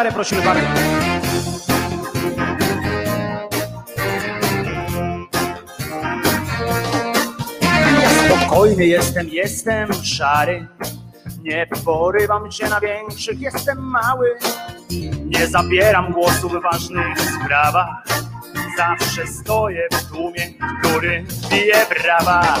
gitarę prosimy bardzo. Ja spokojny jestem, jestem szary. Nie porywam się na większych, jestem mały. Nie zabieram głosu w ważnych sprawach. Zawsze stoję w tłumie, który bije brawa.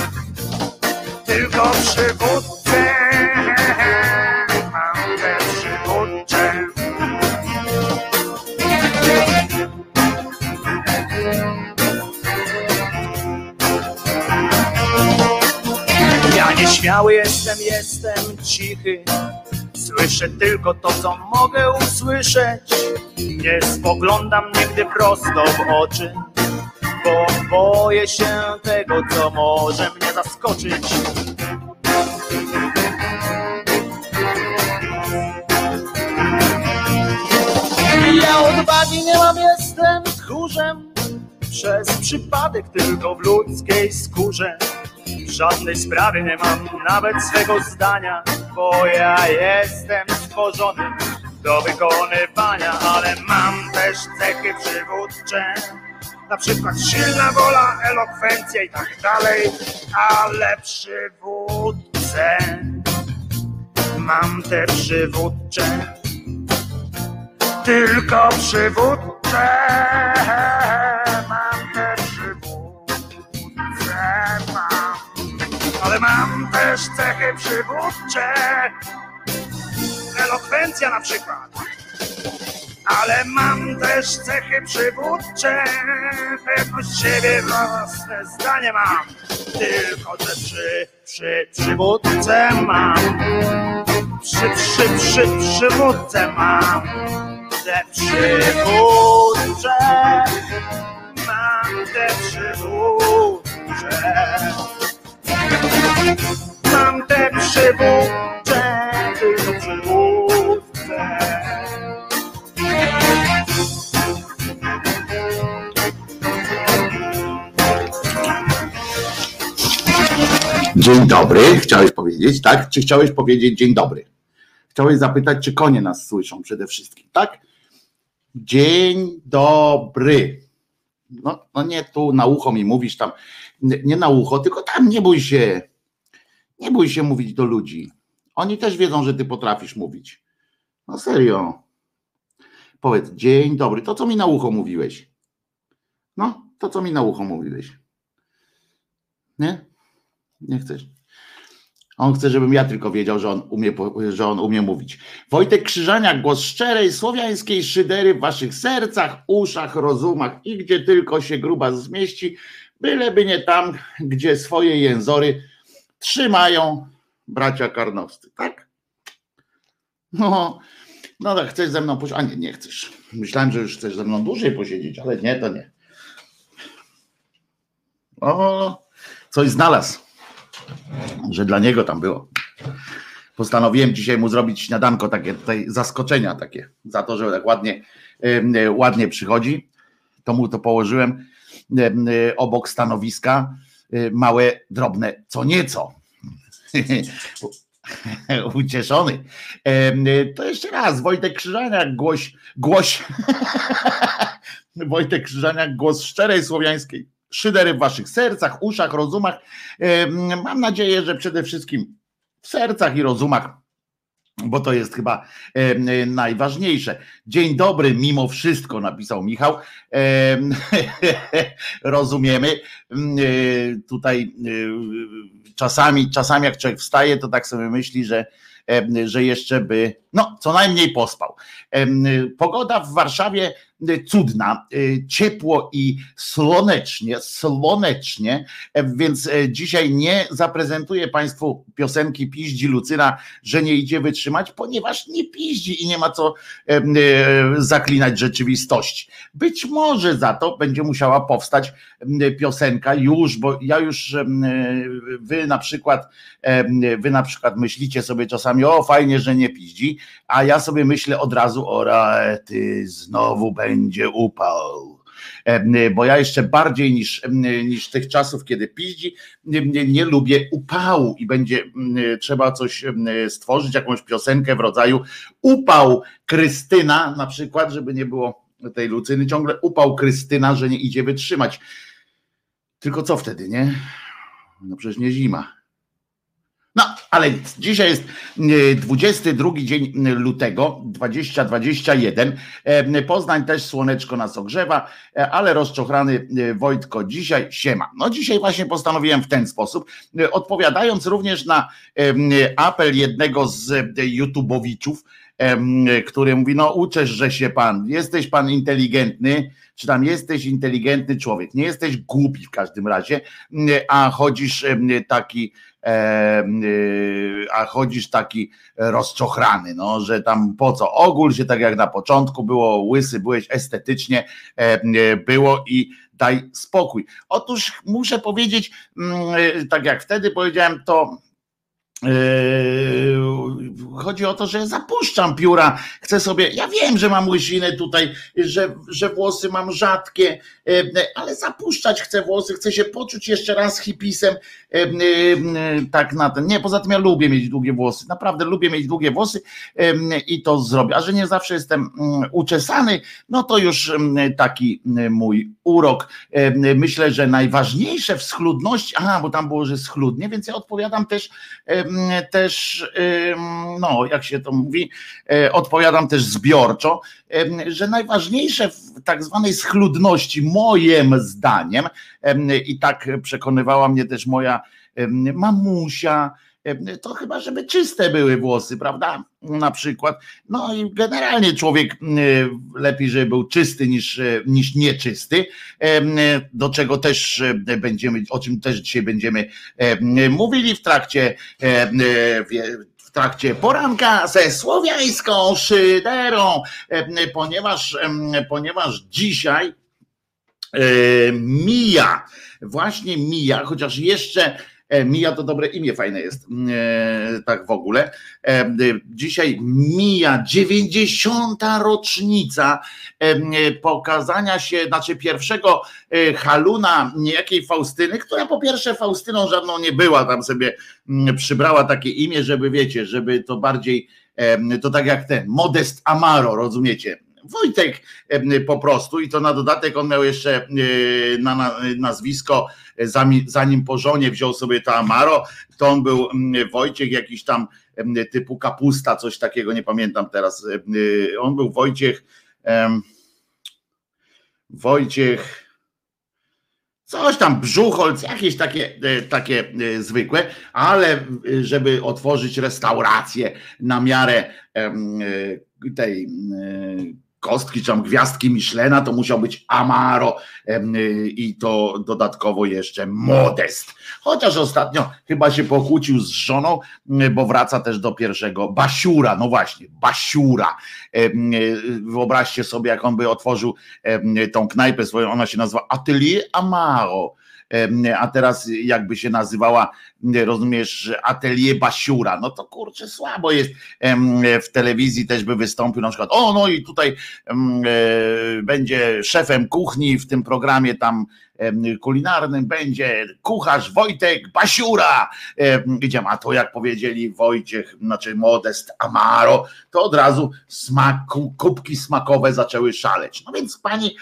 tylko przywódcę. Mam te przywódcze. Ja nieśmiały jestem, jestem cichy. Słyszę tylko to, co mogę usłyszeć. Nie spoglądam nigdy prosto w oczy, bo boję się tego, co może mnie zaskoczyć. Ja odwagi nie mam, jestem tchórzem. Przez przypadek tylko w ludzkiej skórze. W żadnej sprawie nie mam nawet swego zdania, bo ja jestem stworzony do wykonywania, ale mam też cechy przywódcze. Na przykład silna wola, elokwencja i tak dalej, ale przywódcę mam te przywódcze, tylko przywódcze. Mam te przywódce mam, ale mam też cechy przywódcze, elokwencja na przykład. Ale mam też cechy przywódcze, pewność siebie, własne zdanie mam. Tylko że przy, przy przywódce mam, przy, przy, przy przywódce mam, te przywódcze, mam te przywódcze. Mam te przywódcze, Dzień dobry, chciałeś powiedzieć, tak? Czy chciałeś powiedzieć dzień dobry? Chciałeś zapytać, czy konie nas słyszą przede wszystkim, tak? Dzień dobry. No, no nie tu na ucho mi mówisz tam, nie na ucho, tylko tam nie bój się. Nie bój się mówić do ludzi. Oni też wiedzą, że ty potrafisz mówić. No serio. Powiedz, dzień dobry. To, co mi na ucho mówiłeś. No, to, co mi na ucho mówiłeś. Nie? Nie chcesz. On chce, żebym ja tylko wiedział, że on umie, że on umie mówić. Wojtek Krzyżaniak, głos szczerej słowiańskiej szydery w waszych sercach, uszach, rozumach i gdzie tylko się gruba zmieści, byleby nie tam, gdzie swoje jęzory trzymają bracia karnowscy, tak? No, no tak, chcesz ze mną posiedzieć? A nie, nie chcesz. Myślałem, że już chcesz ze mną dłużej posiedzieć, ale nie, to nie. O, coś znalazł że dla niego tam było. Postanowiłem dzisiaj mu zrobić śniadanko, takie tutaj zaskoczenia takie, za to, że tak ładnie, ładnie przychodzi. To mu to położyłem em, obok stanowiska, e, małe, drobne, co nieco. Ucieszony. To jeszcze raz, Wojtek Krzyżaniak, głoś, głoś, Wojtek Krzyżaniak, głos szczerej słowiańskiej szydery w waszych sercach, uszach, rozumach. Em, Mam nadzieję, że przede wszystkim w sercach i rozumach, bo to jest chyba em, najważniejsze. Dzień dobry, mimo wszystko, napisał Michał. Em, Rozumiemy. Em, e, Tutaj e, czasami, czasami jak człowiek wstaje, to tak sobie myśli, że, że jeszcze by No, co najmniej pospał. Pogoda w Warszawie cudna, y, ciepło i słonecznie, słonecznie, e, więc e, dzisiaj nie zaprezentuję Państwu piosenki Piździ Lucyna, że nie idzie wytrzymać, ponieważ nie piździ i nie ma co e, zaklinać rzeczywistości. Być może za to będzie musiała powstać piosenka już, bo ja już wy na przykład wy na przykład myślicie sobie czasami, o fajnie, że nie piździ, a ja sobie myślę od razu, o ty znowu będzie będzie upał. Bo ja jeszcze bardziej niż, niż tych czasów, kiedy piździ, nie, nie lubię upału i będzie trzeba coś stworzyć, jakąś piosenkę w rodzaju upał Krystyna, na przykład, żeby nie było tej Lucyny, ciągle upał Krystyna, że nie idzie wytrzymać. Tylko co wtedy, nie? No przecież nie zima. Ale. Dzisiaj jest 22 e, dzień lutego 2021. E, Poznań też słoneczko nas ogrzewa, e, ale rozczochrany Wojtko dzisiaj siema. No dzisiaj właśnie postanowiłem w ten sposób, odpowiadając również na apel jednego z YouTubowiczów, który mówi, no uczesz, że się pan, jesteś pan inteligentny, czy tam jesteś inteligentny człowiek, nie jesteś głupi w każdym razie, a chodzisz taki a chodzisz taki rozczochrany, no, że tam po co ogól się tak jak na początku było, łysy byłeś estetycznie, było i daj spokój. Otóż muszę powiedzieć, mm, tak jak wtedy powiedziałem, to chodzi o to, że zapuszczam pióra, chcę sobie, ja wiem, że mam łysinę tutaj, że, że włosy mam rzadkie, yy, ale zapuszczać chcę włosy, chcę się poczuć jeszcze raz hipisem, yy, tak na ten, nie, poza tym ja lubię mieć długie włosy, naprawdę lubię mieć długie włosy i to zrobię, a że nie zawsze jestem uczesany, no to już taki mój urok. Myślę, że najważniejsze w schludności, aha, bo tam było, że schludnie, więc ja odpowiadam też też, no jak się to mówi, e, odpowiadam też zbiorczo, że najważniejsze w tak zwanej schludności, moim zdaniem, i tak przekonywała mnie też moja mamusia, to chyba, żeby czyste były włosy, prawda? Na przykład. No i generalnie człowiek lepiej, żeby był czysty niż, niż nieczysty, do czego też będziemy, o czym też dzisiaj będziemy mówili w trakcie w trakcie poranka ze słowiańską szyderą, ponieważ, ponieważ dzisiaj mija, właśnie mija, chociaż jeszcze E, mija to dobre imię, fajne jest, e, tak w ogóle. E, dzisiaj mija 90. rocznica pokazania się, znaczy pierwszego haluna niejakiej Faustyny, która po pierwsze Faustyną żadną nie była, tam sobie przybrała takie imię, żeby wiecie, żeby to bardziej, to tak jak ten, Modest Amaro, rozumiecie? Wojtek po prostu i to na dodatek on miał jeszcze na nazwisko zanim po żonie wziął sobie to Amaro, to on był Wojciech jakiś tam typu kapusta, coś takiego, nie pamiętam teraz. Y, on był Wojciech Wojciech coś tam, brzucholc, jakieś takie, e, takie e, zwykłe, ale żeby otworzyć restaurację na miarę e, tej kostki czy tam gwiazdki Michelena, to musiał być Amaro i to dodatkowo jeszcze Modest. Chociaż ostatnio chyba się pokłócił z żoną, bo wraca też do pierwszego Basiura. No właśnie, Basiura. Wyobraźcie sobie, jak on by otworzył tą knajpę swoją, ona się nazywa Atelier Amaro a teraz jakby się nazywała, rozumiesz, Atelier Basiura, no to kurczę słabo jest w telewizji też by wystąpił na przykład, o no i tutaj e, będzie szefem kuchni w tym programie tam kulinarnym będzie kucharz Wojtek Basiura. Widziałem, a to jak powiedzieli Wojciech, znaczy Modest Amaro, to od razu smak, kubki smakowe zaczęły szaleć. No więc pani,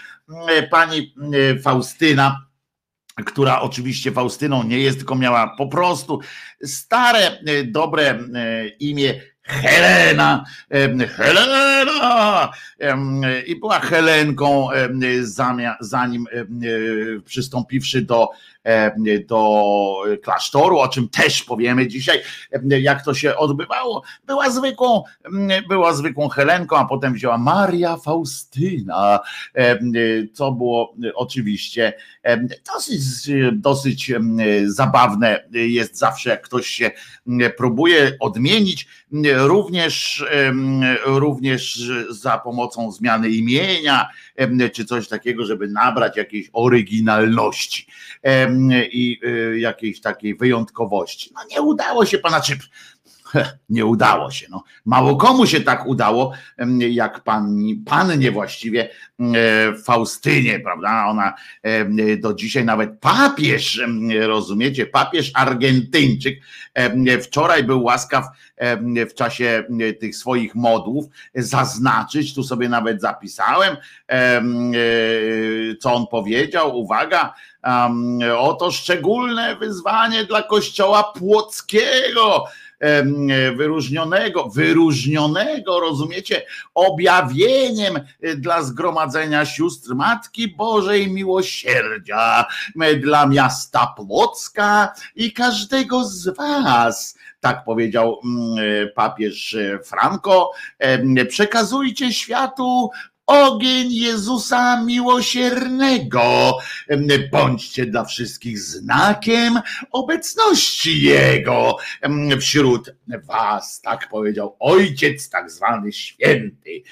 pani Faustyna, która oczywiście Faustyną nie jest, tylko miała po prostu stare, e, dobre e, imię Helena, Helena! I była Helenką zanim przystąpiwszy do do klasztoru, o czym też powiemy dzisiaj, jak to się odbywało. Była zwykłą, była zwykłą Helenką, a potem wzięła Maria Faustyna, co było oczywiście dosyć, dosyć zabawne jest zawsze, jak ktoś się próbuje odmienić, również, również za pomocą zmiany imienia, czy coś takiego, żeby nabrać jakiejś oryginalności i y, jakiejś takiej wyjątkowości. No nie udało się pana, nie udało się. No. Mało komu się tak udało, jak pani, pannie właściwie Faustynie, prawda? Ona do dzisiaj nawet papież, rozumiecie, papież Argentyńczyk wczoraj był łaskaw w czasie tych swoich modłów zaznaczyć, tu sobie nawet zapisałem, e, co on powiedział. Uwaga, oto szczególne wyzwanie dla kościoła płockiego wyróżnionego, wyróżnionego, rozumiecie, objawieniem dla zgromadzenia sióstr Matki Bożej Miłosierdzia, dla miasta Płocka i każdego z was. Tak powiedział papież Franco. Przekazujcie światu ogień Jezusa miłosiernego. Bądźcie dla wszystkich znakiem obecności Jego wśród Was, tak powiedział Ojciec, tak zwany święty.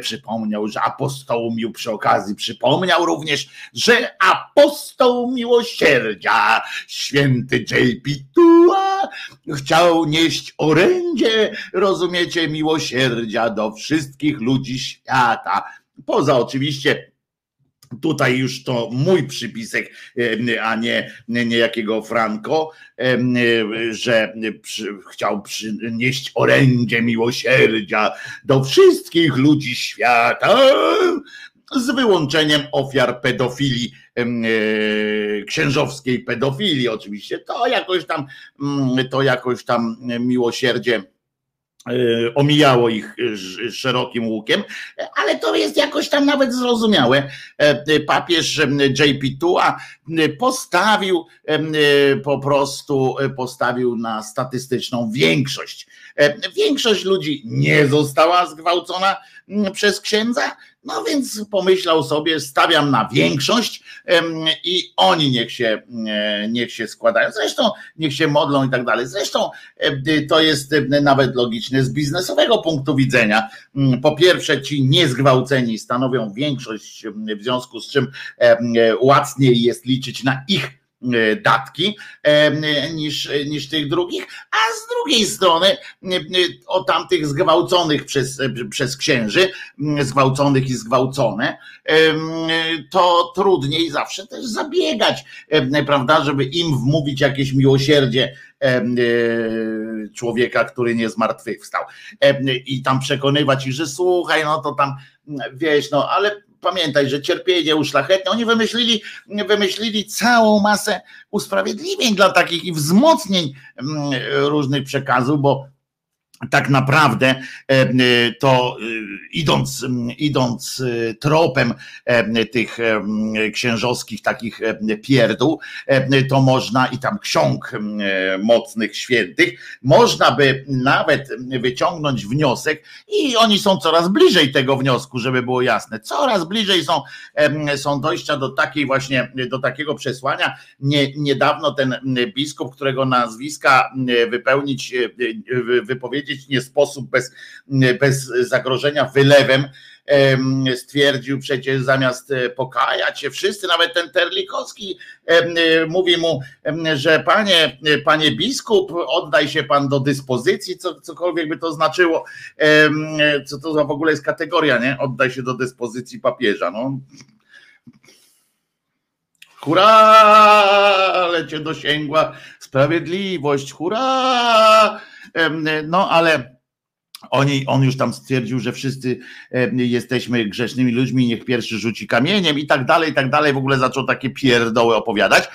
Przypomniał, że apostoł mił przy okazji, przypomniał również, że apostoł miłosierdzia, święty J.P. Tua, chciał nieść orędzie, rozumiecie, miłosierdzia do wszystkich ludzi świata Poza oczywiście Tutaj już to mój przypisek, a nie, nie jakiego Franco, że przy, chciał przynieść orędzie miłosierdzia do wszystkich ludzi świata, z wyłączeniem ofiar pedofilii, e, księżowskiej pedofilii oczywiście. To jakoś tam, mm, to jakoś tam miłosierdzie omijało ich e, szerokim łukiem, ale to jest jakoś tam nawet zrozumiałe. E, papież JP Tua postawił po prostu postawił na statystyczną większość. Większość ludzi nie została zgwałcona przez księdza, no więc pomyślał sobie, stawiam na większość i oni niech się, niech się składają. Zresztą niech się modlą i tak dalej. Zresztą to jest nawet logiczne z biznesowego punktu widzenia. Po pierwsze, ci niezgwałceni stanowią większość, w związku z czym łatwiej jest liczyć na ich E, datki e, niż, niż tych drugich, a z drugiej strony e, o tamtych zgwałconych przez, przez księży, zgwałconych i zgwałcone, to trudniej zawsze też zabiegać, prawda, żeby im wmówić jakieś miłosierdzie człowieka, który nie zmartwychwstał. I tam przekonywać ich, że słuchaj, no to tam wiesz, no ale pamiętaj, że cierpienie uszlachetne, oni wymyślili, wymyślili całą masę usprawiedliwień dla takich i wzmocnień mm, różnych przekazów, bo tak naprawdę e, e, to e, idąc, idąc tropem tych księżowskich takich pierdół, to można i tam ksiąg mocnych świętych, można by nawet wyciągnąć wniosek i oni są coraz bliżej tego wniosku, żeby było jasne. Coraz bliżej są, są dojścia do takiej właśnie, do takiego przesłania. Nie, niedawno ten biskup, którego nazwiska wypełnić, wypowiedzieć powiedzieć, nie sposób bez, bez zagrożenia wylewem stwierdził przecież zamiast e, pokajać się wszyscy, nawet ten Terlikowski e, mówi mu, że panie, panie biskup, oddaj się pan do dyspozycji, co, cokolwiek by to znaczyło, co to w ogóle jest kategoria, nie? Oddaj się do dyspozycji papieża, no. Hurra, ale cię dosięgła sprawiedliwość, hurra! No ale oni, on już tam stwierdził, że wszyscy jesteśmy grzesznymi ludźmi, niech pierwszy rzuci kamieniem i tak dalej, i tak dalej. W ogóle zaczął takie pierdoły opowiadać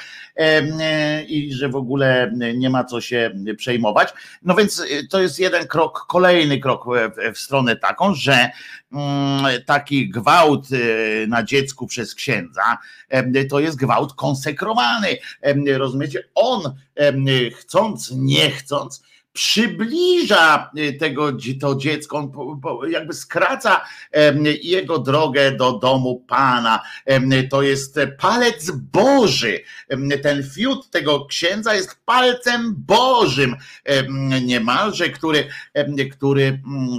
i że w ogóle nie ma co się przejmować. No więc to jest jeden krok, kolejny krok w stronę taką, że mm, taki gwałt na dziecku przez księdza to jest gwałt konsekrowany. Rozumiecie? On chcąc, nie chcąc, przybliża y, tego to dziecko, jakby skraca jego drogę do domu Pana. To jest palec Boży. Ten fiut tego księdza jest palcem Bożym niemalże, który, który mm,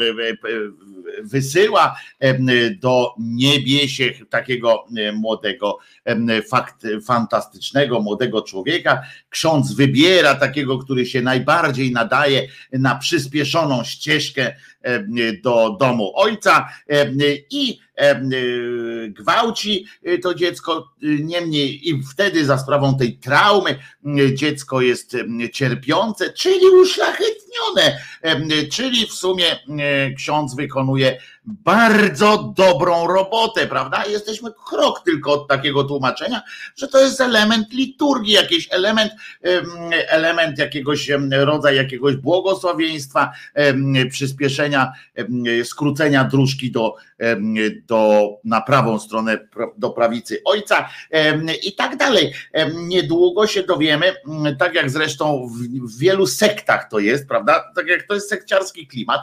wysyła do niebiesie takiego młodego, fakt, fantastycznego młodego człowieka. Ksiądz wybiera takiego, który się najbardziej nadaje na przyspieszoną ścieżkę do domu ojca i gwałci to dziecko, niemniej i wtedy za sprawą tej traumy dziecko jest cierpiące, czyli uszlachetnione, czyli w sumie ksiądz wykonuje bardzo dobrą robotę, prawda? Jesteśmy krok tylko od takiego tłumaczenia, że to jest element liturgii, jakiś element, element jakiegoś rodzaju jakiegoś błogosławieństwa, przyspieszenia, skrócenia dróżki do, do na prawą stronę, do prawicy ojca i tak dalej. Niedługo się dowiemy, tak jak zresztą w wielu sektach to jest, prawda? Tak jak to jest sekciarski klimat,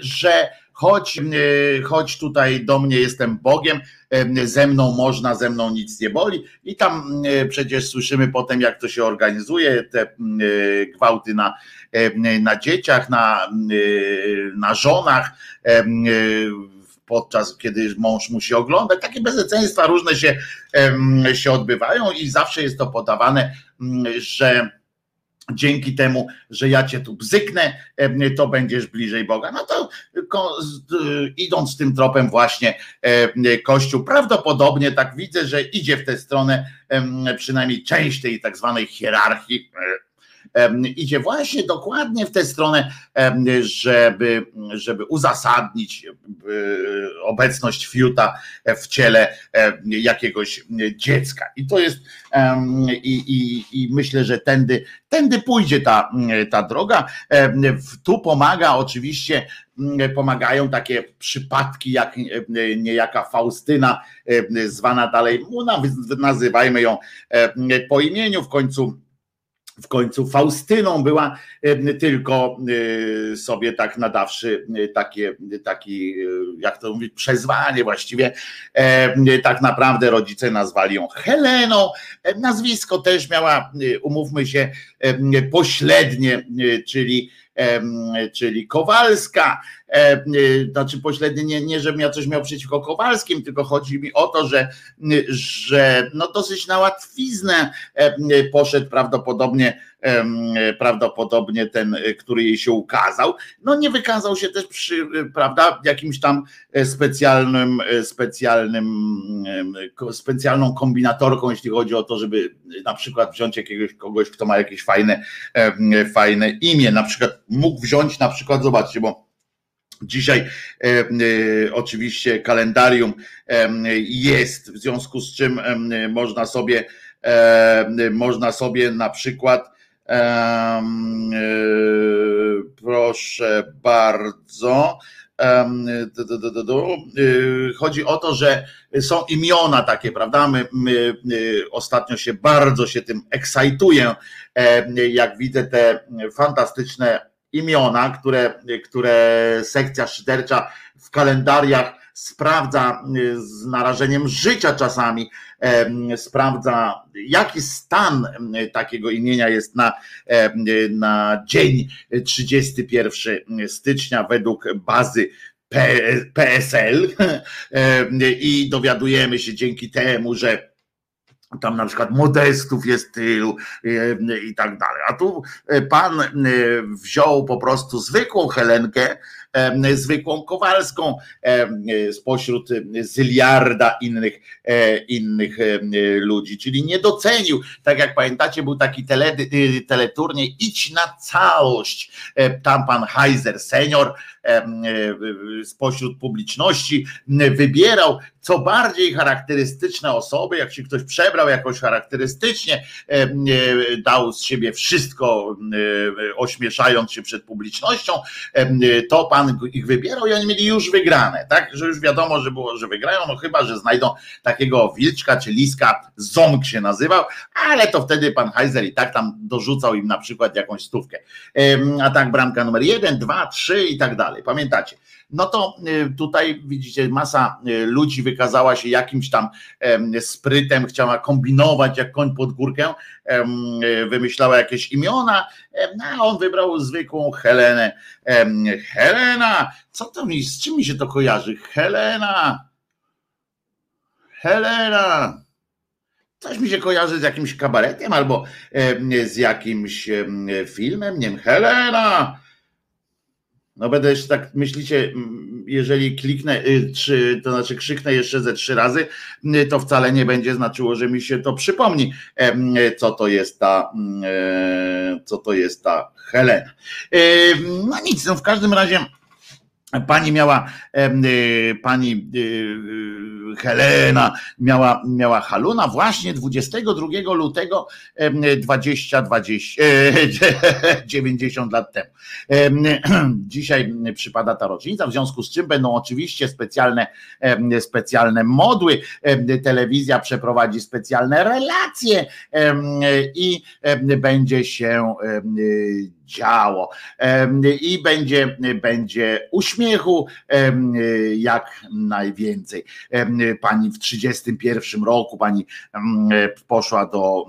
że chodź, e, chodź tutaj do mnie, jestem Bogiem, e, ze mną można, ze mną nic nie boli. I tam e, przecież słyszymy potem, jak to się organizuje, te gwałty na, na dzieciach, na, na żonach podczas kiedy mąż musi oglądać. Takie bezeceństwa różne się, się odbywają i zawsze jest to podawane, że dzięki temu, że ja cię tu bzyknę, to będziesz bliżej Boga. No to idąc tym tropem właśnie Kościół prawdopodobnie tak widzę, że idzie w tę stronę przynajmniej część tej tak zwanej hierarchii idzie właśnie dokładnie w tę stronę, żeby, żeby uzasadnić obecność fiuta w ciele jakiegoś dziecka. I to jest i, i, i myślę, że tędy, tędy pójdzie ta, ta droga. Tu pomaga oczywiście pomagają takie przypadki jak niejaka Faustyna, zwana dalej, nazywajmy ją po imieniu, w końcu w końcu Faustyną była tylko e, sobie tak nadawszy e, takie, taki, e, jak to mówić, przezwanie właściwie. Tak naprawdę rodzice nazwali ją Heleną. Nazwisko też miała, umówmy się, pośrednie, czyli czyli Kowalska, znaczy pośrednie, nie, nie żebym ja coś miał przeciwko Kowalskim, tylko chodzi mi o to, że, że no dosyć na łatwiznę poszedł prawdopodobnie prawdopodobnie ten, który jej się ukazał, no nie wykazał się też przy, prawda, jakimś tam specjalnym, specjalnym, specjalną kombinatorką, jeśli chodzi o to, żeby na przykład wziąć jakiegoś kogoś, kto ma jakieś fajne, fajne imię, na przykład mógł wziąć na przykład, zobaczcie, bo Dzisiaj e, e, oczywiście kalendarium e, jest, w związku z czym e, można sobie e, można sobie na przykład e, proszę bardzo. Chodzi o to, że są imiona takie, prawda? My, my, ostatnio się bardzo się tym ekscytuję, jak widzę te fantastyczne imiona, które, które sekcja szydercza w kalendariach sprawdza z narażeniem życia czasami, sprawdza jaki stan takiego imienia jest na, na dzień 31 stycznia według bazy PSL i dowiadujemy się dzięki temu, że tam na przykład modestów jest tylu i tak dalej. A tu pan wziął po prostu zwykłą Helenkę zwykłą Kowalską spośród zyliarda innych, innych ludzi, czyli nie docenił, tak jak pamiętacie, był taki tele, teleturniej Idź na całość, tam pan Heiser senior spośród publiczności wybierał co bardziej charakterystyczne osoby, jak się ktoś przebrał jakoś charakterystycznie, dał z siebie wszystko, ośmieszając się przed publicznością, to pan ich wybierał i oni mieli już wygrane, tak? Że już wiadomo, że było, że wygrają, no chyba, że znajdą takiego wilczka czy liska, ząg się nazywał, ale to wtedy pan Heiser i tak tam dorzucał im na przykład jakąś stówkę. A tak bramka numer jeden, dwa, trzy i tak dalej. Pamiętacie? No to y, tutaj widzicie, masa y, ludzi wykazała się jakimś tam sprytem, chciała kombinować jak koń pod górkę, y, wymyślała jakieś imiona, no, a on wybrał zwykłą Helenę. Helena, co to mi, z czym mi się to kojarzy? Helena, Helena. Coś mi się kojarzy z jakimś kabaretem albo z jakimś filmem, nie wiem, Helena. No będę jeszcze tak, myślicie, jeżeli kliknę, czy, to znaczy krzyknę jeszcze ze trzy razy, to wcale nie będzie znaczyło, że mi się to przypomni, co to jest ta, co to jest ta Helena. No nic, no w każdym razie Pani miała, y, pani y, y, Helena miała, miała haluna właśnie 22 lutego 2020, 90 lat temu. Dzisiaj przypada ta rocznica, w związku z czym będą oczywiście specjalne, specjalne modły. Telewizja przeprowadzi specjalne relacje i będzie się działo i będzie, będzie uśmiechu jak najwięcej. Pani w 31 roku, pani poszła do,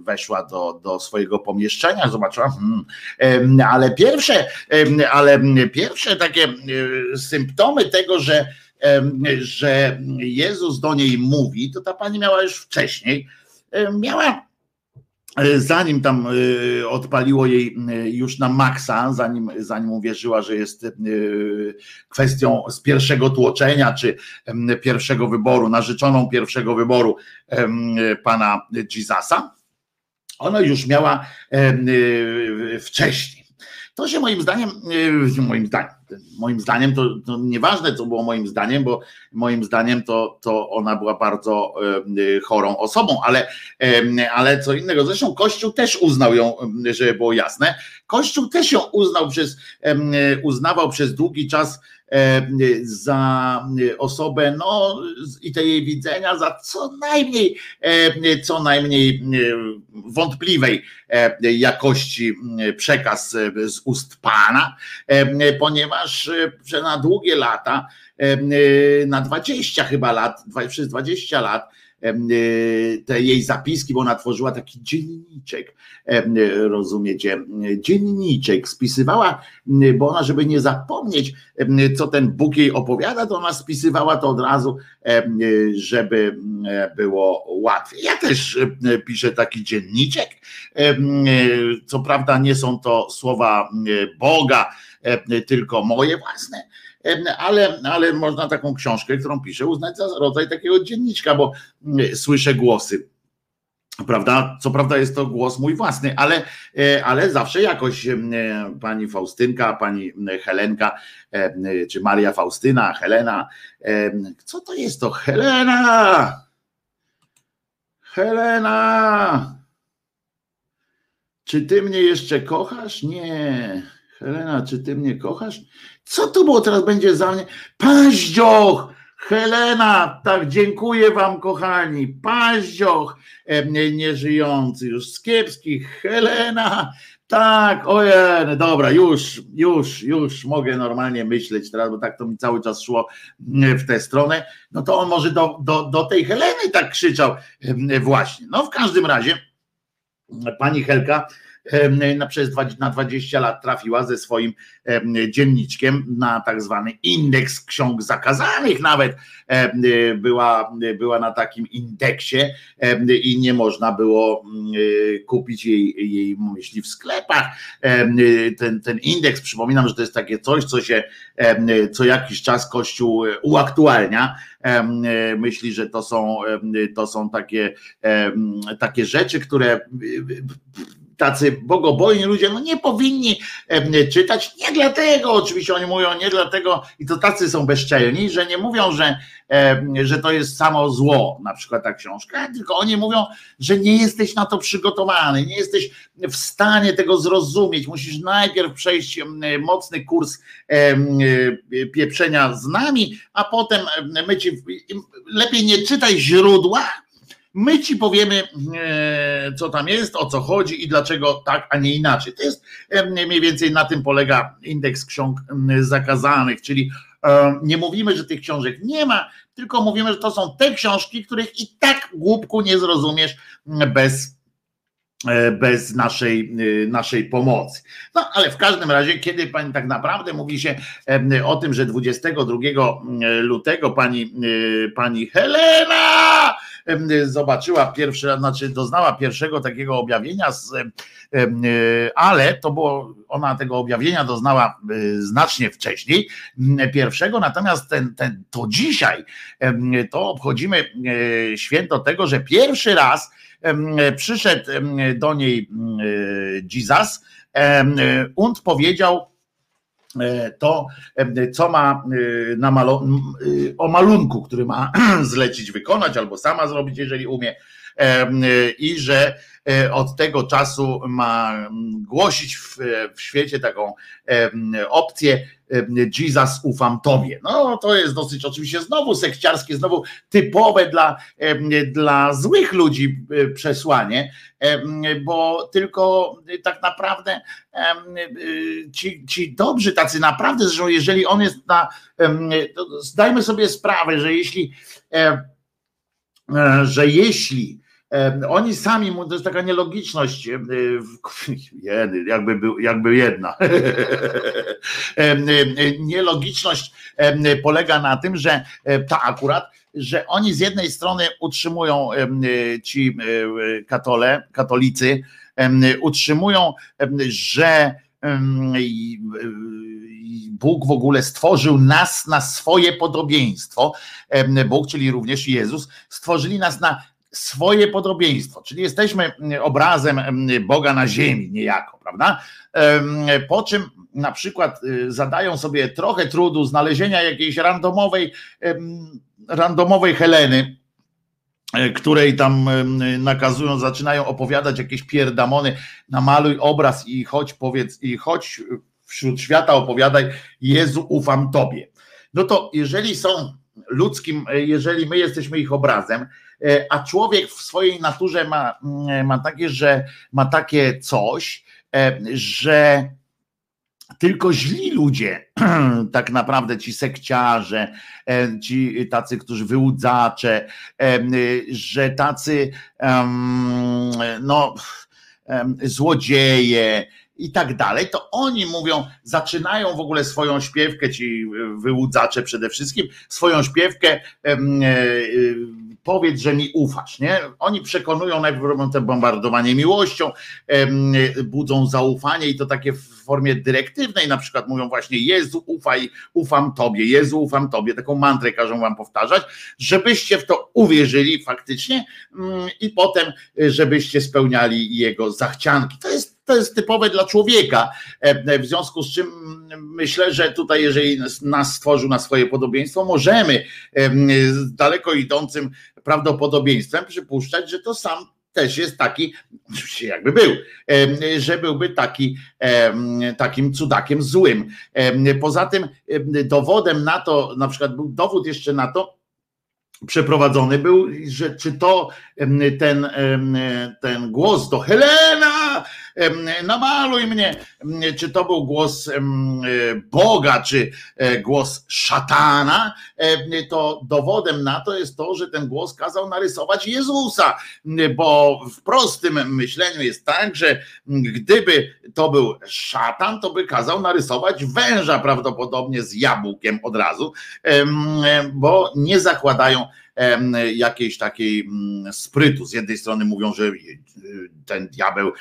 weszła do, do swojego pomieszczenia, zobaczyła, hmm, ale pierwsze, ale pierwsze takie symptomy tego, że że Jezus do niej mówi, to ta pani miała już wcześniej, miała zanim tam e, odpaliło jej e, już na maksa, zanim, zanim uwierzyła, że jest kwestią z pierwszego tłoczenia, czy pierwszego wyboru, narzeczoną pierwszego wyboru pana Jezusa, ona już miała wcześniej. To się moim zdaniem, moim zdaniem, moim zdaniem to, to nieważne, co było moim zdaniem, bo moim zdaniem to, to ona była bardzo chorą osobą, ale, ale co innego. Zresztą Kościół też uznał ją, żeby było jasne. Kościół też ją uznał przez, uznawał przez długi czas za osobę, no i te jej widzenia za co najmniej, co najmniej wątpliwej jakości przekaz z ust Pana, ponieważ na długie lata, na 20 chyba lat, przez 20 lat Y, te jej zapiski, bo ona tworzyła taki dzienniczek, rozumiecie, dzienniczek, spisywała, bo ona, żeby nie zapomnieć, co ten Bóg jej opowiada, to ona spisywała to od razu, żeby było łatwiej. Ja też piszę taki dzienniczek, co prawda nie są to słowa Boga, tylko moje własne, ale, ale można taką książkę, którą piszę, uznać za rodzaj takiego dzienniczka, bo mm, słyszę głosy prawda? Co prawda jest to głos mój własny, ale, e, ale zawsze jakoś e, pani Faustynka, pani Helenka, czy Maria Faustyna, Helena, co to jest to? Helena! Helena! Czy ty mnie jeszcze kochasz? Nie. Helena, czy ty mnie kochasz? Co to było teraz będzie za mnie? Paździoch! Helena, tak, dziękuję wam, kochani. Paździoch, nieżyjący już z kiepskich. Helena, tak, ojej, dobra, już, już, już mogę normalnie myśleć teraz, bo tak to mi cały czas szło w tę stronę. No to on może do, do, do tej Heleny tak krzyczał właśnie. No w każdym razie pani Helka na, przez na 20 lat trafiła ze swoim dzienniczkiem na tak zwany indeks ksiąg zakazanych nawet była, była na takim indeksie i nie można było kupić jej, jej myśli w sklepach. Ten, ten indeks, przypominam, że to jest takie coś, co się co jakiś czas Kościół uaktualnia. Myśli, że to są, to są takie, takie rzeczy, które tacy bogobojni ludzie no nie powinni czytać. Nie dlatego, oczywiście oni mówią, nie dlatego, i to tacy są bezczelni, że nie mówią, że, że to jest samo zło, na przykład ta książka, tylko oni mówią, że nie jesteś na to przygotowany, nie jesteś w stanie tego zrozumieć. Musisz najpierw przejść mocny kurs pieprzenia z nami, a potem my ci lepiej nie czytaj źródła My ci powiemy, e, co tam jest, o co chodzi i dlaczego tak, a nie inaczej. To jest e, mniej więcej na tym polega indeks ksiąg zakazanych, czyli e, nie mówimy, że tych książek nie ma, tylko mówimy, że to są te książki, których i tak głupku nie zrozumiesz bez bez naszej, naszej pomocy. No ale w każdym razie, kiedy pani tak naprawdę mówi się o tym, że 22 lutego pani, pani Helena zobaczyła pierwszy, znaczy doznała pierwszego takiego objawienia, z, ale to było, ona tego objawienia doznała znacznie wcześniej, pierwszego, natomiast ten, ten, to dzisiaj to obchodzimy święto tego, że pierwszy raz przyszedł do niej Jesus und powiedział, E, to, e, co ma e, na malo, o malunku, który ma zlecić wykonać albo sama zrobić, jeżeli umie, i że od tego czasu ma głosić w, w świecie taką opcję Jesus ufam Tobie. No to jest dosyć oczywiście znowu sekciarskie, znowu typowe dla, dla złych ludzi przesłanie, bo tylko tak naprawdę ci, ci dobrzy tacy naprawdę, że jeżeli on jest na, zdajmy sobie sprawę, że jeśli że jeśli oni sami, to jest taka nielogiczność, jakby, był, jakby jedna. Nielogiczność polega na tym, że ta akurat, że oni z jednej strony utrzymują ci katole, katolicy, utrzymują, że Bóg w ogóle stworzył nas na swoje podobieństwo. Bóg, czyli również Jezus, stworzyli nas na swoje podobieństwo, czyli jesteśmy obrazem Boga na ziemi niejako, prawda? Po czym na przykład y, zadają sobie trochę trudu znalezienia jakiejś randomowej, randomowej Heleny, e, której tam nakazują, zaczynają opowiadać jakieś pierdamony, namaluj obraz i chodź powiedz, i chodź wśród świata opowiadaj, Jezu ufam Tobie. No to jeżeli są ludzkim, e, jeżeli my jesteśmy ich obrazem, a człowiek w swojej naturze ma, mm, ma takie, że ma takie coś, e, że tylko źli ludzie, tak naprawdę ci sekciarze, e, ci tacy, którzy wyłudzacze, że tacy no, złodzieje, i tak dalej, to oni mówią, zaczynają w ogóle swoją śpiewkę, ci wyłudzacze przede wszystkim, swoją śpiewkę powiedz, że mi ufasz, nie? Oni przekonują, najpierw robią to bombardowanie miłością, budzą zaufanie i to takie w formie dyrektywnej, na przykład mówią właśnie Jezu ufaj, ufam Tobie, Jezu ufam Tobie, taką mantrę każą wam powtarzać, żebyście w to uwierzyli faktycznie mm, i potem, e, żebyście spełniali Jego zachcianki. To jest to jest typowe dla człowieka. E, w związku z czym mm, myślę, że tutaj, jeżeli nas stworzył na swoje podobieństwo, możemy z daleko idącym prawdopodobieństwem przypuszczać, że to sam też jest taki, jakby był, że byłby taki, takim cudakiem złym. Poza tym dowodem na to, na przykład był dowód jeszcze na to, przeprowadzony był, że czy to ten, ten głos do Helena Namaluj mnie, czy to był głos Boga, czy głos szatana, to dowodem na to jest to, że ten głos kazał narysować Jezusa, bo w prostym myśleniu jest tak, że gdyby to był szatan, to by kazał narysować węża prawdopodobnie z jabłkiem od razu, bo nie zakładają jakiejś takiej mm, sprytu. Z jednej strony mówią, że ten diabeł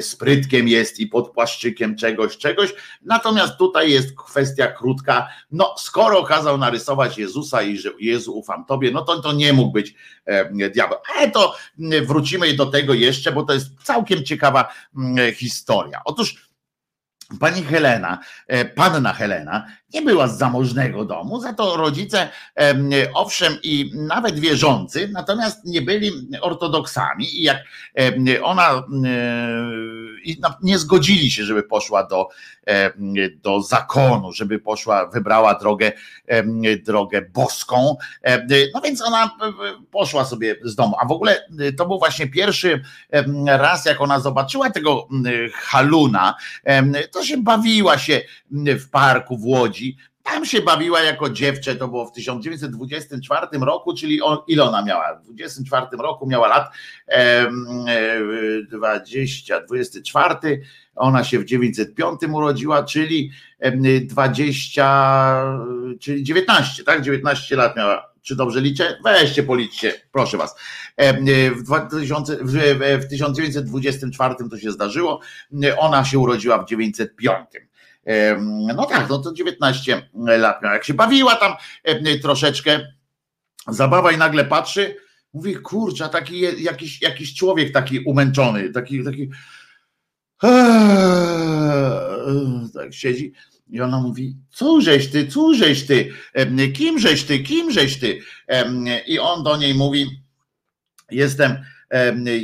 sprytkiem jest i pod płaszczykiem czegoś, czegoś, natomiast tutaj jest kwestia krótka, no skoro kazał narysować Jezusa i że Jezu ufam Tobie, no to to nie mógł być diabeł. Ale to wrócimy do tego jeszcze, bo to jest całkiem ciekawa historia. Otóż Pani Helena, e, panna Helena, nie była z zamożnego domu, za to rodzice, owszem, i nawet wierzący, natomiast nie byli ortodoksami. I jak ona e, nie zgodzili się, żeby poszła do, do zakonu, żeby poszła, wybrała drogę, drogę boską. No więc ona poszła sobie z domu. A w ogóle to był właśnie pierwszy raz, jak ona zobaczyła tego haluna, to się bawiła się w parku w Łodzi. Tam się bawiła jako dziewczę, to było w 1924 roku, czyli on, ile ona miała? W 24 roku miała lat e, 20, 24, ona się w 905 urodziła, czyli 20, czyli 19, tak? 19 lat miała czy dobrze liczę? Weźcie, policzcie, proszę was. W, 2000, w 1924 to się zdarzyło, ona się urodziła w 905. No tak, no to 19 lat miała. Jak się bawiła tam troszeczkę, zabawa i nagle patrzy, mówi, kurczę, taki jakiś, jakiś człowiek taki umęczony, taki, taki tak siedzi i ona mówi, cóżeś ty, cóżeś ty, kimżeś ty, kimżeś ty. I on do niej mówi, jestem,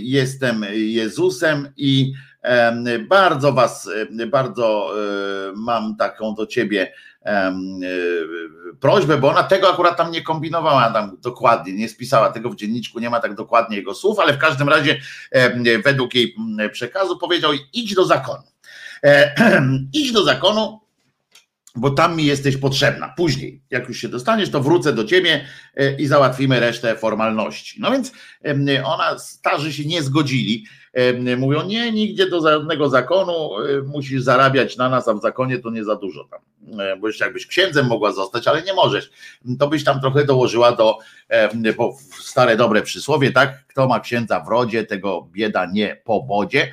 jestem Jezusem i bardzo was, bardzo e, mam taką do ciebie e, prośbę, bo ona tego akurat tam nie kombinowała tam dokładnie, nie spisała tego w dzienniczku, nie ma tak dokładnie jego słów, ale w każdym razie według jej przekazu powiedział idź do zakonu. E, idź do zakonu, bo tam mi jesteś potrzebna. Później, jak już się dostaniesz, to wrócę do ciebie i załatwimy resztę formalności. No więc ona, starzy się nie zgodzili. Mówią, nie, nigdzie do żadnego zakonu, musisz zarabiać na nas, a w zakonie to nie za dużo tam. Bo jeszcze jakbyś księdzem mogła zostać, ale nie możesz. To byś tam trochę dołożyła do, bo stare dobre przysłowie, tak? Kto ma księdza w rodzie, tego bieda nie po bodzie.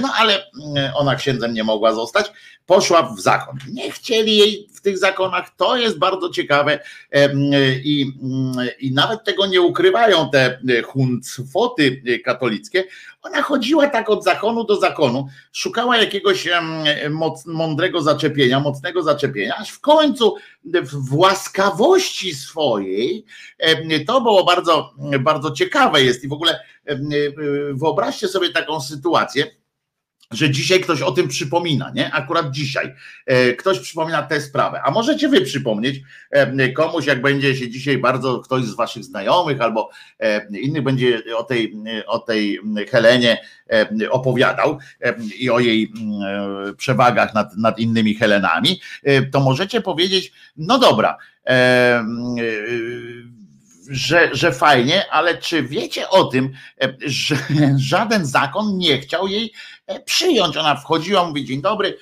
No ale ona księdzem nie mogła zostać poszła w zakon. Nie chcieli jej w tych zakonach, to jest bardzo ciekawe i, i nawet tego nie ukrywają te huncwoty katolickie. Ona chodziła tak od zakonu do zakonu, szukała jakiegoś mądrego zaczepienia, mocnego zaczepienia, aż w końcu w łaskawości swojej, to było bardzo, bardzo ciekawe jest i w ogóle wyobraźcie sobie taką sytuację, że dzisiaj ktoś o tym przypomina, nie? Akurat dzisiaj e, ktoś przypomina tę sprawę. A możecie wy przypomnieć e, komuś, jak będzie się dzisiaj bardzo ktoś z waszych znajomych albo e, innych będzie o tej, o tej Helenie opowiadał i o jej przewagach nad, nad innymi Helenami, to możecie powiedzieć, no dobra, że, że fajnie, ale czy wiecie o tym, że żaden zakon nie chciał jej przyjąć. Ona wchodziła, mówi dzień dobry,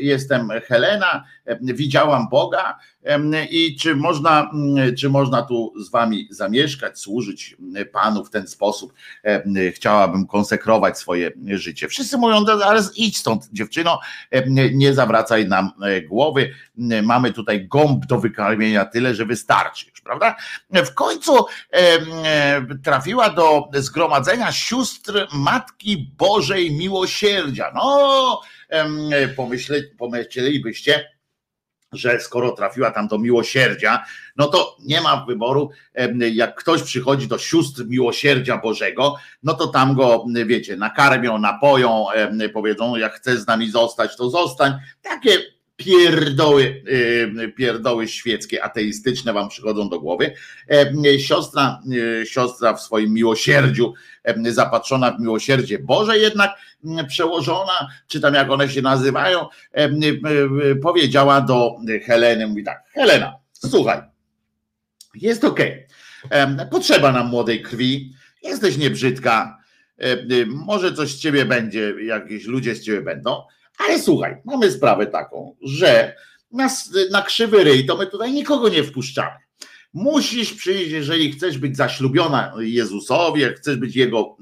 jestem Helena, widziałam Boga i czy można, czy można tu z wami zamieszkać, służyć Panu w ten sposób. Chciałabym konsekrować swoje życie. Wszyscy mówią, ale idź stąd dziewczyno, nie zawracaj nam e, głowy. Mamy tutaj gąb do wykarmienia tyle, że wystarczy prawda? W końcu trafiła do zgromadzenia sióstr Matki Bożej Miłosierdzia. No, pomyśle, pomyślelibyście, że skoro trafiła tam do miłosierdzia, no to nie ma wyboru. Jak ktoś przychodzi do sióstr miłosierdzia Bożego, no to tam go, wiecie, nakarmią, napoją, powiedzą, jak chcesz z nami zostać, to zostań. Takie pierdoły, pierdoły świeckie, ateistyczne wam przychodzą do głowy. Siostra, siostra w swoim miłosierdziu, zapatrzona w miłosierdzie Boże jednak przełożona, czy tam jak one się nazywają, powiedziała do Heleny, mówi tak, Helena, słuchaj, jest okay. potrzeba nam młodej krwi, jesteś niebrzydka, może coś z ciebie będzie, jakieś ludzie z ciebie będą, ale słuchaj, mamy sprawę taką, że na, na krzywy ryj to my tutaj nikogo nie wpuszczamy. Musisz przyjść, jeżeli chcesz być zaślubiona Jezusowi, chcesz być jego,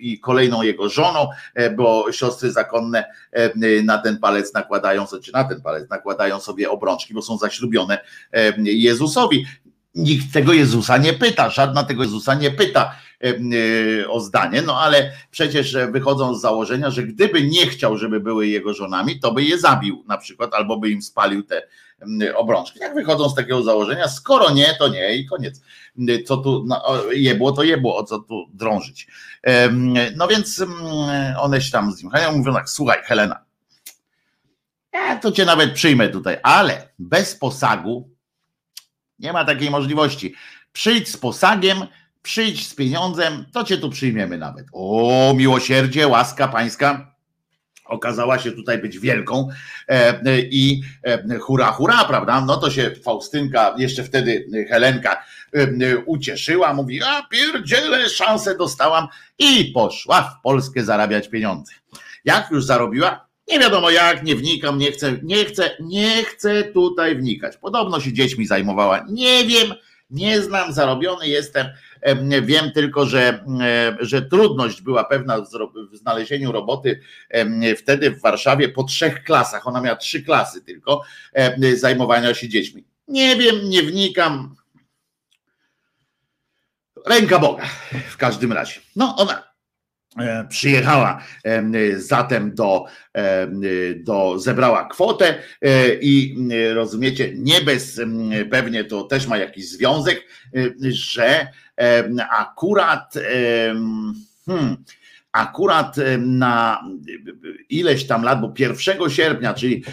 i kolejną jego żoną, e, bo siostry zakonne e, na ten palec nakładają, czy na ten palec nakładają sobie obrączki, bo są zaślubione e, Jezusowi. Nikt tego Jezusa nie pyta, żadna tego Jezusa nie pyta o zdanie, no ale przecież wychodzą z założenia, że gdyby nie chciał, żeby były jego żonami, to by je zabił na przykład, albo by im spalił te obrączki. Jak wychodzą z takiego założenia, skoro nie, to nie i koniec. Co tu no, jebło, to jebło, o co tu drążyć. No więc one się tam z nim mówią tak, słuchaj Helena, ja to cię nawet przyjmę tutaj, ale bez posagu nie ma takiej możliwości. Przyjdź z posagiem, przyjdź z pieniądzem, to cię tu przyjmiemy nawet. O, miłosierdzie, łaska pańska okazała się tutaj być wielką e, i e, hura, hura, prawda? No to się Faustynka, jeszcze wtedy Helenka e, ucieszyła, mówi, a pierdziele, szansę dostałam i poszła w Polskę zarabiać pieniądze. Jak już zarobiła? Nie wiadomo jak, nie wnikam, nie chcę, nie chcę, nie chcę tutaj wnikać. Podobno się dziećmi zajmowała, nie wiem, nie znam, zarobiony jestem, Wiem tylko, że, że trudność była pewna w znalezieniu roboty wtedy w Warszawie po trzech klasach. Ona miała trzy klasy tylko zajmowania się dziećmi. Nie wiem, nie wnikam. Ręka Boga w każdym razie. No, ona E, przyjechała zatem do, do, zebrała kwotę e, i rozumiecie, nie bez, pewnie to też ma jakiś związek, e, że akurat hmm, akurat na ileś tam lat, bo 1 sierpnia, czyli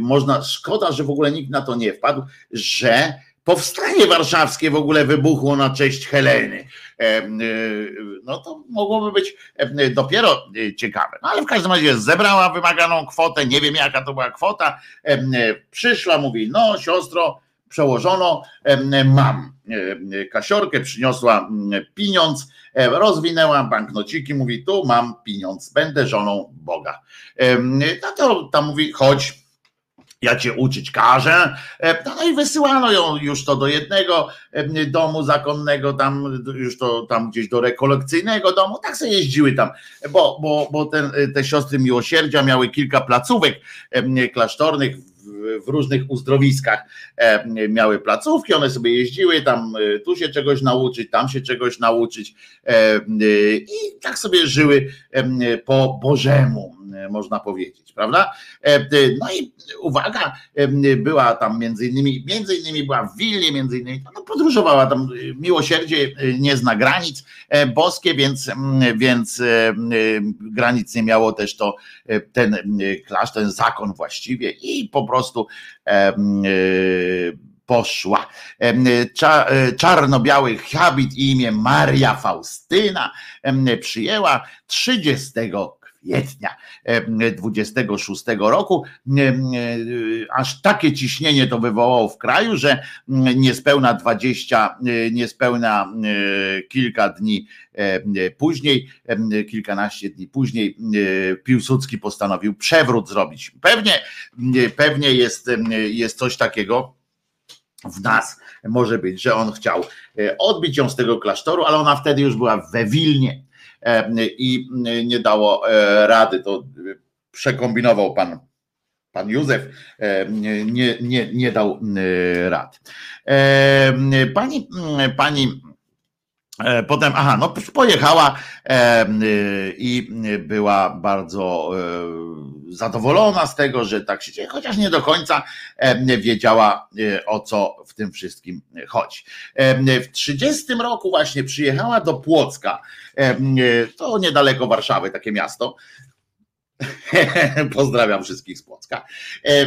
można, szkoda, że w ogóle nikt na to nie wpadł, że powstanie warszawskie w ogóle wybuchło na cześć Heleny. E, no to mogłoby być dopiero e, ciekawe. No ale w każdym razie zebrała wymaganą kwotę, nie wiem jaka to była kwota. Przyszła, mówi, no siostro, przełożono, mam kasiorkę, przyniosła pieniądz, rozwinęła banknociki, mówi, tu mam pieniądz, będę żoną Boga. No to tam mówi, chodź, ja cię uczyć każę. E, no i wysyłano ją już to do jednego domu zakonnego, tam już to tam gdzieś do rekolekcyjnego domu, tak sobie jeździły tam, bo, bo, bo ten, te siostry miłosierdzia miały kilka placówek klasztornych w różnych uzdrowiskach miały placówki, one sobie jeździły tam, tu się czegoś nauczyć, tam się czegoś nauczyć i tak sobie żyły po Bożemu, można powiedzieć, prawda? No i uwaga, była tam między innymi, między innymi była w Wilnie, między innymi no, podróżowała tam, miłosierdzie nie zna granic boskie, więc, więc granic nie miało też to ten klasztor, ten zakon właściwie i po prostu poszła. Czarno-biały habit i imię Maria Faustyna przyjęła 30 kwietnia 26 roku. Aż takie ciśnienie to wywołało w kraju, że niespełna 20, niespełna kilka dni później, kilkanaście dni później Piłsudski postanowił przewrót zrobić. Pewnie, pewnie jest, jest coś takiego w nas może być, że on chciał odbić ją z tego klasztoru, ale ona wtedy już była we Wilnie i nie dało e, rady. To przekombinował pan pan Józef nie, nie, nie dał e, rad. Pani, pani e, Potem, aha, no pojechała i była bardzo zadowolona z tego, że tak się dzieje, chociaż nie do końca wiedziała o co w tym wszystkim chodzi. W 30 roku właśnie przyjechała do Płocka, to niedaleko Warszawy, takie miasto. Pozdrawiam wszystkich z Płocka. E,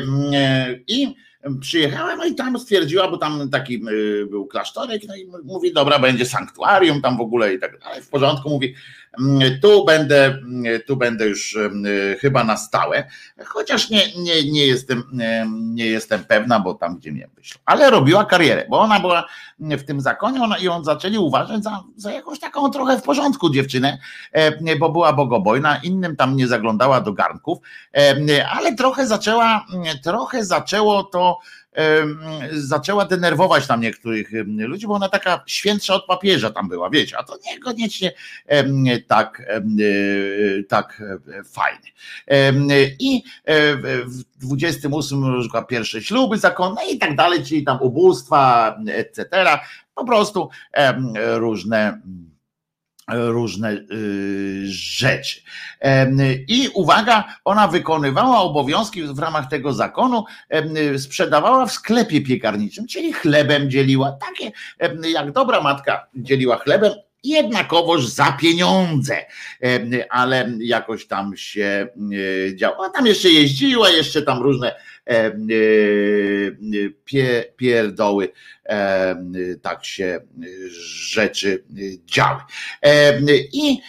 I przyjechałem, no i tam stwierdziła, bo tam taki y, był klasztorek, no i mówi, dobra, będzie sanktuarium tam w ogóle i tak dalej. W porządku, mówi, tu będę, mm, tu będę już y, chyba na stałe, chociaż nie, nie, nie, jestem, nie jestem pewna, bo tam gdzie mnie wyszło. Ale robiła karierę, bo ona była w tym zakonie ona, i on zaczęli uważać za, za jakąś taką trochę w porządku dziewczynę, e, bo była bogobojna, innym tam nie zaglądała do garnków, e, ale trochę zaczęła, trochę zaczęło to zaczęła denerwować tam niektórych ludzi, bo ona taka świętsza od papieża tam była, wiecie, a to niekoniecznie tak, e, tak fajnie. I w 28 różka pierwsze śluby zakonne i tak dalej, czyli tam ubóstwa, etc. Po prostu różne różne y, rzeczy. I uwaga, ona wykonywała obowiązki w ramach tego zakonu, sprzedawała w sklepie piekarniczym, czyli chlebem dzieliła, takie jak dobra matka dzieliła chlebem, jednakowoż za pieniądze, ale jakoś tam się e, działo. A tam jeszcze jeździła, jeszcze tam różne pie, pierdoły, tak się rzeczy działy. I,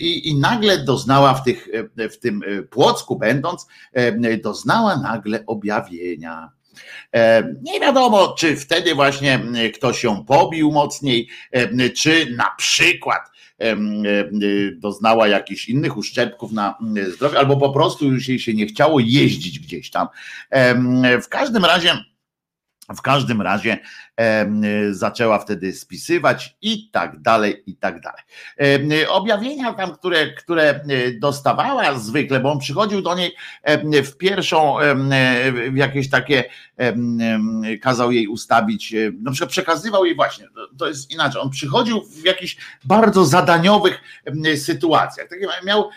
i, I nagle doznała w, tych, w tym Płocku będąc, doznała nagle objawienia nie wiadomo, czy wtedy właśnie ktoś ją pobił mocniej, czy na przykład doznała jakichś innych uszczerbków na zdrowie, albo po prostu już jej się nie chciało jeździć gdzieś tam. W każdym razie, w każdym razie zaczęła wtedy spisywać i tak dalej, i tak dalej. Objawienia tam, które, które dostawała zwykle, bo on przychodził do niej w pierwszą, w jakieś takie, kazał jej ustawić, na przykład przekazywał jej właśnie, to jest inaczej, on przychodził w jakichś bardzo zadaniowych sytuacjach. Miał,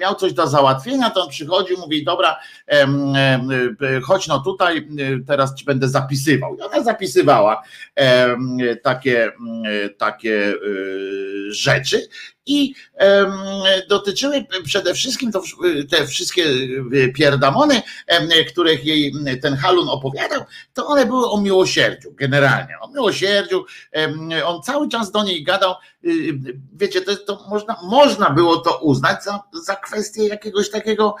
miał coś do załatwienia, to on przychodził, mówi, dobra, chodź no tutaj, teraz ci będę zapisywał. I ona zapisywała takie, takie y, rzeczy. I dotyczyły przede wszystkim to, te wszystkie pierdamony, których jej ten Halun opowiadał, to one były o miłosierdziu generalnie, o miłosierdziu, on cały czas do niej gadał, y, wiecie, to, to można, można było to uznać za, za kwestię jakiegoś takiego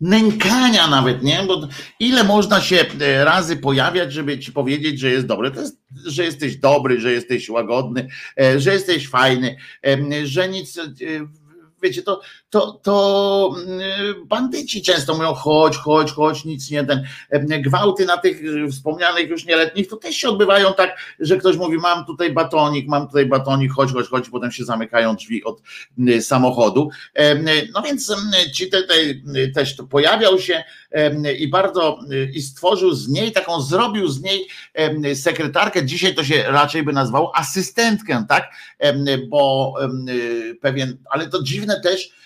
nękania nawet, nie? Bo ile można się e, razy pojawiać, żeby ci powiedzieć, że jest dobry? Jest, że jesteś dobry, że jesteś łagodny, e, że jesteś fajny, że nic e, wiecie, to, to, to mm, bandyci często mówią, chodź, chodź, chodź, nic nie ten. Gwałty na tych wspomnianych już nieletnich to też się odbywają tak, że ktoś mówi, mam tutaj batonik, mam tutaj batonik, chodź, chodź, chodź, potem się zamykają drzwi od samochodu. No więc ci tutaj też to pojawiał się i bardzo i stworzył z niej taką, zrobił z niej sekretarkę, dzisiaj to się raczej by nazwało asystentkę, tak? Bo pewien, ale to dziwne też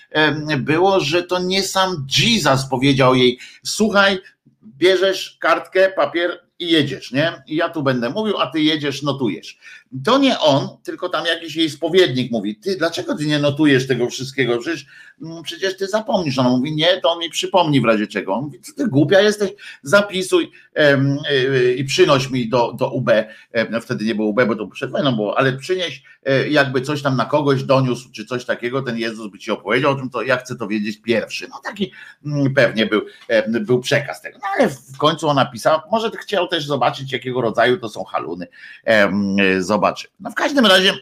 było, że to nie sam Jesus powiedział jej, słuchaj, bierzesz kartkę, papier i jedziesz, nie? I ja tu będę mówił, a ty jedziesz, notujesz. To nie on, tylko tam jakiś jej spowiednik mówi, ty dlaczego ty nie notujesz tego wszystkiego? Przecież, mm, przecież ty zapomnisz. Ona mówi, nie, to on mi przypomni w razie czego. On mówi, ty głupia jesteś, zapisuj em, y, i przynoś mi do, do UB, em, wtedy nie było UB, bo to przed wojną było, ale przynieś e, jakby coś tam na kogoś doniósł, czy coś takiego, ten Jezus by ci opowiedział o tym, to ja chcę to wiedzieć pierwszy. No taki mm, pewnie był, był przekaz tego. No ale w końcu ona pisała, może chciał też zobaczyć, jakiego rodzaju to są haluny. Zobaczyć zobaczy. No w każdym razie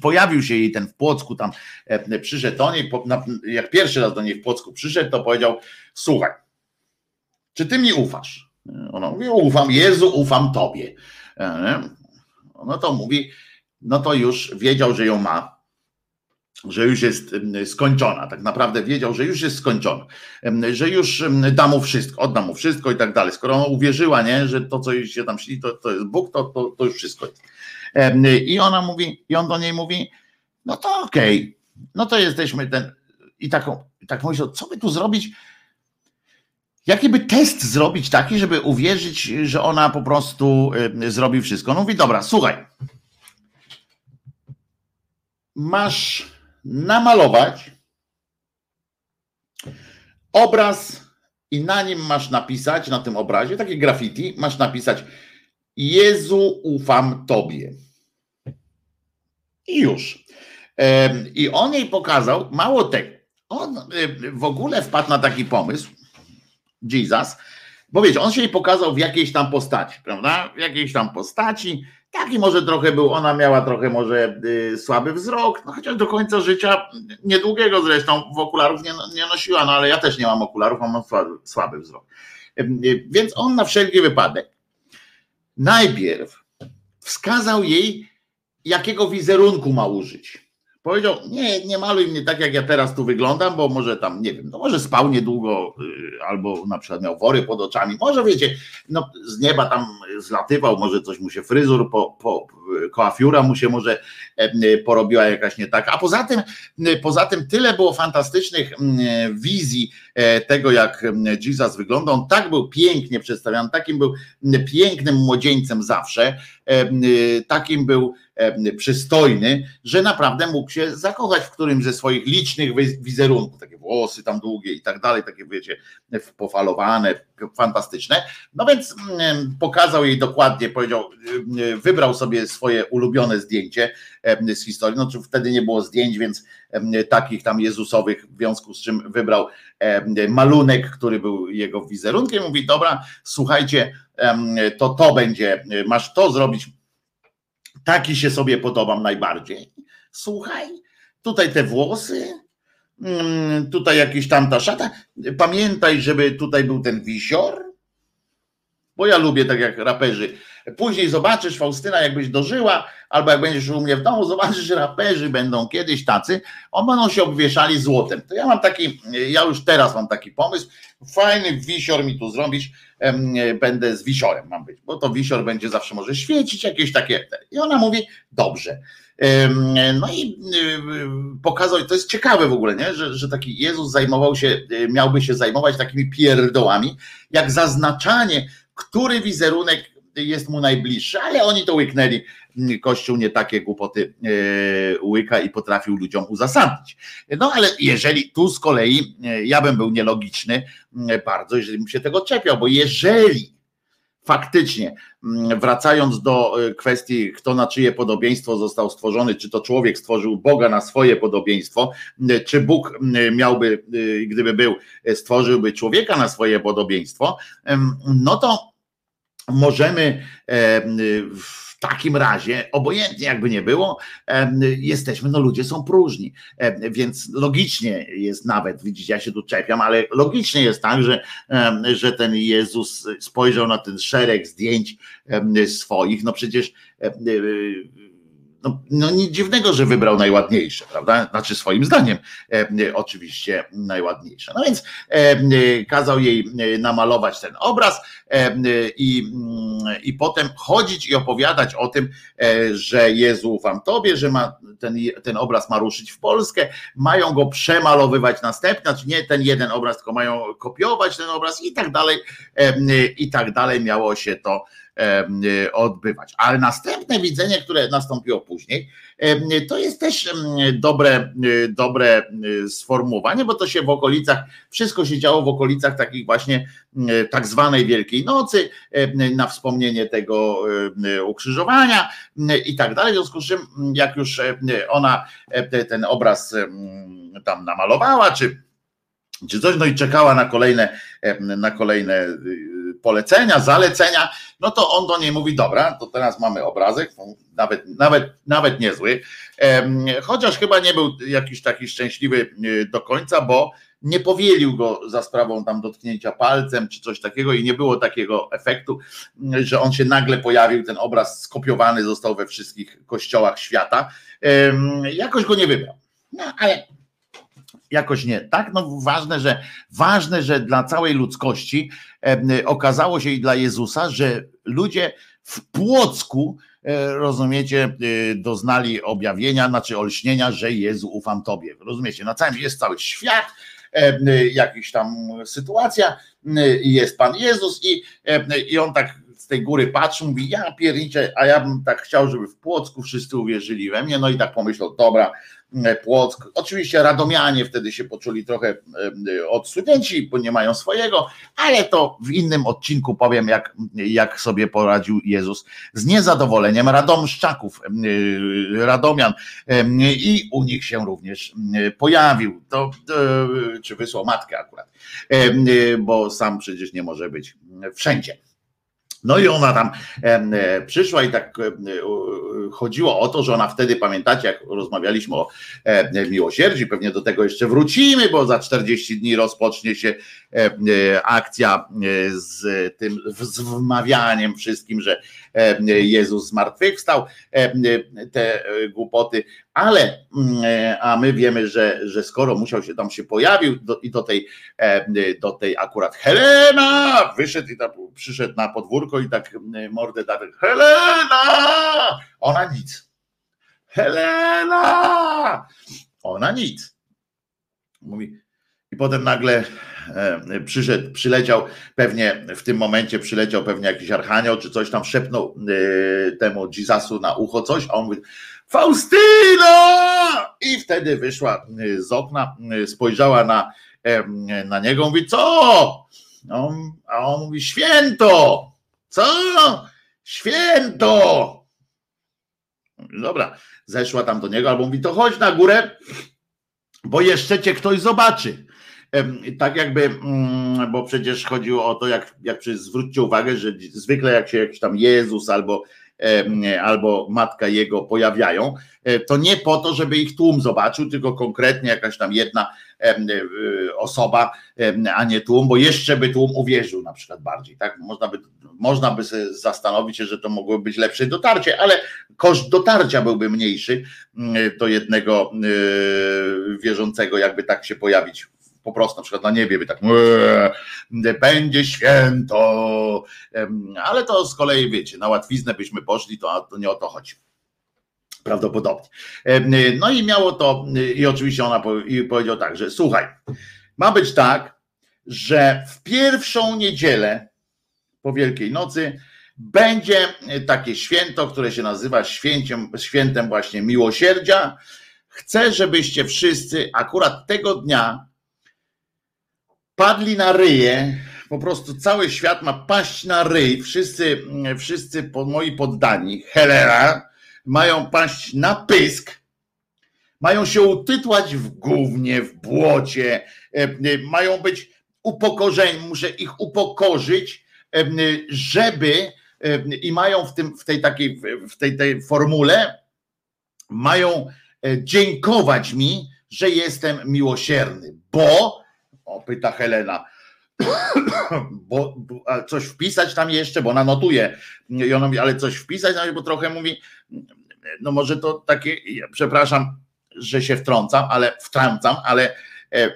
pojawił się jej ten w Płocku, tam e, przyszedł do niej, jak pierwszy raz do niej w Płocku przyszedł, to powiedział, słuchaj, czy ty mi ufasz? Ona mówi, ufam Jezu, ufam Tobie. E, no to mówi, no to już wiedział, że ją ma, że już jest skończona. Tak naprawdę wiedział, że już jest skończona, że już da mu wszystko, odda mu wszystko i tak dalej. Skoro ona uwierzyła, nie, że to, co się tam śni, to, to jest Bóg, to, to, to już wszystko jest. I ona mówi, i on do niej mówi, no to okej, okay, no to jesteśmy ten. I taką, tak myślał, co by tu zrobić? Jaki by test zrobić taki, żeby uwierzyć, że ona po prostu zrobi wszystko? No mówi, dobra, słuchaj. Masz namalować obraz i na nim masz napisać, na tym obrazie, takie graffiti, masz napisać Jezu, ufam Tobie. I już. I on jej pokazał, mało tego, on w ogóle wpadł na taki pomysł, Jesus, bo wiecie, on się jej pokazał w jakiejś tam postaci, prawda? W jakiejś tam postaci, Taki może trochę był, ona miała trochę może y, słaby wzrok, no chociaż do końca życia, niedługiego zresztą, w okularów nie, nie nosiła, no ale ja też nie mam okularów, mam słaby, słaby wzrok. Y, więc on na wszelki wypadek najpierw wskazał jej, jakiego wizerunku ma użyć. Powiedział, nie, nie maluj mnie tak, jak ja teraz tu wyglądam, bo może tam, nie wiem, no może spał niedługo, y, albo na przykład miał wory pod oczami, może wiecie, no z nieba tam zlatywał, może coś mu się fryzur, po, po, koafiura mu się może e, porobiła jakaś nie tak. A poza tym, poza tym tyle było fantastycznych wizji e, tego, jak Jesus wygląda. On tak był pięknie przedstawiany, takim był pięknym młodzieńcem zawsze, e, takim był przystojny, że naprawdę mógł się zakochać w którymś ze swoich licznych wizerunków, takie włosy tam długie i tak dalej, takie wiecie, pofalowane, fantastyczne. No więc pokazał jej dokładnie, powiedział, wybrał sobie swoje ulubione zdjęcie z historii, no wtedy nie było zdjęć, więc takich tam Jezusowych, w związku z czym wybrał malunek, który był jego wizerunkiem, mówi, dobra, słuchajcie, to to będzie, masz to zrobić, taki się sobie podobam najbardziej. Słuchaj, tutaj te włosy, mm, tutaj jakiś tam ta szata. Pamiętaj, żeby tutaj był ten wisior, bo ja lubię tak jak raperzy. Później zobaczysz, Faustyna, jakbyś dożyła, albo jak będziesz u mnie w domu, zobaczysz, że raperzy będą kiedyś tacy, on będą się obwieszali złotem. To ja mam taki, ja już teraz mam taki pomysł, fajny wisior mi tu zrobić, będę z wisiorem mam być, bo to wisior będzie zawsze może świecić, jakieś takie. I ona mówi, dobrze. No i pokazał, to jest ciekawe w ogóle, nie? Że, że taki Jezus zajmował się, y, miałby się zajmować takimi pierdołami, jak zaznaczanie, który wizerunek jest mu najbliższy, ale oni to łyknęli. Kościół nie takie głupoty e, łyka i potrafił ludziom uzasadnić. No ale jeżeli tu z kolei e, ja bym był nielogiczny bardzo, jeżeli bym się tego czepiał, bo jeżeli faktycznie, wracając do e, kwestii, kto na czyje podobieństwo został stworzony, czy to człowiek stworzył Boga na swoje podobieństwo, czy Bóg miałby, gdyby był, stworzyłby człowieka na swoje podobieństwo, no to możemy w takim razie, obojętnie jakby nie było, jesteśmy, no ludzie są próżni, więc logicznie jest nawet, widzicie, ja się tu czepiam, ale logicznie jest tak, że, że ten Jezus spojrzał na ten szereg zdjęć swoich, no przecież no, no nic dziwnego, że wybrał najładniejsze, prawda? Znaczy swoim zdaniem e, oczywiście najładniejsze. No więc e, kazał jej e, namalować ten obraz e, i, mm, i potem chodzić i opowiadać o tym, e, że Jezu ufam Tobie, że ma, ten, ten obraz ma ruszyć w Polskę, mają go przemalowywać następnie, znaczy nie ten jeden obraz, tylko mają kopiować ten obraz i tak dalej, e, i tak dalej miało się to E, odbywać. Ale następne widzenie, które nastąpiło później, to jest też dobre, e, dobre e, sformułowanie, bo to się w okolicach, wszystko się działo w okolicach takich właśnie tak zwanej Wielkiej Nocy, na wspomnienie tego ukrzyżowania i tak dalej. W związku z czym, jak już ona ten obraz tam namalowała, czy, czy coś, no i czekała na kolejne, na kolejne polecenia, zalecenia, no to on do niej mówi, dobra, to teraz mamy obrazek, nawet, nawet, nawet niezły, chociaż chyba nie był jakiś taki szczęśliwy e, do końca, bo nie powielił go za sprawą tam dotknięcia palcem czy coś takiego i nie było takiego efektu, że on się nagle pojawił, ten obraz skopiowany został we wszystkich kościołach świata. Jakoś go nie wybrał. No ale jakoś nie tak. No ważne, że ważne, że dla całej ludzkości e, okazało się i dla Jezusa, że ludzie w Płocku e, rozumiecie, e, doznali objawienia, znaczy olśnienia, że Jezu ufam Tobie. Rozumiecie, na całym jest cały świat, jakiś tam sytuacja, jest Pan Jezus i, i on tak tej góry patrzy, mówi, ja pierniczę, a ja bym tak chciał, żeby w Płocku wszyscy uwierzyli we mnie, no i tak pomyślał, dobra, Płock. Oczywiście radomianie wtedy się poczuli trochę odsunięci, bo nie mają swojego, ale to w innym odcinku powiem, jak, jak sobie poradził Jezus z niezadowoleniem radomszczaków, radomian i u nich się również pojawił. To, czy wysłał matkę akurat, bo sam przecież nie może być wszędzie. No i ona tam e, przyszła i tak e, chodziło o to, że ona wtedy, pamiętacie, jak rozmawialiśmy o e, miłosierdziu, pewnie do tego jeszcze wrócimy, bo za 40 dni rozpocznie się e, e, akcja e, z tym wmawianiem wszystkim, że Jezus zmartwychwstał, te głupoty, ale mm, a my wiemy, że, że skoro musiał się tam się pojawił do, i do tej, do tej akurat Helena wyszedł i tam, przyszedł na podwórko i tak mordę dał Helena! Ona nic. Helena! Ona nic. Mówi. Potem nagle e, przyszedł, przyleciał pewnie w tym momencie przyleciał pewnie jakiś archanioł, czy coś tam szepnął e, temu Jezusu na ucho coś, a on mówi Faustyno! I wtedy wyszła e, z okna, spojrzała na, na niego, mówi co? A on mówi święto! Co? Święto! Dobra, zeszła tam do niego, albo mówi, to chodź na górę, bo jeszcze cię ktoś zobaczy. Tak jakby, mm, bo przecież chodziło o to, jak, jak zwróćcie uwagę, że zwykle jak się jakiś tam Jezus albo albo matka jego pojawiają, e, to nie po to, żeby ich tłum zobaczył, tylko konkretnie jakaś tam jedna e, osoba, a nie tłum, bo jeszcze by tłum uwierzył na przykład bardziej. Tak? Można, by, można by zastanowić się, że to mogłoby być lepsze dotarcie, ale koszt dotarcia byłby mniejszy do jednego e, wierzącego, jakby tak się pojawić po prostu na przykład na niebie by tak będzie święto, ale to z kolei wiecie, na łatwiznę byśmy poszli, to, to nie o to chodzi prawdopodobnie. No i miało to, i oczywiście ona powiedział tak, że słuchaj, ma być tak, że w pierwszą niedzielę po Wielkiej Nocy będzie takie święto, które się nazywa święciem, świętem właśnie miłosierdzia. Chcę, żebyście wszyscy akurat tego dnia padli na ryje, po prostu cały świat ma paść na ryj, wszyscy, wszyscy moi poddani, Helena, mają paść na pysk, mają się utytłać w gównie, w błocie, e, e, mają być upokorzeni, muszę ich upokorzyć, e, żeby i mają w, tym, w tej takiej, w tej, tej formule, mają dziękować mi, że jestem miłosierny, bo o, pyta Helena. bo, bo coś wpisać tam jeszcze, bo ona notuje. I ona mówi, ale coś wpisać, bo trochę mówi, no może to takie, przepraszam, że się wtrącam, ale wtrącam, ale e,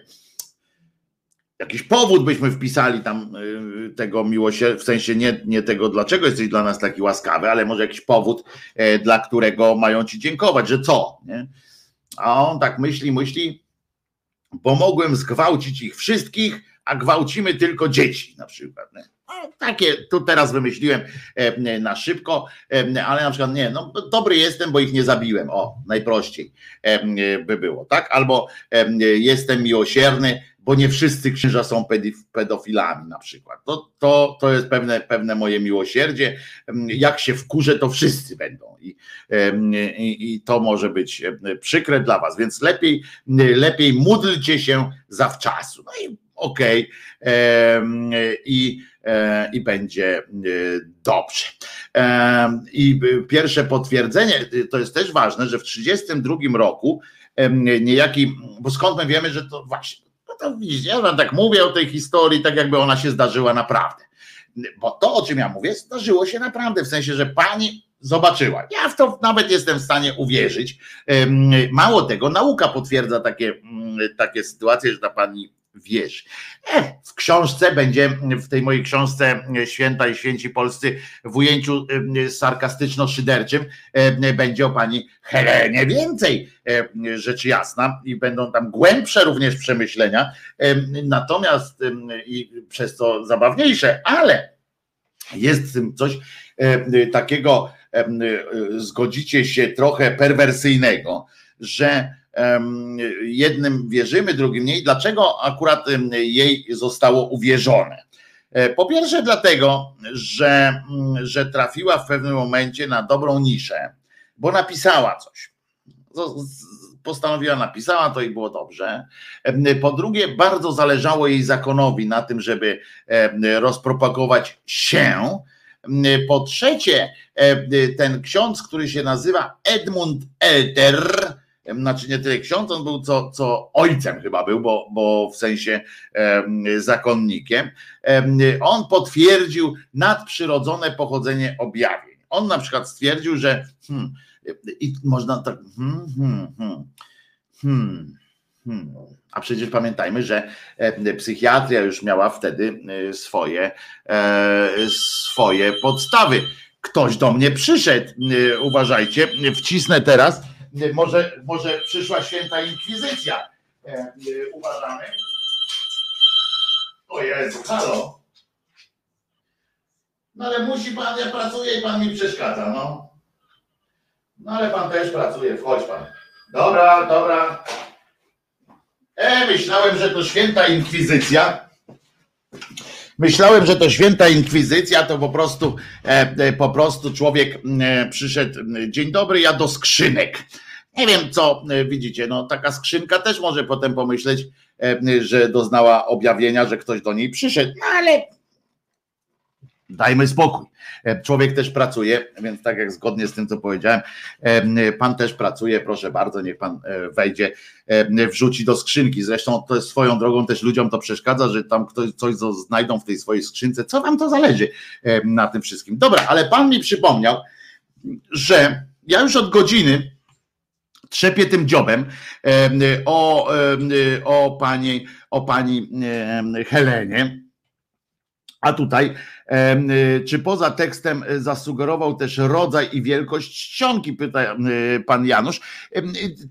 jakiś powód byśmy wpisali tam e, tego miłosierdzia, w sensie nie, nie tego, dlaczego jesteś dla nas taki łaskawy, ale może jakiś powód, e, dla którego mają ci dziękować, że co? Nie? A on tak myśli, myśli, bo mogłem zgwałcić ich wszystkich, a gwałcimy tylko dzieci na przykład. No, takie tu teraz wymyśliłem e, na szybko, e, ale na przykład nie, no dobry jestem, bo ich nie zabiłem. O, najprościej e, by było, tak? Albo jestem miłosierny, bo nie wszyscy księża są pedofilami na przykład. To, to, to jest pewne, pewne moje miłosierdzie. Jak się wkurzę, to wszyscy będą. I, i, I, to może być przykre dla was, więc lepiej, lepiej módlcie się zawczasu. No i okej. Okay. I, e, I będzie e, dobrze. I pierwsze potwierdzenie, to jest też ważne, że w 1932 roku niejaki, bo skąd my wiemy, że to właśnie to widzicie, ja tak mówię o tej historii, tak jakby ona się zdarzyła naprawdę. Bo to, o czym ja mówię, zdarzyło się naprawdę, w sensie, że pani zobaczyła. Ja w to nawet jestem w stanie uwierzyć. Mało tego, nauka potwierdza takie, mm, takie sytuacje, że ta pani wiesz. E, w książce będzie, w tej mojej książce Święta i Święci Polscy w ujęciu sarkastyczno-szyderczym będzie o pani Helenie więcej, rzecz jasna, i będą tam głębsze również przemyślenia, natomiast i przez to zabawniejsze, ale jest w tym coś takiego, zgodzicie się, trochę perwersyjnego, że jednym wierzymy, drugim nie. Dlaczego akurat jej zostało uwierzone? E, po pierwsze, dlatego, że, mm, że trafiła w pewnym momencie na dobrą niszę, bo napisała coś. Postanowiła, napisała to i było dobrze. Po drugie, bardzo zależało jej zakonowi na tym, żeby rozpropagować się. Po trzecie, ten ksiądz, który się nazywa Edmund Elter, znaczy nie tyle ksiądz, on był co, co ojcem chyba był, bo, bo w sensie zakonnikiem. On potwierdził nadprzyrodzone pochodzenie objawień. On na przykład stwierdził, że hmm, i można tak hmm, hmm, hmm, hmm, hmm. A przecież pamiętajmy, że psychiatria już miała wtedy e, swoje, e, swoje podstawy. Ktoś do mnie przyszedł, e, uważajcie, wcisnę teraz może, może przyszła święta inkwizycja. E, e, uważamy. O Jezu, halo. No ale musi pan, ja pracuję i pan mi przeszkadza, no. No ale pan też pracuje, wchodź pan. Dobra, dobra. E, myślałem, że to święta inkwizycja. Myślałem, że to święta inkwizycja, to po prostu, e, e, po prostu człowiek e, przyszedł. Dzień dobry, ja do skrzynek. Nie wiem, co widzicie. No, taka skrzynka też może potem pomyśleć, że doznała objawienia, że ktoś do niej przyszedł, no ale dajmy spokój. Człowiek też pracuje, więc tak jak zgodnie z tym, co powiedziałem, pan też pracuje, proszę bardzo, niech pan wejdzie, wrzuci do skrzynki. Zresztą to jest swoją drogą też ludziom to przeszkadza, że tam ktoś coś znajdą w tej swojej skrzynce. Co wam to zależy na tym wszystkim? Dobra, ale pan mi przypomniał, że ja już od godziny trzepie tym dziobem o, o pani, o pani Helenie. A tutaj czy poza tekstem y, zasugerował też rodzaj i wielkość czcionki, pyta y, pan Janusz.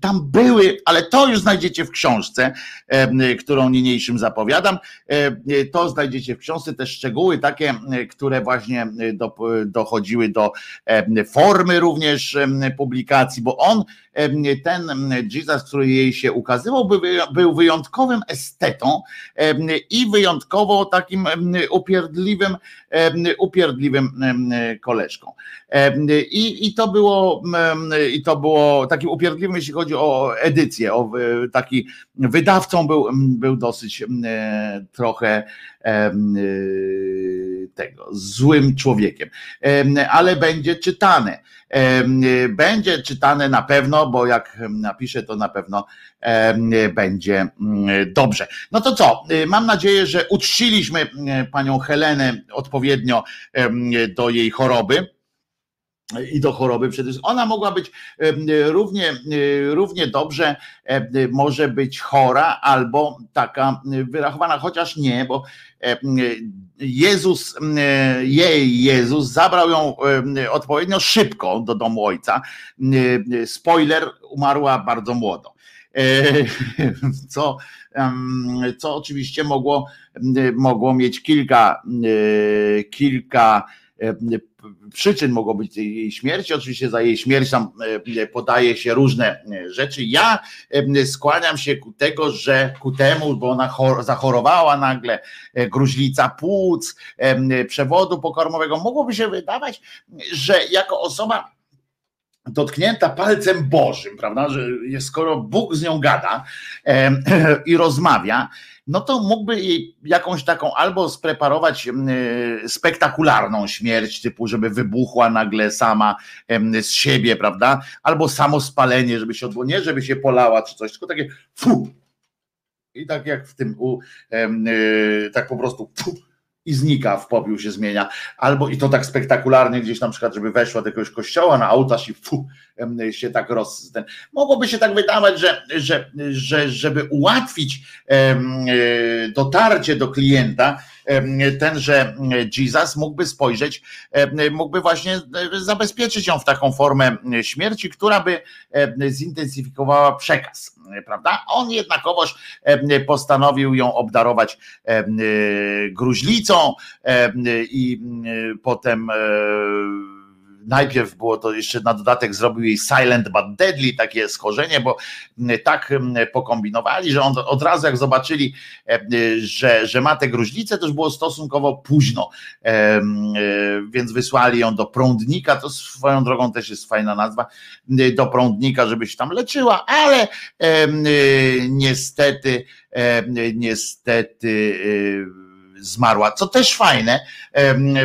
Tam były, ale to już znajdziecie w książce, którą niniejszym zapowiadam. To znajdziecie w książce te szczegóły takie, które właśnie do, dochodziły do formy również publikacji, bo on, ten Jesus, który jej się ukazywał, był wyjątkowym estetą i wyjątkowo takim upierdliwym upierdliwym koleżką. I, I to było i to było takim upierdliwym, jeśli chodzi o edycję, o taki wydawcą był, był dosyć trochę tego złym człowiekiem, ale będzie czytane. Będzie czytane na pewno, bo jak napiszę, to na pewno będzie dobrze. No to co? Mam nadzieję, że uczciliśmy panią Helenę odpowiednio do jej choroby i do choroby przede wszystkim. Ona mogła być równie, równie dobrze, może być chora albo taka wyrachowana, chociaż nie, bo Jezus, jej Jezus zabrał ją odpowiednio szybko do domu ojca. Spoiler, umarła bardzo młodo. E, co, co oczywiście mogło, mogło mieć kilka, kilka przyczyn mogło być jej śmierci. Oczywiście za jej śmierć tam e, podaje się różne e, rzeczy. Ja e, skłaniam się ku tego, że ku temu, bo ona zachorowała nagle, gruźlica płuc, przewodu pokarmowego, mogłoby się wydawać, że jako osoba dotknięta palcem Bożym, prawda, że skoro Bóg z nią gada e, i rozmawia, no to mógłby jej jakąś taką albo spreparować e, spektakularną śmierć, typu, żeby wybuchła nagle sama z siebie, prawda, albo samo spalenie, żeby się odbyło, nie żeby się polała czy coś, tylko takie fu, i tak jak w tym, u, e, tak po prostu fu, i znika, w popiół się zmienia, albo i to tak spektakularnie gdzieś na przykład, żeby weszła do jakiegoś kościoła na ołtarz i fu, się tak roz... Mogłoby się tak wydawać, że, że, że żeby ułatwić e, dotarcie do klienta, tenże Jesus mógłby spojrzeć, mógłby właśnie e, zabezpieczyć ją w taką formę śmierci, która by zintensyfikowała przekaz, prawda? On jednakowoż postanowił ją obdarować gruźlicą i potem najpierw było to jeszcze na dodatek zrobił jej Silent but Deadly, takie schorzenie, bo tak pokombinowali, że on od razu jak zobaczyli, że, że ma tę gruźlicę, to już było stosunkowo późno, więc wysłali ją do prądnika, to swoją drogą też jest fajna nazwa, do prądnika, żeby się tam leczyła, ale niestety, niestety zmarła, co też fajne,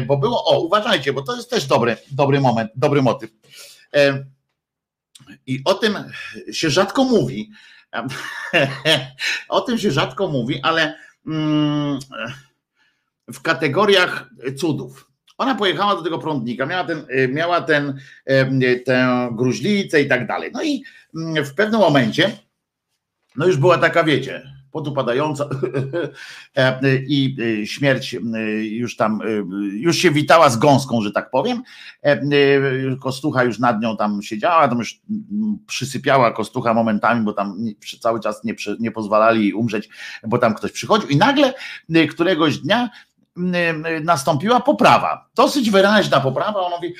bo było, o uważajcie, bo to jest też dobry, dobry moment, dobry motyw. I o tym się rzadko mówi, o tym się rzadko mówi, ale mm, w kategoriach cudów. Ona pojechała do tego prądnika, miała ten, miała ten, tę gruźlicę i tak dalej. No i mm, w pewnym momencie, no już była taka, wiecie, podupadająca. E, i e, śmierć e, już tam, już się witała z gąską, że tak powiem. Kostucha już nad nią tam siedziała, tam już przysypiała kostucha momentami, bo tam cały czas nie, nie pozwalali umrzeć, bo tam ktoś przychodził. I nagle któregoś dnia nastąpiła poprawa, dosyć wyraźna poprawa, on mówi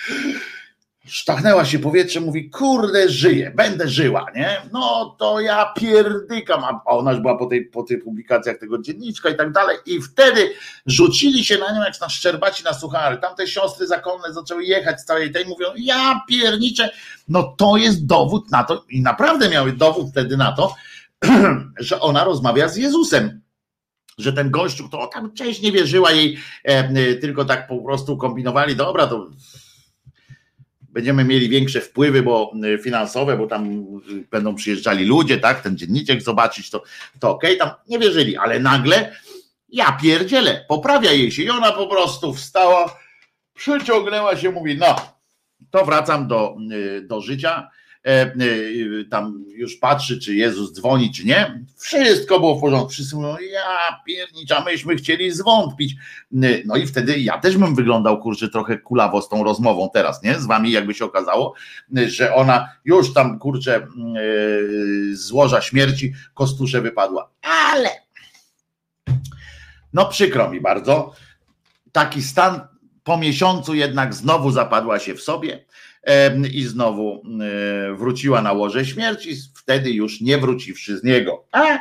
sztachnęła się powietrze, mówi, kurde, żyję, będę żyła, nie? No to ja pierdykam, a ona już była po, tej, po tych publikacjach tego dzienniczka i tak dalej. I wtedy rzucili się na nią jak na szczerbaci na suchary, tamte siostry zakonne zaczęły jechać z całej tej, mówią, ja pierniczę, no to jest dowód na to i naprawdę miały dowód wtedy na to, że ona rozmawia z Jezusem, że ten gościu, to tam nie wierzyła jej, e, tylko tak po prostu kombinowali, dobra, to będziemy mieli większe wpływy bo y, finansowe, bo tam y, będą przyjeżdżali ludzie, tak, ten dzienniczek zobaczyć, to, to okej, okay, tam nie wierzyli, ale nagle ja pierdzielę, poprawia jej się i ona po prostu wstała, przyciągnęła się, mówi, no, to wracam do, y, do życia, tam już patrzy, czy Jezus dzwoni, czy nie. Wszystko było w porządku. Wszyscy mówią, ja piernicza, myśmy chcieli zwątpić. E, no i wtedy ja też bym wyglądał, kurczę, trochę kulawo z tą rozmową teraz, nie? Z wami jakby się okazało, że ona już tam, kurczę, złoża śmierci, kostusze wypadła. Ale no przykro mi bardzo, taki stan po miesiącu jednak znowu zapadła się w sobie i znowu wróciła na łoże śmierci, wtedy już nie wróciwszy z niego. A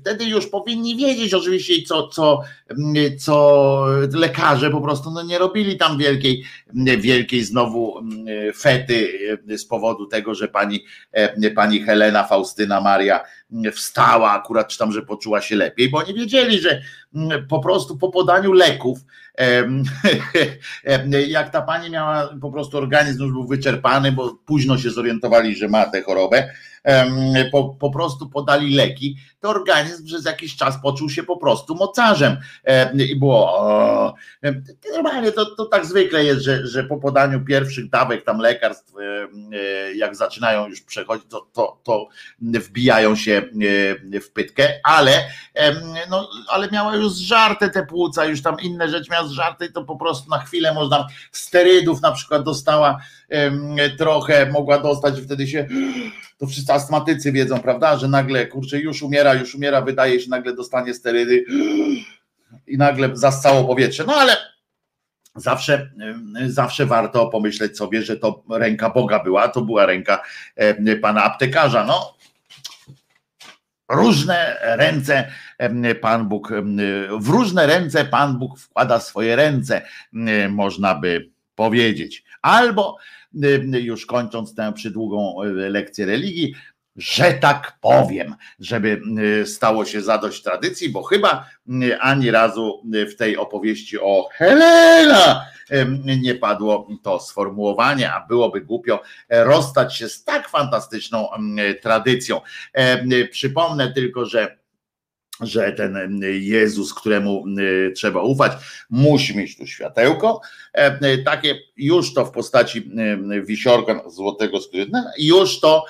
wtedy już powinni wiedzieć oczywiście, co, co, co lekarze po prostu no nie robili tam wielkiej, wielkiej znowu fety z powodu tego, że pani, pani Helena Faustyna Maria wstała akurat, czy tam, że poczuła się lepiej, bo oni wiedzieli, że po prostu po podaniu leków jak ta pani miała po prostu organizm już był wyczerpany, bo późno się zorientowali, że ma tę chorobę, po, po prostu podali leki, to organizm przez jakiś czas poczuł się po prostu mocarzem. I było normalnie to, to tak zwykle jest, że, że po podaniu pierwszych dawek tam lekarstw e, jak zaczynają już przechodzić, to, to, to wbijają się w pytkę, ale no, ale miała już zżarte te płuca, już tam inne rzeczy miała zżarte to po prostu na chwilę można sterydów na przykład dostała trochę, mogła dostać wtedy się to wszyscy astmatycy wiedzą, prawda, że nagle, kurczę, już umiera, już umiera, wydaje się, nagle dostanie sterydy i nagle zastało powietrze. No ale zawsze, zawsze warto pomyśleć sobie, że to ręka Boga była, to była ręka pana aptekarza. No, różne ręce Pan Bóg, w różne ręce Pan Bóg wkłada swoje ręce, można by powiedzieć. Albo już kończąc tę przydługą e, lekcję religii, że tak powiem, żeby stało się zadość tradycji, bo chyba ani razu w tej opowieści o Helena nie padło to sformułowanie, a byłoby głupio rozstać się z tak fantastyczną tradycją. Przypomnę tylko, że że ten Jezus, któremu trzeba ufać, musi mieć tu światełko, e, takie już to w postaci wisiorka złotego skórna, już to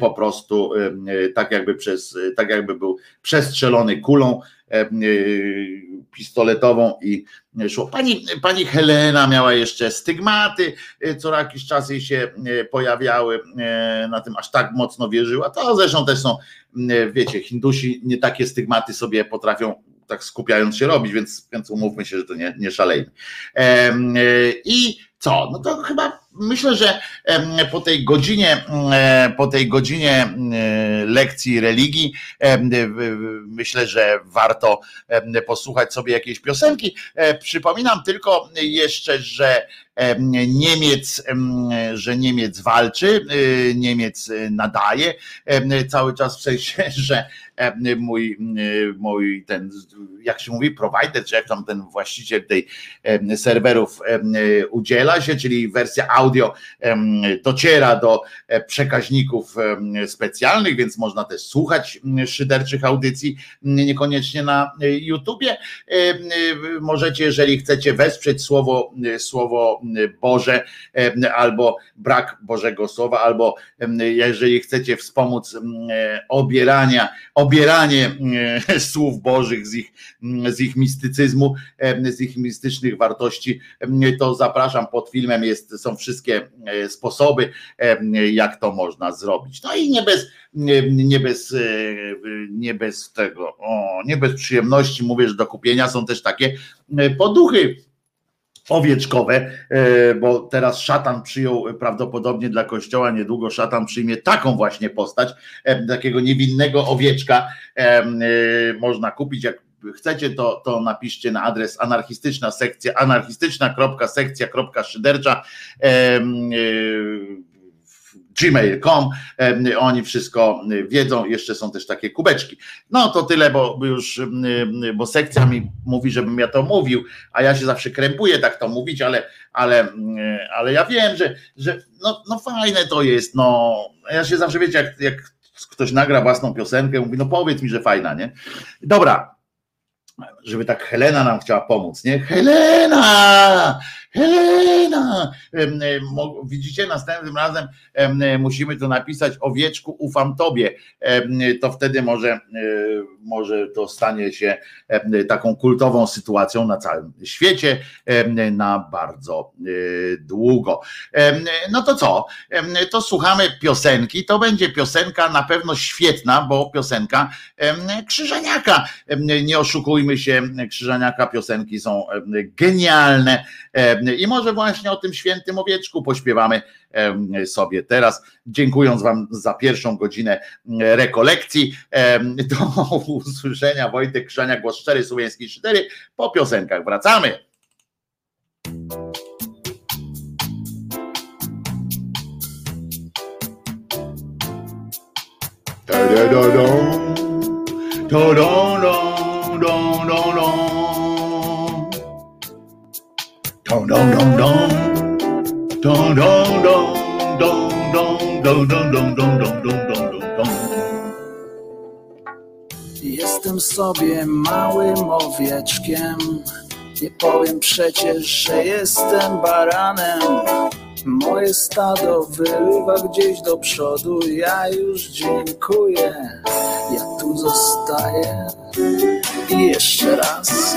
po prostu tak jakby przez, tak jakby był przestrzelony kulą E, pistoletową i szło. Pani, pani Helena miała jeszcze stygmaty, e, co jakiś czas jej się e, pojawiały, na tym aż tak mocno wierzyła. To zresztą też są, wiecie, Hindusi nie takie stygmaty sobie potrafią tak skupiając się robić, więc, więc umówmy się, że to nie, nie szalejmy. I co? No to chyba myślę, że po tej godzinie, po tej godzinie lekcji religii, myślę, że warto posłuchać sobie jakiejś piosenki. Przypominam tylko jeszcze, że Niemiec, że Niemiec walczy, Niemiec nadaje cały czas w sensie, że mój, mój ten, jak się mówi, provider, czy jak tam ten właściciel tej serwerów udziela się, czyli wersja audio dociera do e, przekaźników specjalnych, więc można też słuchać szyderczych audycji, niekoniecznie na YouTubie. Możecie, jeżeli chcecie wesprzeć słowo, słowo Boże albo brak Bożego Słowa, albo jeżeli chcecie wspomóc obierania, obieranie słów Bożych z ich, z ich mistycyzmu, z ich mistycznych wartości, to zapraszam pod filmem, jest, są wszystkie e, sposoby, jak to można zrobić. No i nie bez, nie bez, e, nie bez tego, o, nie bez przyjemności mówię, że do kupienia są też takie e, poduchy owieczkowe, e, bo teraz szatan przyjął prawdopodobnie dla kościoła, niedługo szatan przyjmie taką właśnie postać, e, takiego niewinnego owieczka e, można kupić, jak chcecie, to, to napiszcie na adres anarchistyczna sekcja, anarchistyczna.sekcja.szydercza gmail.com, oni wszystko wiedzą, jeszcze są też takie kubeczki. No to tyle, bo już, bo sekcja mi mówi, żebym ja to mówił, a ja się zawsze krępuję tak to mówić, ale, ale, ale ja wiem, że, że no, no fajne to jest, no ja się zawsze wiecie, jak, jak ktoś nagra własną piosenkę, mówi, no powiedz mi, że fajna, nie? Dobra, żeby tak Helena nam chciała pomóc, nie? Helena! Helena! Widzicie, następnym razem musimy to napisać owieczku, ufam tobie. To wtedy może, może to stanie się taką kultową sytuacją na całym świecie na bardzo długo. No to co? To słuchamy piosenki. To będzie piosenka na pewno świetna, bo piosenka Krzyżaniaka. Nie oszukujmy się, Krzyżaniaka piosenki są genialne i może właśnie o tym świętym owieczku pośpiewamy sobie teraz, dziękując Wam za pierwszą godzinę rekolekcji. Do usłyszenia Wojtek Krzania, głos 4, Słowiański 4. Po piosenkach wracamy. Da da Dong, dong, dong, dong. Dong, dong, dong, dong, dong, dong, dong, dong, dong, dong, dong, dong. Jestem sobie małym owieczkiem. Nie powiem przecież, że jestem baranem. Moje stado wyrywa gdzieś do przodu. Ja już dziękuję. Ja tu zostaję. I jeszcze raz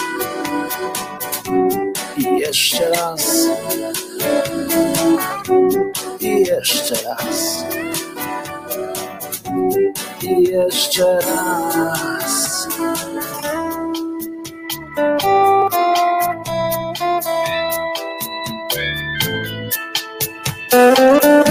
Jeszcze raz. I jeszcze raz. I jeszcze raz. siebie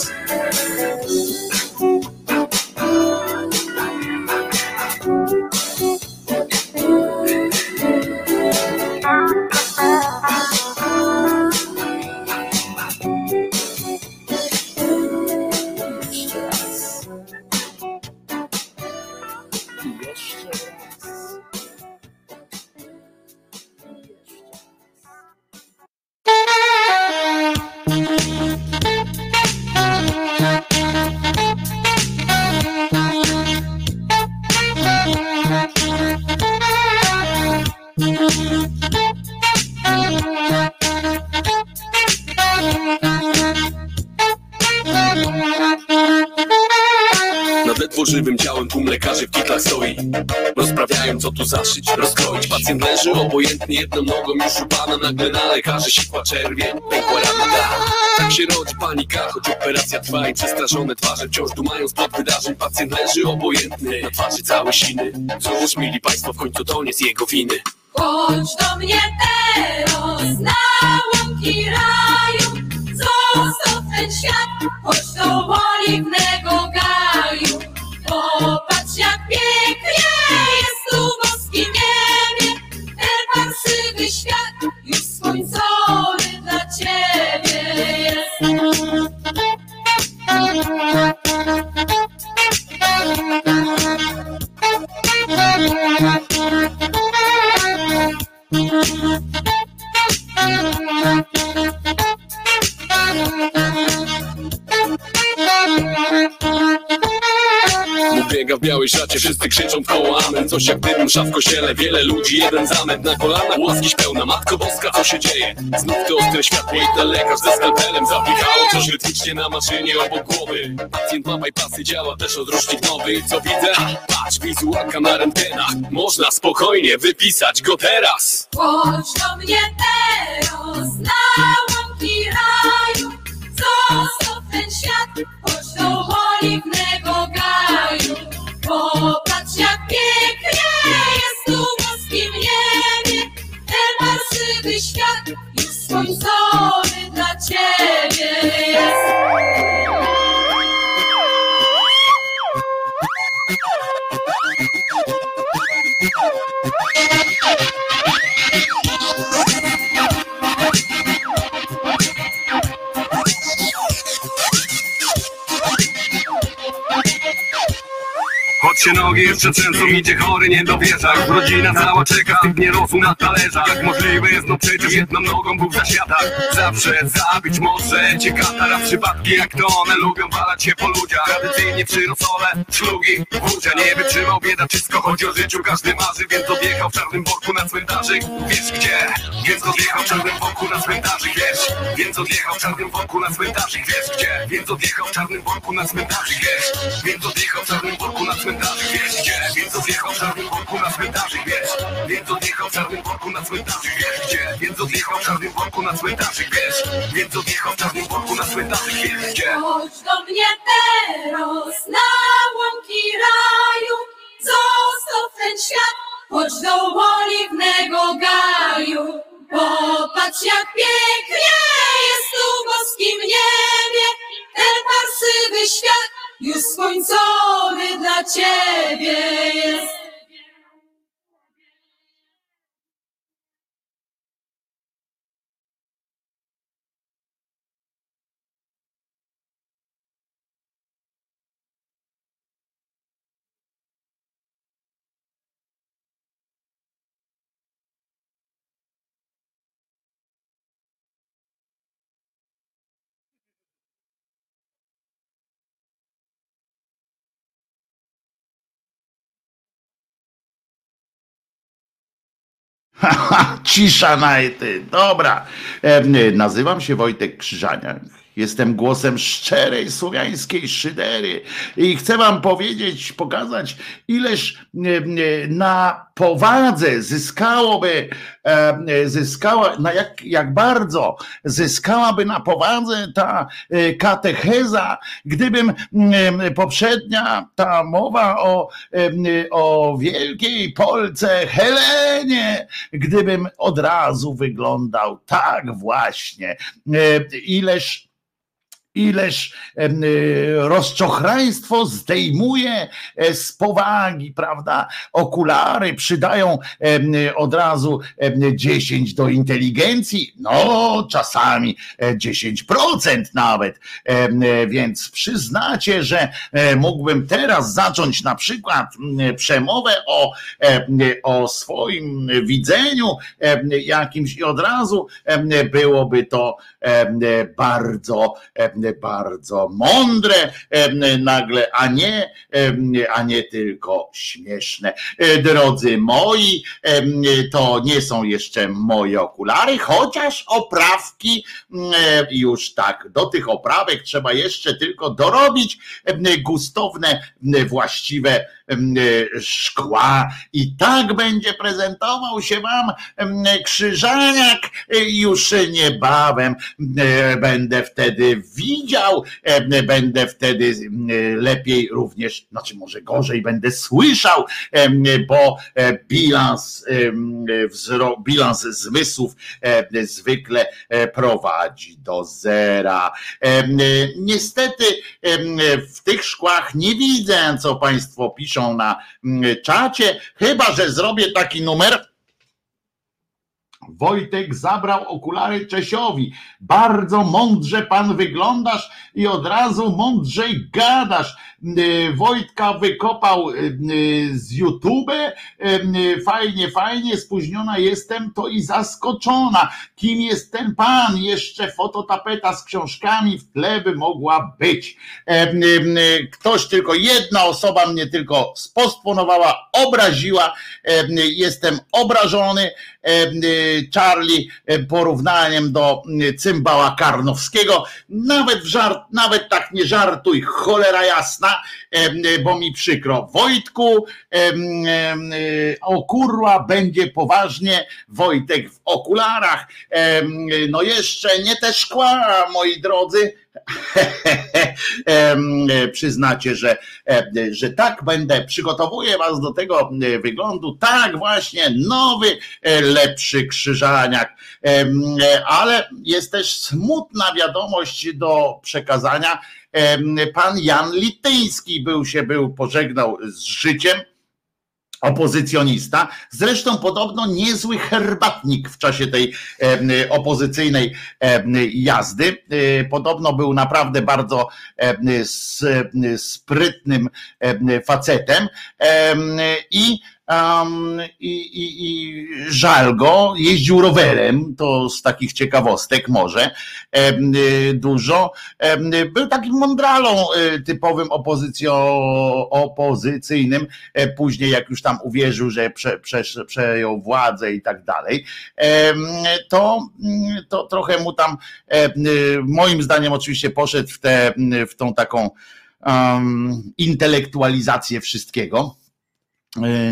Co tu zaszyć, rozkroić Pacjent leży obojętnie jedną nogą już u pana Nagle na lekarzy sikła czerwień, pękła rana. Da Tak się rodzi panika, choć operacja trwa I przestraszone twarze wciąż dumają spod wydarzeń. Pacjent leży obojętny, na twarzy całe siny. Cóż, mili państwo, w końcu to nie z jego winy. Chodź do mnie teraz na łąki raju, zostaw ten świat, chodź do oliwnego białej szacie, wszyscy krzyczą w koło amen. Coś jak dym, msza w kościele, wiele ludzi, jeden zamęt Na kolanach. Łaskiś pełna, Matko Boska, co się dzieje? Znów to ostre światło i ten lekarz ze skalpelem Zapikało coś rytmicznie na maszynie obok głowy. Pacjent ma bypassy, działa też odrusznik nowy Co widzę? Patrz, wizualka na rentenach Można spokojnie wypisać go teraz. Chodź do mnie teraz na łąki raju, ten świat, chodź do oliwnego się nogi jeszcze trzęsą, idzie chory, nie dowierza rodzina cała czeka, nie rosł na talerzach. Jak możliwe jest, no przecież jedną nogą był w zaświatach Zawsze zabić może cię katara Przypadki jak to one lubią walać się po ludziach. Tradycyjnie przy rosole, szlugi, wódzia Nie wytrzymał bieda, wszystko chodzi o życiu. Każdy marzy, więc odjechał w czarnym worku na cmentarzyk. Wiesz gdzie? Więc odjechał w czarnym worku na cmentarzyk. Wiesz? Więc odjechał w czarnym worku na cmentarzyk. Wiesz gdzie? Więc odjechał w czarnym worku na cmentarzyk. Wiesz? Więc odjechał w czarnym worku na cmentarzyk Gdzie? Więc odjechał w czarnym worku na cmentarzyk Wiesz? Więc odjechał w czarnym worku na cmentarzyk Wiesz? Więc odjechał w czarnym worku na cmentarzyk Wiesz? Więc odjechał w czarnym worku na cmentarzyk Wiesz? Chodź do mnie teraz na łąki raju, zostaw ten świat, chodź do oliwnego gaju. Popatrz jak pięknie jest tu w boskim niebie, ten parsywy świat już skończony dla ciebie jest. Cisza na ty. Dobra. E, Nazywam się Wojtek Krzyżaniak Jestem głosem szczerej słowiańskiej szydery i chcę wam powiedzieć, pokazać, ileż e, e, na powadze zyskałoby, e, zyskała, na jak, jak bardzo zyskałaby na powadze ta katecheza, gdybym poprzednia ta mowa o, o wielkiej Polce Helenie, gdybym od razu wyglądał tak właśnie, ileż Ileż y, rozczochraństwo zdejmuje e, z powagi, prawda? Okulary przydają od razu 10 do inteligencji, no czasami 10% e, nawet. Więc przyznacie, że e, mógłbym teraz zacząć na przykład przemowę o, o swoim widzeniu jakimś i od razu byłoby to bardzo bardzo mądre nagle, a nie, a nie tylko śmieszne. E, drodzy moi, to nie są jeszcze moje okulary, chociaż oprawki e, już tak, do tych oprawek trzeba jeszcze tylko dorobić gustowne, właściwe E, szkła. I tak będzie prezentował się wam krzyżaniak już niebawem. E, będę wtedy widział, będę wtedy lepiej również, znaczy może gorzej będę słyszał, bo e, bilans, bilans zmysłów zwykle prowadzi do zera. Niestety w tych szkłach nie widzę, co Państwo piszą, piszą na mm, czacie, chyba że zrobię taki numer. Wojtek zabrał okulary Czesiowi. Bardzo mądrze pan wyglądasz i od razu mądrzej gadasz. Y, Wojtka wykopał y, y, z YouTube. Fajnie, fajnie, spóźniona jestem, to i zaskoczona. Kim jest ten pan? Jeszcze fototapeta z książkami w tle by mogła być. Ktoś tylko, jedna osoba mnie tylko spostponowała, obraziła. Jestem obrażony. Charlie porównaniem do cymbała Karnowskiego. Nawet w żart, nawet tak nie żartuj, cholera jasna bo mi przykro. Wojtku, o kurwa, będzie poważnie. Wojtek w okularach. No jeszcze nie te szkła, moi drodzy. Przyznacie, że, że tak będę, przygotowuję was do tego wyglądu, tak właśnie, nowy, e, lepszy krzyżaniak, ale jest też smutna wiadomość do przekazania, Pan Jan Lityński był się był, pożegnał z życiem opozycjonista. Zresztą podobno niezły herbatnik w czasie tej opozycyjnej jazdy. E, podobno był naprawdę bardzo sprytnym facetem i um, i, i, i żal go, jeździł rowerem, to z takich ciekawostek może um, dużo. Um, był takim mądralą um, typowym opozycjo, opozycyjnym, później jak już tam uwierzył, że prze, prze, przejął władzę i tak dalej, to, to trochę mu tam moim zdaniem oczywiście poszedł w, tę w tą taką intelektualizację wszystkiego. E,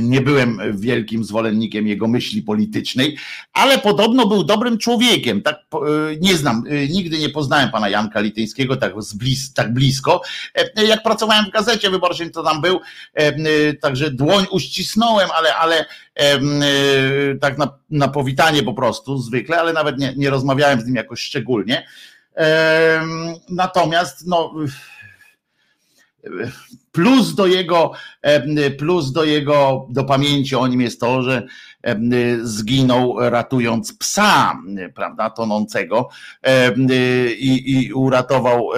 nie byłem wielkim zwolennikiem jego myśli politycznej, ale podobno był dobrym człowiekiem. Tak, e, nie znam, e, nigdy nie poznałem pana Janka Lityńskiego tak, blis, tak blisko. Jak pracowałem w gazecie wyborczej, to tam był, także dłoń uścisnąłem, ale, ale tak na, na powitanie po prostu zwykle, ale nawet nie, nie rozmawiałem z nim jakoś szczególnie. Natomiast no Plus do jego, plus do jego, do pamięci o nim jest to, że zginął ratując psa, prawda, tonącego i, i uratował,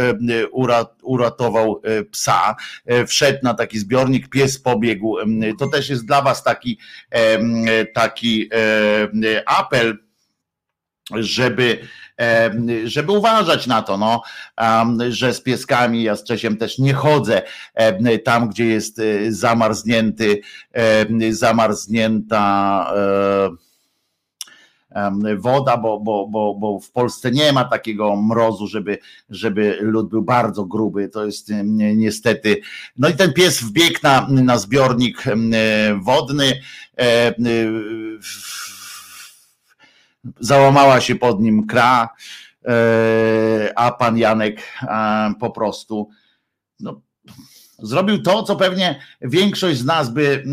uratował e, psa. E, wszedł na taki zbiornik, pies pobiegł. To też jest dla was taki, taki apel, żeby żeby uważać na to, no, że z pieskami ja z Czesiem też nie chodzę tam, gdzie jest e, zamarznięty, zamarznięta woda, bo, bo, bo, bo w Polsce nie ma takiego mrozu, żeby, żeby lód był bardzo gruby. To jest niestety. No i ten pies wbiegł na, na zbiornik wodny. Załamała się pod nim kra, a pan Janek po prostu no, zrobił to, co pewnie większość z nas by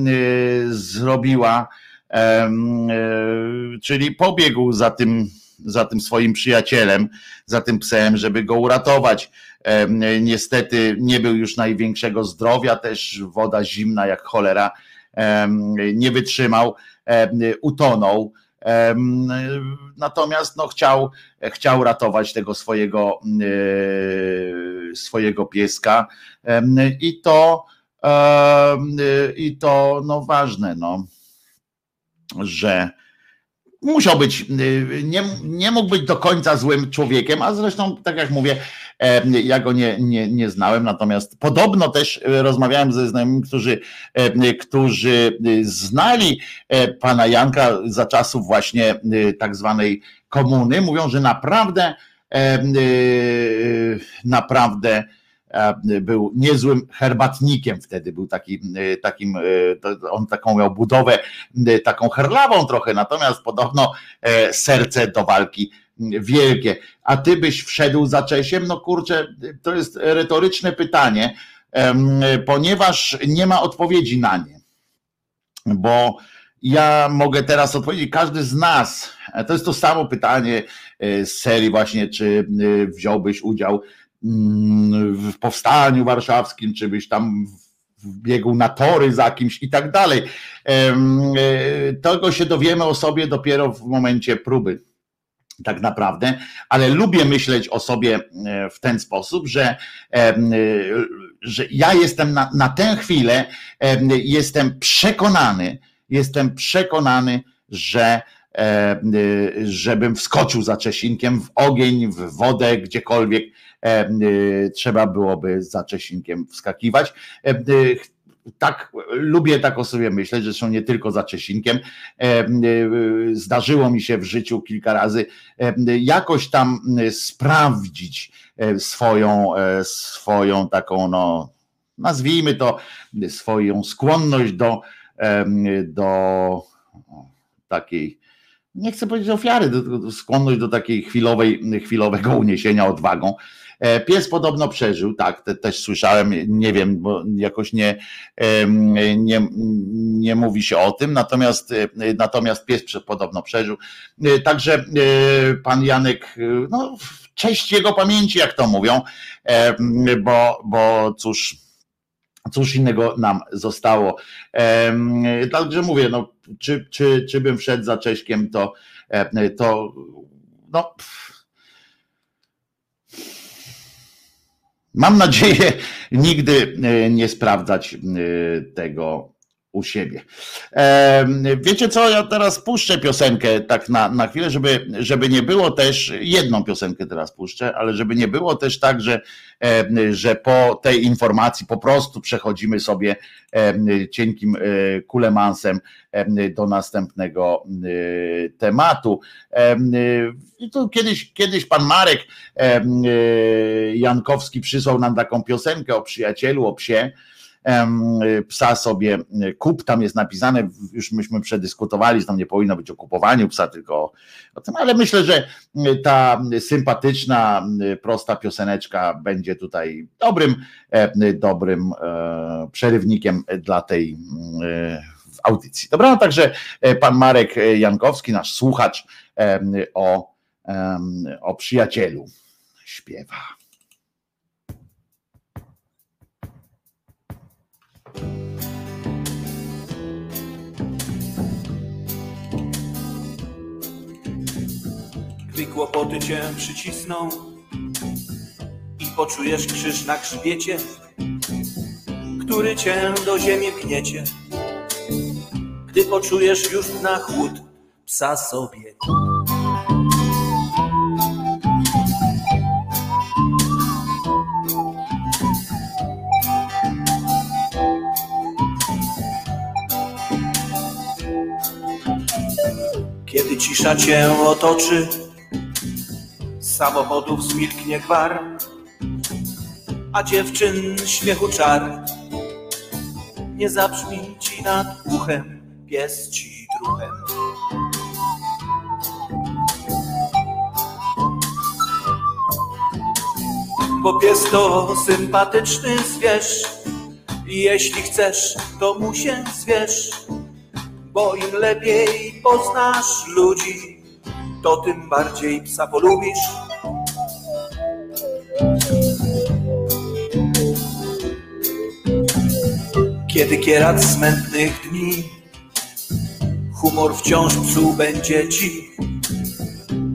zrobiła E, czyli pobiegł za tym, za tym swoim przyjacielem, za tym psem, żeby go uratować. Niestety nie był już największego zdrowia, też woda zimna jak cholera nie wytrzymał, utonął. Natomiast no, chciał, chciał ratować tego swojego, e, swojego pieska i to, i to no, ważne. No że musiał być, y, nie, nie mógł być do końca złym człowiekiem, a zresztą, tak jak mówię, e, ja go nie, nie, nie znałem, natomiast podobno też rozmawiałem ze znajomymi, którzy, e, którzy znali e, pana Janka za czasów właśnie tak zwanej komuny, mówią, że naprawdę naprawdę był niezłym herbatnikiem wtedy, był taki, e, takim, e, on taką miał budowę, e, taką herlawą trochę, natomiast podobno serce do walki wielkie. A ty byś wszedł za Czesiem? No kurczę, to jest retoryczne pytanie, ponieważ nie ma odpowiedzi na nie. Bo ja mogę teraz odpowiedzieć, każdy z nas, to jest to samo pytanie z serii właśnie, czy wziąłbyś udział w powstaniu warszawskim, czy byś tam biegł na tory za kimś i tak dalej. E, tego się dowiemy o sobie dopiero w momencie próby. Tak naprawdę, ale lubię myśleć o sobie e, w ten sposób, że, e, że ja jestem na, na tę chwilę, jestem przekonany, jestem przekonany, że żebym wskoczył za Czesinkiem w ogień, w wodę, gdziekolwiek, E, e, trzeba byłoby za Czesinkiem wskakiwać. E, tak, lubię tak o sobie myśleć, zresztą nie tylko za Czesinkiem. Zdarzyło mi się w życiu kilka razy jakoś tam sprawdzić swoją, swoją taką, no, nazwijmy to, swoją skłonność do, do takiej, nie chcę powiedzieć ofiary, skłonność do takiej chwilowej, chwilowego uniesienia odwagą. E, pies podobno przeżył, tak, te, też słyszałem, nie wiem, bo jakoś nie, nie, nie mówi się o tym, natomiast, e, natomiast pies podobno przeżył. E, także pan Janek, no, cześć jego pamięci, jak to mówią, bo, bo cóż, cóż innego nam zostało. Także mówię, no, czy, czy, czy bym wszedł za Cześkiem, to, to no, Mam nadzieję nigdy e, nie sprawdzać e, tego u siebie. Wiecie co, ja teraz puszczę piosenkę tak na, na chwilę, żeby, żeby nie było też, jedną piosenkę teraz puszczę, ale żeby nie było też tak, że, że po tej informacji po prostu przechodzimy sobie cienkim e, kulemansem do następnego e, tematu. Tu kiedyś, kiedyś pan Marek e, Jankowski przysłał nam taką piosenkę o przyjacielu, o psie, psa sobie kup, tam jest napisane, już myśmy przedyskutowali, że tam nie powinno być o kupowaniu psa, tylko o tym, ale myślę, że ta sympatyczna, prosta pioseneczka będzie tutaj dobrym, dobrym e, przerywnikiem dla tej e, audycji. Dobra, także e, pan Marek Jankowski, nasz słuchacz o, o przyjacielu śpiewa. Gdy kłopoty cię przycisną i poczujesz krzyż na grzbiecie, który cię do ziemi gniecie. Gdy poczujesz już na chłód psa sobie Cisza cię otoczy, z samochodów zmilknie gwar, a dziewczyn śmiechu czar. Nie zabrzmi ci nad uchem, pies ci druhem. Bo pies to sympatyczny zwierz jeśli chcesz, to mu się zwierz, bo im lepiej poznasz ludzi, to tym bardziej psa polubisz. Kiedy kierat smętnych dni, humor wciąż psuł będzie ci.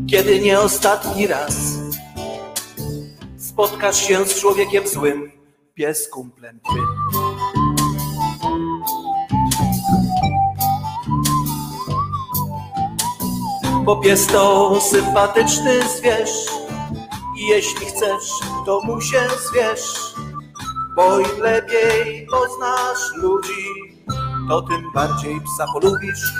Kiedy nie ostatni raz spotkasz się z człowiekiem złym, pies kumplem twym. Bo pies to sympatyczny zwierz i jeśli chcesz, to mu się zwierz. Bo im lepiej poznasz ludzi, to tym bardziej psa polubisz.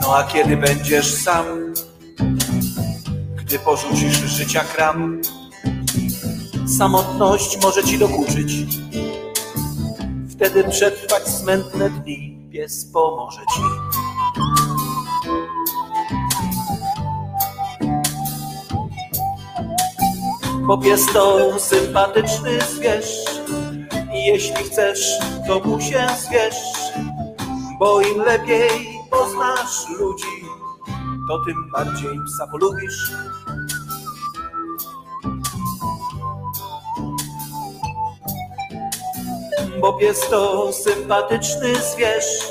No a kiedy będziesz sam, gdy porzucisz życia kram, samotność może ci dokuczyć. Wtedy przetrwać smętne dni, pies pomoże ci. Bo pies to sympatyczny zwierz i jeśli chcesz, to mu się zwierz, bo im lepiej poznasz ludzi, to tym bardziej psa polubisz. Bo pies to sympatyczny zwierz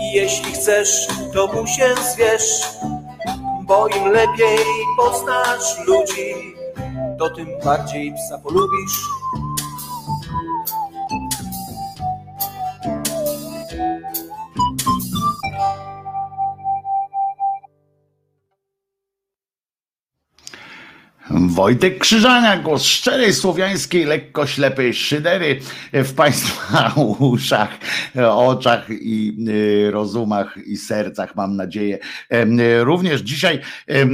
i jeśli chcesz, to mu się zwierz, bo im lepiej poznasz ludzi, to tym bardziej psa polubisz. Wojtek Krzyżania, głos szczerej słowiańskiej, lekko ślepej szydery w Państwa uszach, oczach i y, rozumach i sercach, mam nadzieję. Y, Również dzisiaj y,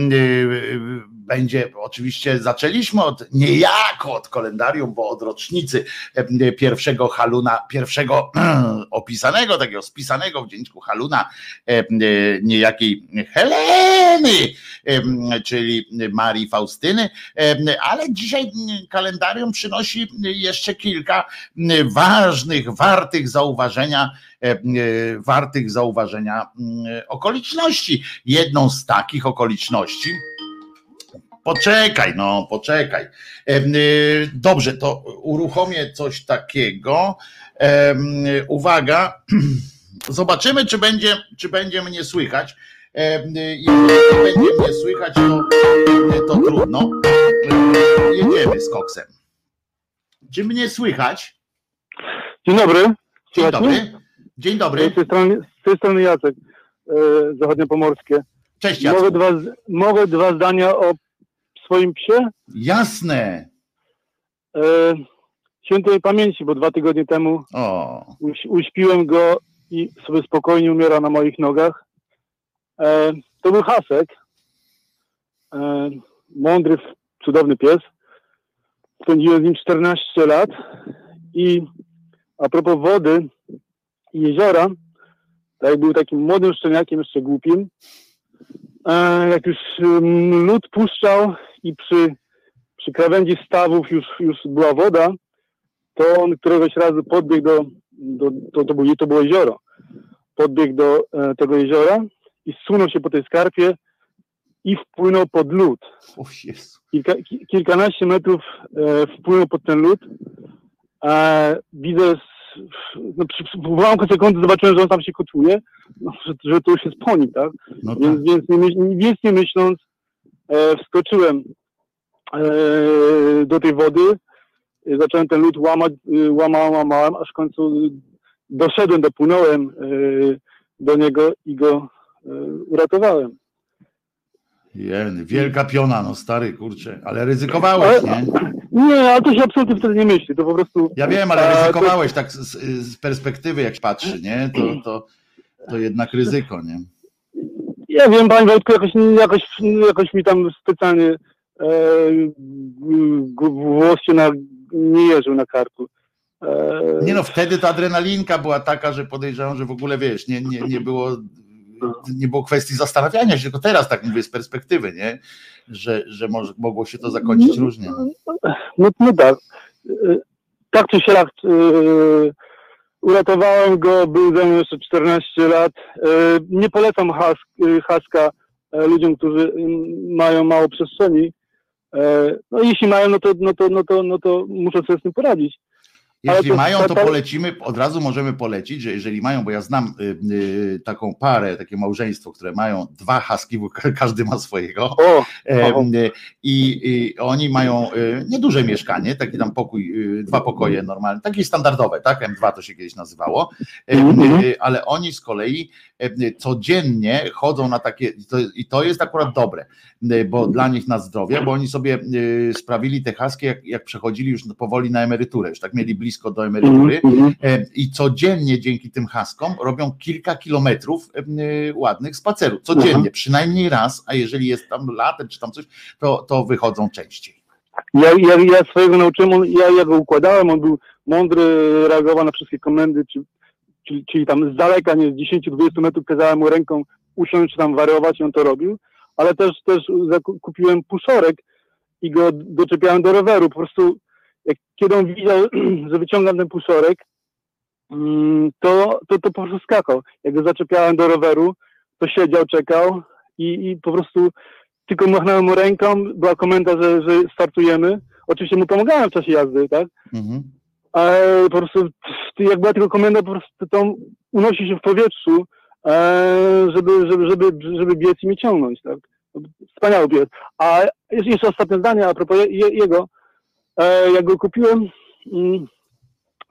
będzie, oczywiście zaczęliśmy od, niejako od kalendarium, bo od rocznicy em, pierwszego haluna, pierwszego opisanego, takiego spisanego w dzienniczku haluna, em, niejakiej Heleny, czyli Marii Faustyny, ale dzisiaj kalendarium przynosi jeszcze kilka ważnych, wartych zauważenia, e, wartych zauważenia mm, okoliczności. Jedną z takich okoliczności, Poczekaj, no, poczekaj. Y, Dobrze, to uruchomię coś takiego. Uwaga, zobaczymy, czy będzie, czy będzie mnie słychać. Y, nie będzie mnie słychać, to, to trudno. Jedziemy z koksem. Czy mnie słychać? Dzień dobry. Dzień dobry. Dzień dobry. Z tej strony, z tej strony Jacek, e, zachodniopomorskie. Cześć Mogę Jacku. dwa, mogę dwa zdania o swoim psie? Jasne. E, świętej pamięci, bo dwa tygodnie temu O, uś, uśpiłem go i sobie spokojnie umiera na moich nogach. E, to był Hasek. E, mądry, cudowny pies. Spędziłem z nim 14 lat i a propos wody i jeziora, tak jak był takim młodym szczeniakiem, jeszcze głupim, jak już lód puszczał i przy, przy krawędzi stawów już, już była woda, to on któregoś razu podbiegł do, do to, to, było, to było jezioro, podbiegł do e, tego jeziora i zsunął się po tej skarpie i wpłynął pod lód. Kilka, ki- kilkanaście metrów e, wpłynął pod ten lód. E, widzę, no, ułamku sekundy zobaczyłem, że on tam się kotłuje, no, że, że to już jest po nim, tak? No tak. Więc, więc, nie, myśl, więc nie myśląc, e, wskoczyłem e, do tej wody, e, zacząłem ten lód łamać, e, łamałem, łamałem, aż w końcu doszedłem, dopłynąłem e, do niego i go e, uratowałem. Jeny, wielka piona, no stary, kurczę, ale ryzykowałeś, nie? Nie, ale to się absolutnie wtedy nie myśli, to po prostu... Ja wiem, ale ryzykowałeś tak z, z perspektywy, jak patrzy, nie? To, to, to jednak ryzyko, nie? Ja wiem, panie Wojtku, jakoś, jakoś, jakoś mi tam specjalnie e, włos się na, nie jeżył na karku. E, Nie no, wtedy ta adrenalinka była taka, że podejrzewam, że w ogóle wiesz, nie, nie, nie było nie było kwestii zastanawiania się, tylko teraz tak mówię z perspektywy, nie? Że, że może, mogło się to zakończyć różnie. No, no tak. E, Tak czy siak e, uratowałem go, był ze mną jeszcze 14 lat. E, Nie polecam has, e, haska e, ludziom, którzy mm, mają mało przestrzeni. No jeśli mają, no to, no to, no to, no to muszą sobie z tym poradzić. Jeśli to- mają, to polecimy, od razu możemy polecić, że jeżeli mają, bo ja znam y, y, taką parę, takie małżeństwo, które mają dwa haski, bo ka- każdy ma swojego. E, y, I, I oni mają y, nieduże mieszkanie, taki tam pokój, y, dwa pokoje normalne, takie standardowe, tak? M2 to się kiedyś nazywało, E, Mhm. y, ale oni z kolei y, codziennie chodzą na takie, i to, jest akurat dobre, y, bo dla nich na zdrowie, bo oni sobie y, sprawili te haski, jak, jak przechodzili już powoli na emeryturę, już tak mieli blisko do emerytury Mhm. e, i codziennie dzięki tym haskom robią kilka kilometrów e, ładnych spacerów. Codziennie, Mhm. przynajmniej raz, a jeżeli jest tam latem czy tam coś, to, to wychodzą częściej. Ja, ja, ja swojego nauczyłem, on, ja, ja go układałem, on był mądry, reagował na wszystkie komendy, czy, czyli, czyli tam z daleka, nie z 10-20 metrów kazałem mu ręką usiąść, czy tam wariować i on to robił, ale też, też kupiłem puszorek i go doczepiałem do roweru, po prostu jak, kiedy on widział, że wyciągam ten puszorek, mm, to, to, to po prostu skakał. Jak go zaczepiałem do roweru, to siedział, czekał i, i po prostu tylko machnąłem mu ręką, była komenda, że, że startujemy. Oczywiście mu pomagałem w czasie jazdy, tak? Mhm. Ale po prostu jak była tylko komenda, po prostu to unosi się w powietrzu, e, żeby, żeby, żeby, żeby biec i mnie ciągnąć, tak? Wspaniały biec. A jeszcze, ostatnie zdanie a propos je, je, jego. E, jak go kupiłem, mm,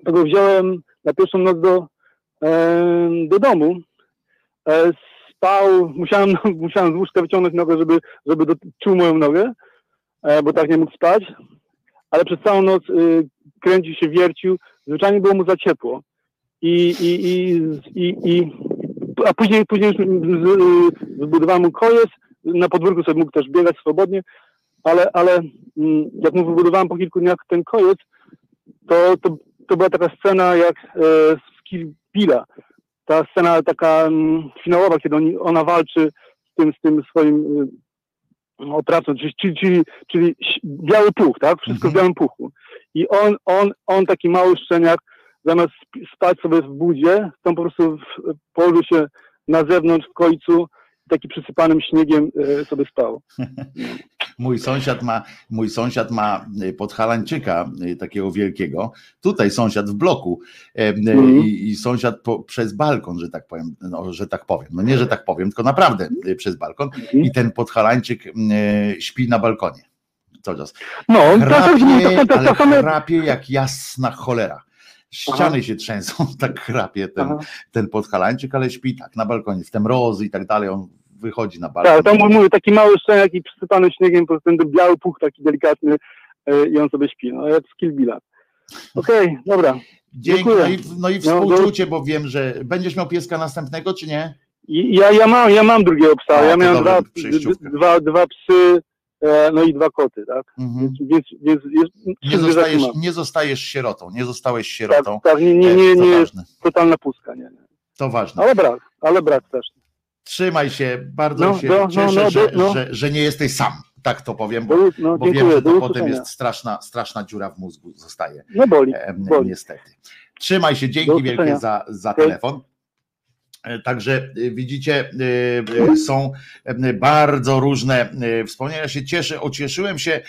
to go wziąłem na pierwszą noc do, e, do domu. E, spał, musiałem, musiałem z łóżka wyciągnąć nogę, żeby, żeby do, czuł moją nogę, e, bo tak nie mógł spać. Ale przez całą noc y, kręcił się, wiercił. Zwyczajnie było mu za ciepło. I, i, i, i, i a później, później zbudowałem mu kojec. Na podwórku sobie mógł też biegać swobodnie, ale, ale mm, jak mu wybudowałem po kilku dniach ten kojec, to, to, to była taka scena jak e, z Kill Billa. Ta scena taka mm, finałowa, kiedy oni, ona walczy z tym, z tym swoim y, oprawcą, czyli, czyli, czyli, czyli biały puch, tak? Wszystko w Mhm. białym puchu. I on, on, on taki mały szczeniak, zamiast sp- spać sobie w budzie, to po prostu w, położył się na zewnątrz w końcu, taki przysypanym śniegiem e, sobie spał. Mój sąsiad ma, mój sąsiad ma y, podhalańczyka y, takiego wielkiego. Tutaj sąsiad w bloku e, Mhm. i, i sąsiad po, przez balkon, że tak powiem, no, że tak powiem. No nie, że tak powiem, tylko naprawdę przez balkon. I ten podhalańczyk śpi na balkonie. Cały czas. No, Chrapie, to, chrapie jak jasna cholera. Ściany się trzęsą, tak chrapie ten, Aha. ten podhalańczyk, ale śpi tak na balkonie, w te mrozy i tak dalej, on wychodzi na balkon. Tak, tam mówię, taki mały szczeniak i przysypany śniegiem, po prostu ten biały puch taki delikatny e, i on sobie śpi, no jak z Kill Billa. Okej, dobra. Dzięki, dziękuję. no i, no i No, współczucie, bo wiem, że będziesz miał pieska następnego, czy nie? Ja, ja, mam, ja mam drugiego psa, A, ja miałem dwa, dwa, dwa psy, no i dwa koty, tak? Mhm. Więc, więc, więc Nie, zostajesz, nie zostajesz sierotą, nie zostałeś sierotą. Tak, tak, nie, nie, E, nie, to nie totalna pustka, nie, nie. to ważne. Ale brak, ale brak też. Trzymaj się, bardzo No, się do- no, cieszę, no, że, no. że, że nie jesteś sam, tak to powiem, bo, no, bo wiem, że to potem jest straszna, straszna dziura w mózgu zostaje. No boli, E, boli. Niestety. Trzymaj się, dzięki wielkie za, za telefon. E, Także y, widzicie, y, y, są bardzo różne wspomnienia. Się cieszę, ucieszyłem się,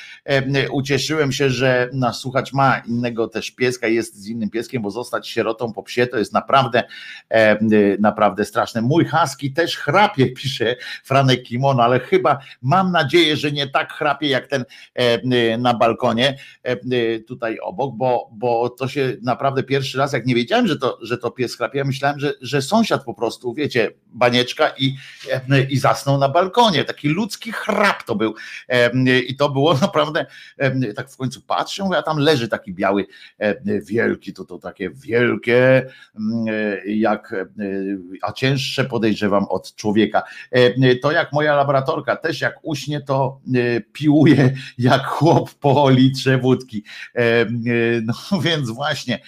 y, ucieszyłem się, że nas słuchać ma innego też pieska, jest z innym pieskiem, bo zostać sierotą po psie to jest naprawdę, e, naprawdę straszne. Mój husky też chrapie, pisze Franek Kimono, ale chyba mam nadzieję, że nie tak chrapie jak ten e, na balkonie e, tutaj obok, bo, bo to się naprawdę pierwszy raz, jak nie wiedziałem, że to, że to pies chrapie, ja myślałem, że, że sąsiad po prostu prostu, wiecie, banieczka i, i zasnął na balkonie. Taki ludzki chrap to był. I to było naprawdę, tak w końcu patrzę, a tam leży taki biały, wielki, to to takie wielkie, jak, a cięższe podejrzewam od człowieka. To jak moja laboratorka, też jak uśnie, to piłuje jak chłop po litrze wódki. No więc właśnie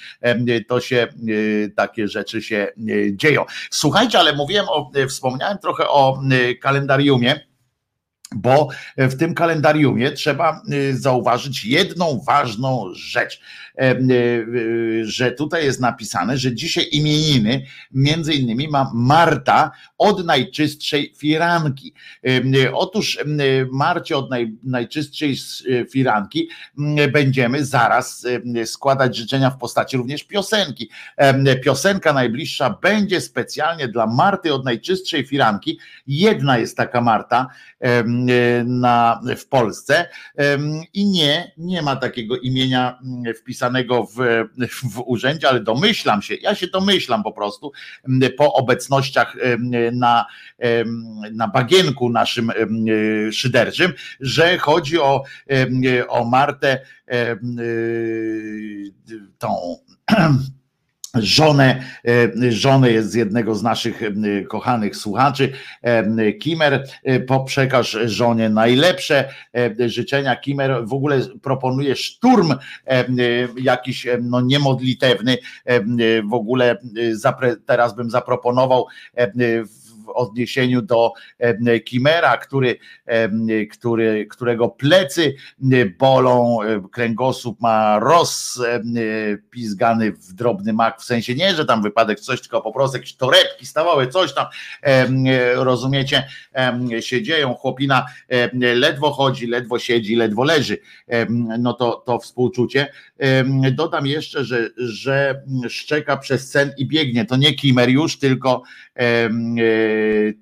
to się, takie rzeczy się dzieją. Słuchajcie, ale mówiłem o, wspomniałem trochę o kalendariumie bo w tym kalendariumie trzeba zauważyć jedną ważną rzecz. E, e, że tutaj jest napisane, że dzisiaj imieniny między innymi ma Marta od najczystszej firanki. E, otóż Marcie od naj, najczystszej firanki będziemy zaraz składać życzenia w postaci również piosenki. Piosenka najbliższa będzie specjalnie dla Marty od najczystszej firanki. Jedna jest taka Marta na, w Polsce i nie, nie ma takiego imienia wpisanego zapisanego w, w urzędzie, ale domyślam się, ja się domyślam po prostu po obecnościach na, na bagienku naszym szyderczym, że chodzi o, o Martę tą żonę, e, żonę jest z jednego z naszych e, kochanych słuchaczy, e, Kimer, przekaż żonie najlepsze życzenia. Kimer w ogóle proponuje szturm jakiś no niemodlitewny, w ogóle teraz bym zaproponował w odniesieniu do Kimera, który, który, którego plecy bolą, kręgosłup ma rozpizgany w drobny mak, w sensie nie, że tam wypadek coś, tylko po prostu jakieś torebki stawały, coś tam, rozumiecie, się dzieją, chłopina ledwo chodzi, ledwo siedzi, ledwo leży, no to, to współczucie. Dodam jeszcze, że, że szczeka przez sen i biegnie, to nie Kimer już, tylko E,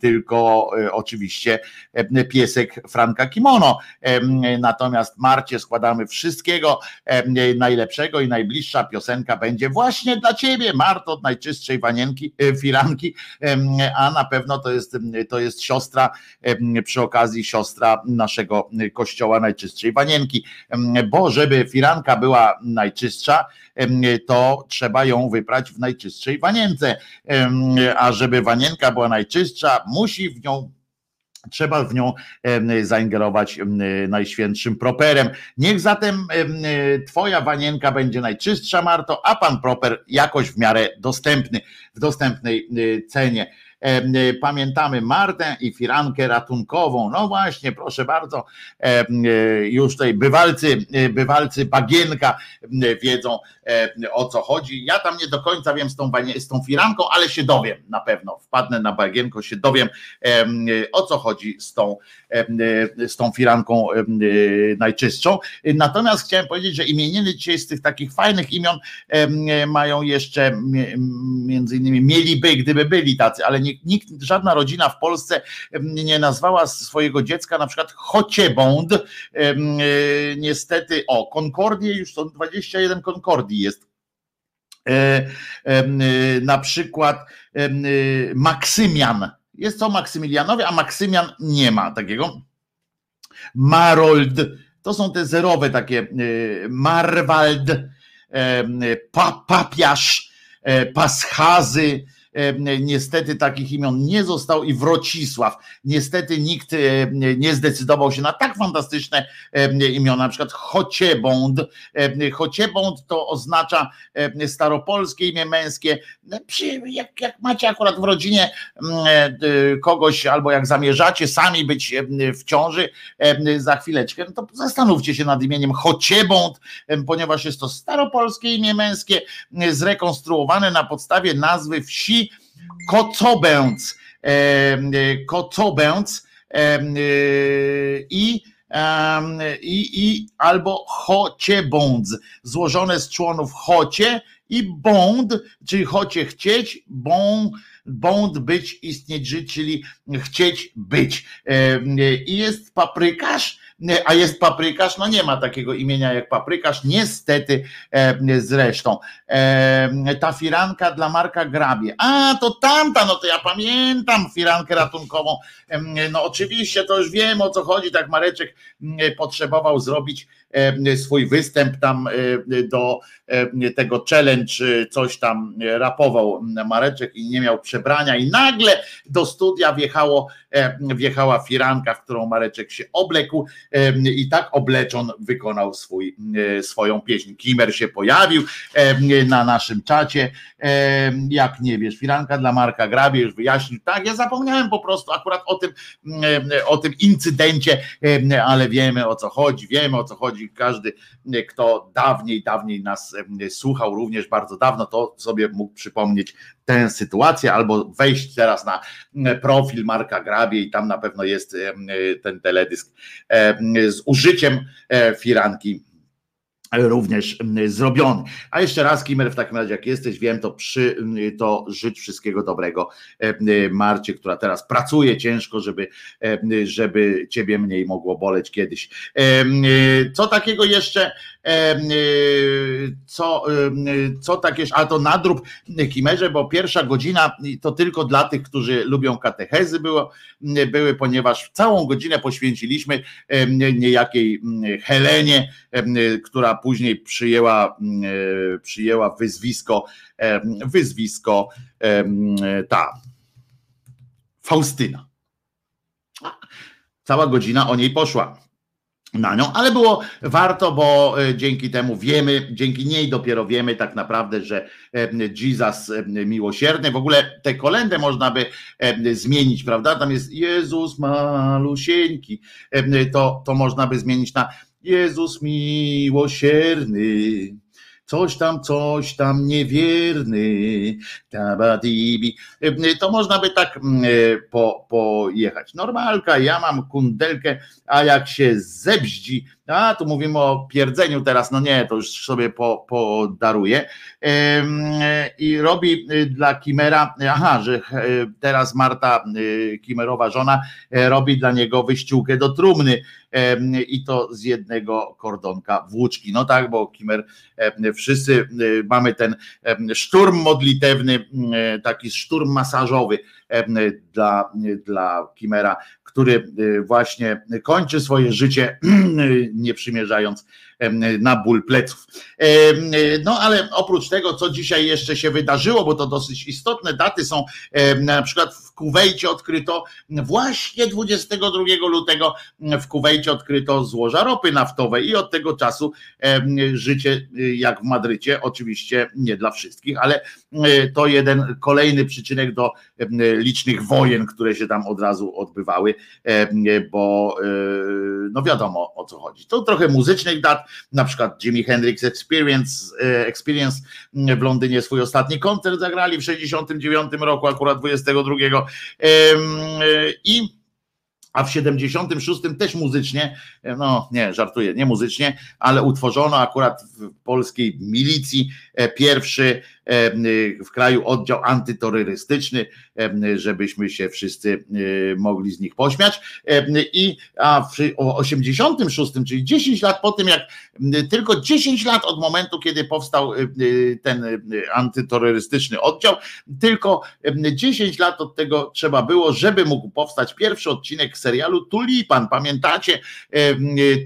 tylko e, oczywiście e, piesek Franka Kimono. Natomiast Marcie składamy wszystkiego najlepszego i najbliższa piosenka będzie właśnie dla ciebie, Marto, od najczystszej wanienki, firanki, a na pewno to jest, to jest siostra, przy okazji siostra naszego kościoła najczystszej wanienki, bo żeby firanka była najczystsza, to trzeba ją wyprać w najczystszej wanience, a żeby wanienka była najczystsza, musi w nią Trzeba w nią zaingerować najświętszym properem. Niech zatem Twoja wanienka będzie najczystsza, Marto, a pan proper jakoś w miarę dostępny, w dostępnej cenie. E, pamiętamy Martę i firankę ratunkową. No właśnie, proszę bardzo, e, już tutaj bywalcy, e, bywalcy bagienka wiedzą o co chodzi. Ja tam nie do końca wiem z tą, z tą firanką, ale się dowiem na pewno. Wpadnę na bagienko, się dowiem o co chodzi z tą, z tą firanką najczystszą. Natomiast chciałem powiedzieć, że imieniny dzisiaj z tych takich fajnych imion mają jeszcze między innymi mieliby, gdyby byli tacy, ale nikt, żadna rodzina w Polsce nie nazwała swojego dziecka na przykład Chociebąd. E, niestety, o, Concordie już są 21 Concordii jest. E, na przykład Maksymian. Jest to Maksymilianowie, a Maksymian nie ma takiego. Marold, to są te zerowe takie. E, Marwald, Papiasz, Paschazy, Niestety takich imion nie został i Wrocisław. Niestety nikt nie zdecydował się na tak fantastyczne imiona, na przykład Chociebąd. Chociebąd to oznacza staropolskie imię męskie. Jak, jak macie akurat w rodzinie kogoś, albo jak zamierzacie sami być w ciąży za chwileczkę, no to zastanówcie się nad imieniem Chociebąd, ponieważ jest to staropolskie imię męskie, zrekonstruowane na podstawie nazwy wsi Kocobęc, Kocobęc i i, i albo chociebądz, złożone z członów chocie i bąd, czyli chocie chcieć, bąd być, istnieć, żyć, czyli chcieć być. I jest paprykarz, a jest paprykarz, no nie ma takiego imienia jak paprykarz, niestety zresztą. Ta firanka dla Marka Grabie, a to tamta, no to ja pamiętam firankę ratunkową, no oczywiście to już wiem o co chodzi, tak Mareczek potrzebował zrobić swój występ tam do tego challenge, coś tam rapował Mareczek i nie miał przebrania. I nagle do studia wjechało, wjechała firanka, w którą Mareczek się oblekł i tak obleczon wykonał swój, swoją pieśń. Kimer się pojawił na naszym czacie, jak nie wiesz, firanka dla Marka Grabie już wyjaśnił, tak, ja zapomniałem po prostu akurat o tym, o tym incydencie, ale wiemy o co chodzi, wiemy o co chodzi, każdy, kto dawniej, dawniej nas słuchał, również bardzo dawno, to sobie mógł przypomnieć tę sytuację, albo wejść teraz na profil Marka Grabie i tam na pewno jest ten teledysk z użyciem e, firanki również zrobiony. A jeszcze raz, Kimer, w takim razie, jak jesteś, wiem, to przy to życz wszystkiego dobrego Marcie, która teraz pracuje ciężko, żeby, żeby ciebie mniej mogło boleć kiedyś. Co takiego jeszcze, co, co takie, a to nadrób Kimerze, bo pierwsza godzina to tylko dla tych, którzy lubią katechezy było, były, ponieważ całą godzinę poświęciliśmy niejakiej Helenie, która później przyjęła, e, przyjęła wyzwisko, e, wyzwisko e, ta Faustyna. Cała godzina o niej poszła na nią, ale było warto, bo dzięki temu wiemy, dzięki niej dopiero wiemy tak naprawdę, że Jesus miłosierny, w ogóle tę kolendę można by zmienić, prawda? Tam jest Jezus malusieńki, to, to można by zmienić na Jezus miłosierny, coś tam, coś tam niewierny, tabadibi. To można by tak mm, po, pojechać. Normalka, ja mam kundelkę, a jak się zebździ, a tu mówimy o pierdzeniu teraz, no nie, to już sobie po, podaruję. I robi y, dla Kimera, aha, że teraz Marta, y, Kimerowa żona, robi dla niego wyściółkę do trumny i to z jednego kordonka włóczki. No tak, bo Kimer, wszyscy y, mamy ten szturm modlitewny, taki szturm masażowy dla, dla Kimera, który właśnie kończy swoje życie nie przymierzając na ból pleców. No ale oprócz tego, co dzisiaj jeszcze się wydarzyło, bo to dosyć istotne daty są, na przykład w Kuwejcie odkryto właśnie 22 lutego w Kuwejcie odkryto złoża ropy naftowej i od tego czasu życie jak w Madrycie, oczywiście nie dla wszystkich, ale to jeden kolejny przyczynek do licznych wojen, które się tam od razu odbywały, bo no wiadomo o co chodzi. To trochę muzycznych dat, na przykład Jimi Hendrix Experience, Experience w Londynie swój ostatni koncert zagrali w 69 roku, akurat 22 i a w 76 też muzycznie, no nie, żartuję, nie muzycznie, ale utworzono akurat w polskiej milicji e, pierwszy w kraju oddział antyterrorystyczny, żebyśmy się wszyscy mogli z nich pośmiać. I a w 86, czyli 10 lat po tym, jak tylko 10 lat od momentu, kiedy powstał ten antyterrorystyczny oddział, tylko 10 lat od tego trzeba było, żeby mógł powstać pierwszy odcinek serialu Tulipan. Pamiętacie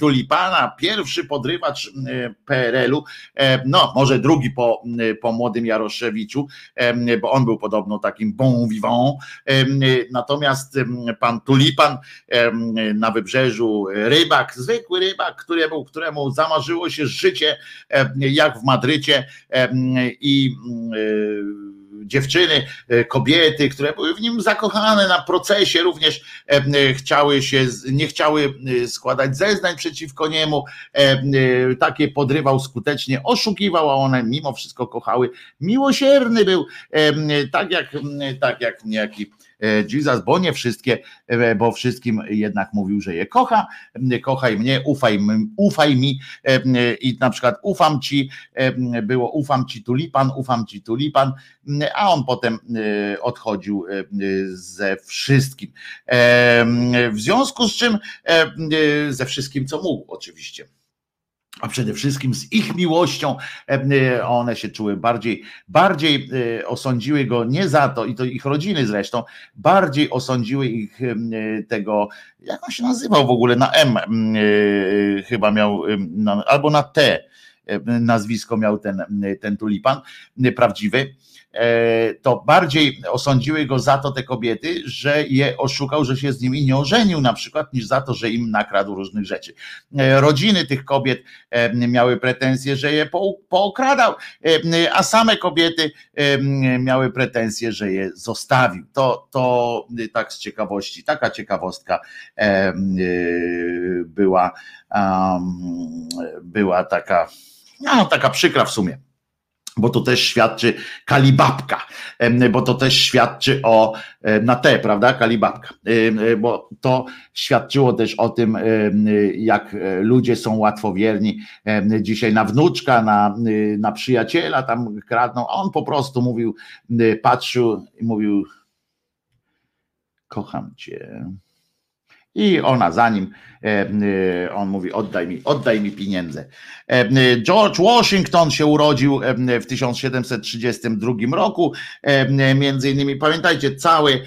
Tulipana, pierwszy podrywacz PRL-u, no może drugi po, po młodym Jaroszewiczu, bo on był podobno takim bon vivant. Natomiast pan Tulipan na wybrzeżu, rybak, zwykły rybak, któremu, któremu zamarzyło się życie jak w Madrycie i dziewczyny, e, kobiety, które były w nim zakochane na procesie, również e, chciały się, nie chciały e, składać zeznań przeciwko niemu. Takie podrywał skutecznie, oszukiwał, a one mimo wszystko kochały. Miłosierny był, tak jak, tak jak niejaki Jesus, bo nie wszystkie, bo wszystkim jednak mówił, że je kocha, kochaj mnie, ufaj, ufaj mi. I na przykład ufam ci, było ufam ci tulipan, ufam ci tulipan, a on potem odchodził ze wszystkim. W związku z czym, ze wszystkim, co mógł, oczywiście a przede wszystkim z ich miłością e, one się czuły bardziej, bardziej e, osądziły go nie za to, i to ich rodziny zresztą, bardziej osądziły ich e, tego, jak on się nazywał w ogóle, na M chyba miał, albo na T nazwisko miał ten, ten tulipan prawdziwy. E, to bardziej osądziły go za to te kobiety, że je oszukał, że się z nimi nie ożenił na przykład, niż za to, że im nakradł różnych rzeczy. E, rodziny tych kobiet e, miały pretensje, że je pookradał, a same kobiety miały pretensje, że je zostawił. To, to tak z ciekawości, taka ciekawostka była, była taka, no, taka przykra w sumie bo to też świadczy kalibabka, bo to też świadczy o na te, prawda, kalibabka, bo to świadczyło też o tym, jak ludzie są łatwowierni dzisiaj na wnuczka, na, na przyjaciela tam kradną, a on po prostu mówił, patrzył i mówił kocham cię. I ona za nim, e, e, on mówi: Oddaj mi, oddaj mi pieniądze. E, George Washington się urodził w 1732 roku. Między innymi, pamiętajcie, cały,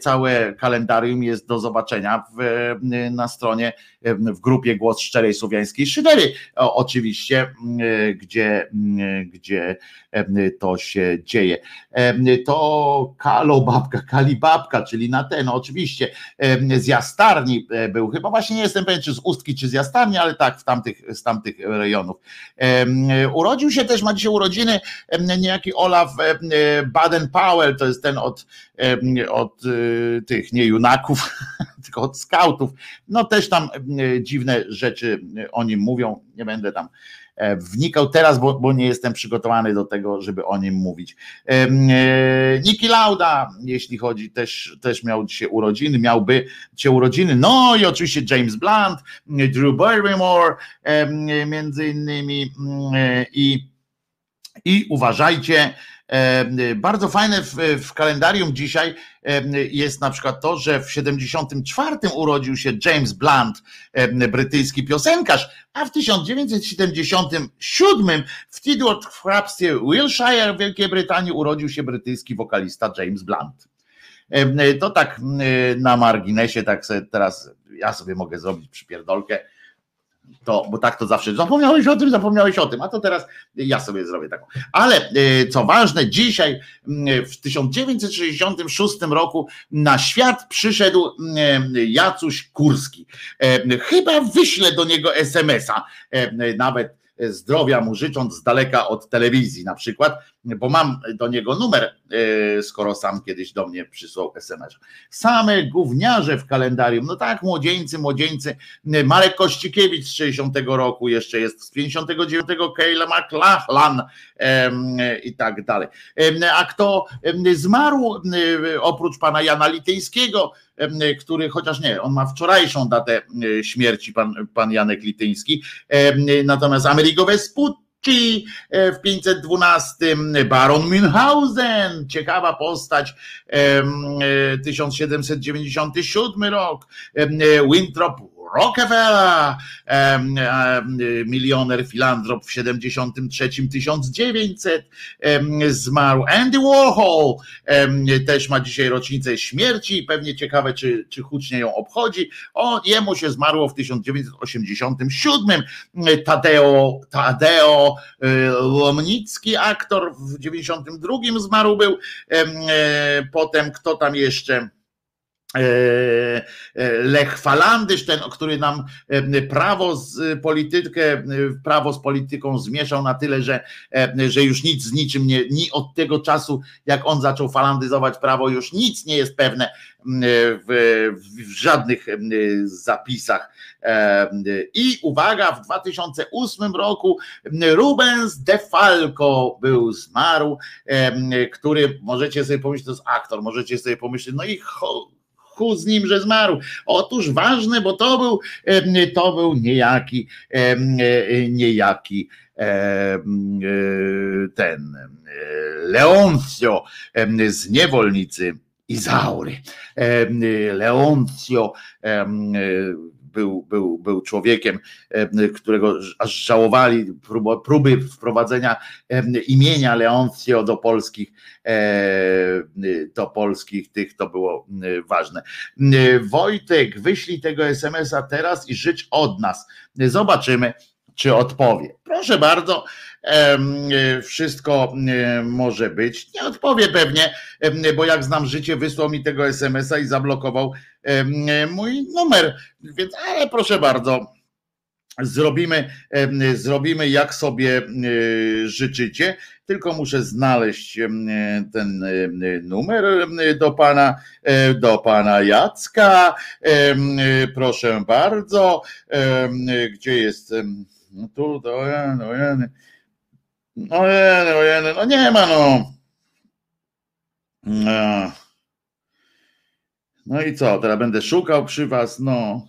całe kalendarium jest do zobaczenia w, na stronie, w grupie Głos Szczerej Słowiańskiej Szydery, oczywiście, gdzie, gdzie to się dzieje. To kalobabka, kalibabka, czyli na ten, oczywiście, z jastarni był, chyba właśnie nie jestem pewien, czy z Ustki, czy z jastarni, ale tak, w tamtych, z tamtych rejonów. Urodził się też, ma dzisiaj urodziny niejaki Olaf Baden-Powell, to jest ten od, od y, tych nie junaków, tylko od skautów. No też tam dziwne rzeczy o nim mówią, nie będę tam wnikał teraz, bo, bo nie jestem przygotowany do tego, żeby o nim mówić. E, Niki Lauda, jeśli chodzi, też, też miał dzisiaj urodziny, miałby dzisiaj urodziny, no i oczywiście James Blunt, Drew Barrymore między innymi i, i uważajcie, bardzo fajne w, w, kalendarium dzisiaj jest na przykład to, że w 74 urodził się James Blunt, brytyjski piosenkarz, a w 1977 w Tidworth w hrabstwie Wiltshire w Wielkiej Brytanii urodził się brytyjski wokalista James Blunt. To tak na marginesie, tak sobie teraz ja sobie mogę zrobić przypierdolkę to, bo tak to zawsze zapomniałeś o tym, zapomniałeś o tym, a to teraz ja sobie zrobię taką. Ale e, co ważne, dzisiaj w 1966 roku na świat przyszedł Jacuś Kurski. Chyba wyślę do niego SMS-a, nawet zdrowia mu życząc z daleka od telewizji na przykład, bo mam do niego numer, e, skoro sam kiedyś do mnie przysłał SMS. Same gówniarze w kalendarium, no tak, młodzieńcy, młodzieńcy, Marek Kościkiewicz z 60 roku jeszcze jest, z 59 Kayla McLachlan i tak dalej. A kto zmarł oprócz pana Jana Lityńskiego, który chociaż nie, on ma wczorajszą datę śmierci, pan, pan Janek Lityński, natomiast Amerigo Vespucci w 512 Baron Münchhausen, ciekawa postać, 1797 rok, Winthrop Rockefeller, milioner filantrop w 73 1900 zmarł. Andy Warhol też ma dzisiaj rocznicę śmierci, pewnie ciekawe, czy, czy hucznie ją obchodzi. O, jemu się zmarło w 1987. Tadeo, Tadeo e, Łomnicki, aktor w 92 zmarł był. E, potem kto tam jeszcze? Lech Falandysz, ten, który nam prawo z politykę, prawo z polityką zmieszał na tyle, że, że już nic z niczym nie, ni od tego czasu, jak on zaczął falandyzować prawo, już nic nie jest pewne w, w żadnych zapisach. I uwaga, w 2008 roku Rubens De Falco był zmarł, który możecie sobie pomyśleć, to jest aktor, możecie sobie pomyśleć, no i chu z nim, że zmarł. Otóż ważne, bo to był, to był niejaki, niejaki ten Leoncio z niewolnicy Izaury. Leoncio był, był, był człowiekiem, którego aż żałowali próby wprowadzenia imienia Leoncio do polskich, do polskich tych, to było ważne. Wojtek, wyślij tego SMS-a teraz i życz od nas. Zobaczymy, czy odpowie. Proszę bardzo, wszystko może być. Nie odpowie pewnie, bo jak znam życie, wysłał mi tego SMS-a i zablokował mój numer. Więc, ale proszę bardzo, zrobimy, zrobimy jak sobie życzycie. Tylko muszę znaleźć ten numer do pana, do pana Jacka. Proszę bardzo. Gdzie jest? No tu, to, no, no, no, no nie ma no. no. No i co, teraz będę szukał przy was, no.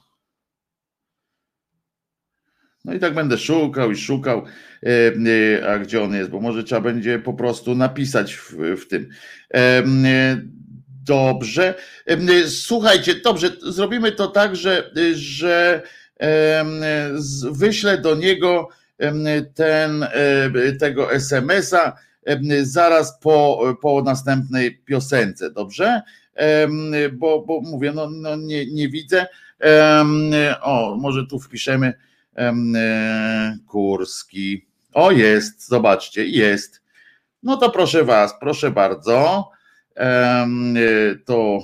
No i tak będę szukał i szukał, e, e, a gdzie on jest, bo może trzeba będzie po prostu napisać w, w tym. E, dobrze. Słuchajcie, dobrze, zrobimy to tak, że, że wyślę do niego ten, tego SMS-a zaraz po, po następnej piosence, dobrze? Bo, bo mówię, no, no nie, nie widzę. O, może tu wpiszemy Kurski. O, jest, zobaczcie, jest. No to proszę Was, proszę bardzo. To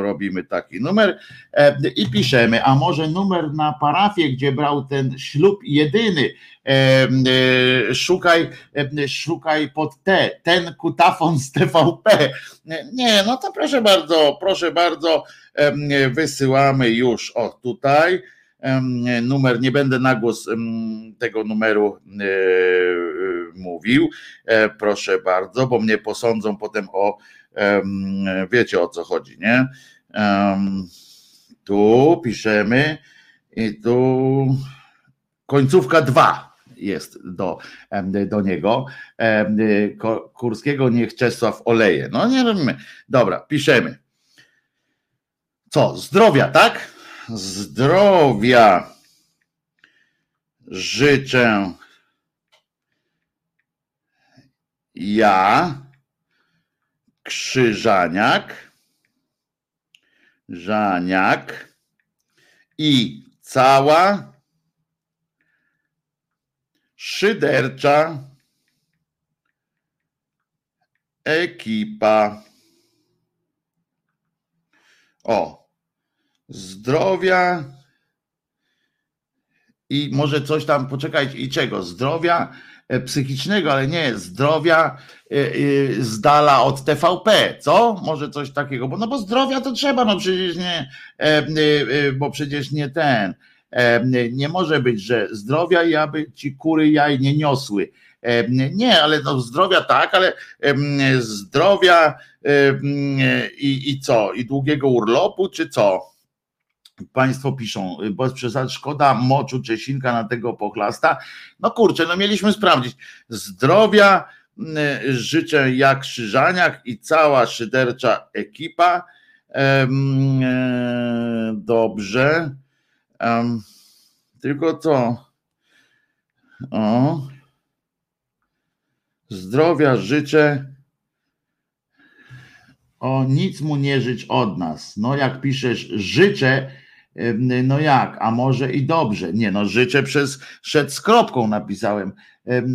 robimy taki numer e, i piszemy, a może numer na parafię, gdzie brał ten ślub jedyny, e, e, szukaj, szukaj pod T, ten kutafon z TVP. Nie, no to proszę bardzo, proszę bardzo, wysyłamy już, o tutaj, numer, nie będę na głos tego numeru mówił, proszę bardzo, bo mnie posądzą potem o Wiecie o co chodzi, nie? Tu piszemy i tu końcówka 2 jest do, do niego. Kurskiego niech Czesław oleje. No nie robimy. Dobra, piszemy. Co? Zdrowia, tak? Zdrowia życzę ja Krzyżaniak, Żaniak i cała szydercza ekipa. O, zdrowia i może coś tam, poczekajcie, i czego? Zdrowia E, psychicznego, ale nie zdrowia z dala od TVP, co? Może coś takiego, bo no bo zdrowia to trzeba, no przecież nie, bo przecież nie ten, nie może być, że zdrowia i aby ci kury jaj nie niosły. Nie, ale no zdrowia tak, ale zdrowia i, i co? I długiego urlopu, czy co? Państwo piszą, bez przesady, szkoda moczu Czesinka na tego pochlasta. No kurczę, no mieliśmy sprawdzić. Zdrowia życzę jak Krzyżaniak i cała szydercza ekipa. E, dobrze. Tylko co? O. Zdrowia życzę. O nic mu nie życz od nas. No jak piszesz życzę, no jak, a może i dobrze. Nie, no życzę przez szedł z kropką napisałem.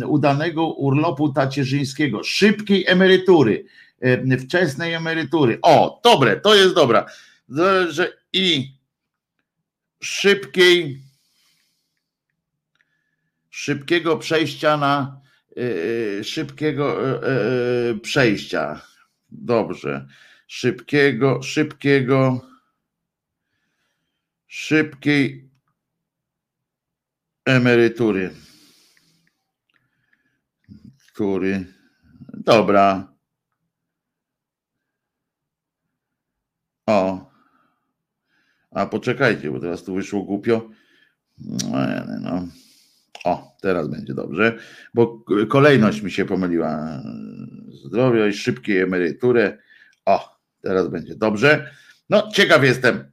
Udanego urlopu tacierzyńskiego, szybkiej emerytury, wczesnej emerytury. O, dobre, to jest dobra. że i szybkiej szybkiego przejścia na yy, szybkiego yy, przejścia. Dobrze. Szybkiego, szybkiego, szybkiej emerytury. Który. Dobra. O. A poczekajcie, bo teraz tu wyszło głupio. No, no. O, teraz będzie dobrze, bo kolejność mi się pomyliła. Zdrowie i szybkiej emerytury. O, teraz będzie dobrze. No, ciekaw jestem,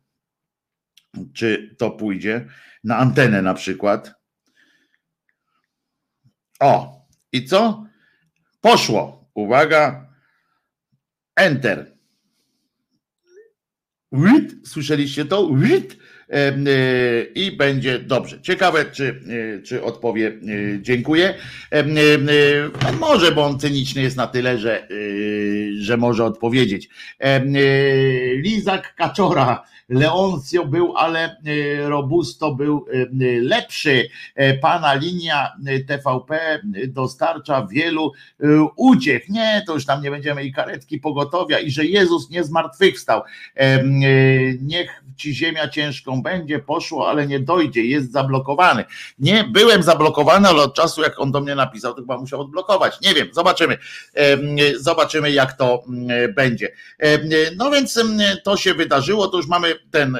czy to pójdzie na antenę na przykład. O, i co? Poszło. Uwaga. Enter. Wit, słyszeliście to? Wit. E, I będzie dobrze. Ciekawe, czy, e, czy odpowie e, dziękuję. Może, bo on cyniczny jest na tyle, że, że może odpowiedzieć. Lizak Kaczora Leoncio był, ale Robusto był lepszy. E, pana linia TVP dostarcza wielu uciech. Nie, to już tam nie będziemy i karetki pogotowia i że Jezus nie zmartwychwstał. Niech ci ziemia ciężką będzie, poszło, ale nie dojdzie, jest zablokowany. Nie, byłem zablokowany, ale od czasu jak on do mnie napisał, to chyba musiał odblokować. Nie wiem, zobaczymy. Zobaczymy jak to będzie. No więc to się wydarzyło, to już mamy ten,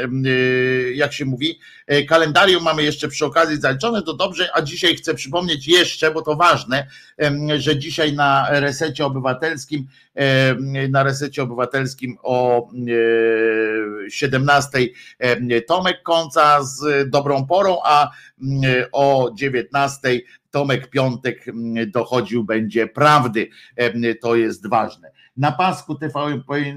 jak się mówi, e, kalendarium mamy jeszcze przy okazji zaliczone, to dobrze, a dzisiaj chcę przypomnieć jeszcze, bo to ważne, że dzisiaj na resecie obywatelskim, na resecie obywatelskim o 17 Tomek Końca z dobrą porą, a o 19 Tomek Piątek dochodził będzie prawdy. To jest ważne. Na pasku TVP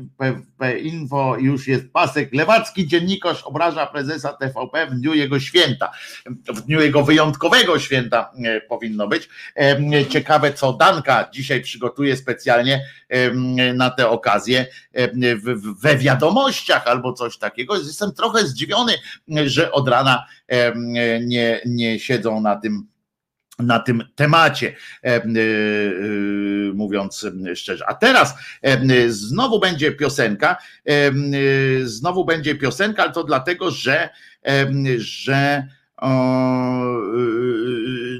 Info już jest pasek. Lewacki dziennikarz obraża prezesa TVP w dniu jego święta. W dniu jego wyjątkowego święta e, powinno być. Ciekawe, co Danka dzisiaj przygotuje specjalnie na tę okazję we wiadomościach albo coś takiego. Jestem trochę zdziwiony, że od rana nie, nie siedzą na tym na tym temacie, e, e, mówiąc szczerze. A teraz znowu będzie piosenka, znowu będzie piosenka, ale to dlatego, że, że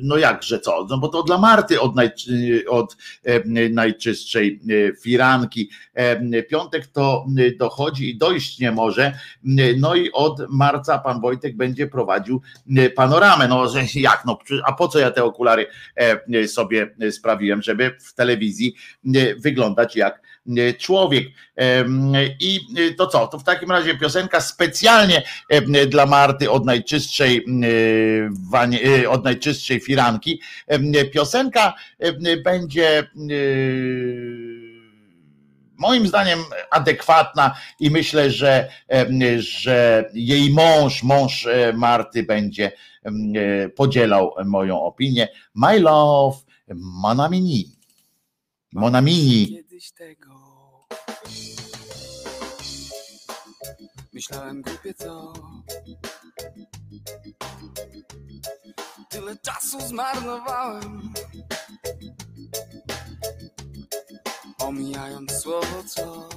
no jakże co, no bo to dla Marty od, naj, od najczystszej firanki. Piątek to dochodzi i dojść nie może. No i od marca pan Wojtek będzie prowadził panoramę. No jak, no a po co ja te okulary sobie sprawiłem, żeby w telewizji wyglądać jak człowiek. I to co? To w takim razie piosenka specjalnie dla Marty od najczystszej, e, od najczystszej firanki. Piosenka będzie moim zdaniem adekwatna i myślę, że, że jej mąż, mąż e, Marty będzie podzielał moją opinię. My love, Monamini. Monamini. Kiedyś tego Myślałem głupie co? Tyle czasu zmarnowałem Omijając słowo co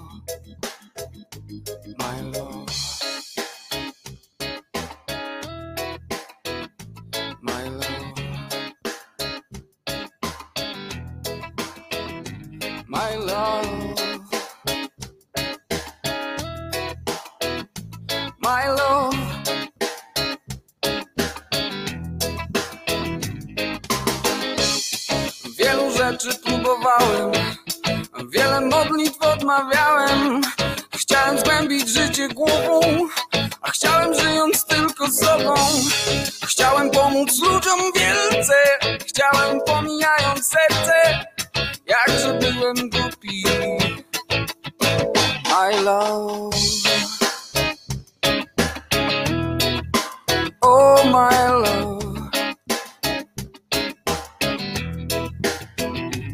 My love. My love. My love wiele modlitw odmawiałem. Chciałem zgłębić życie głową, a chciałem żyjąc tylko sobą. Chciałem pomóc ludziom wielce, chciałem pomijając serce, jakże byłem głupi. My love. oh my love,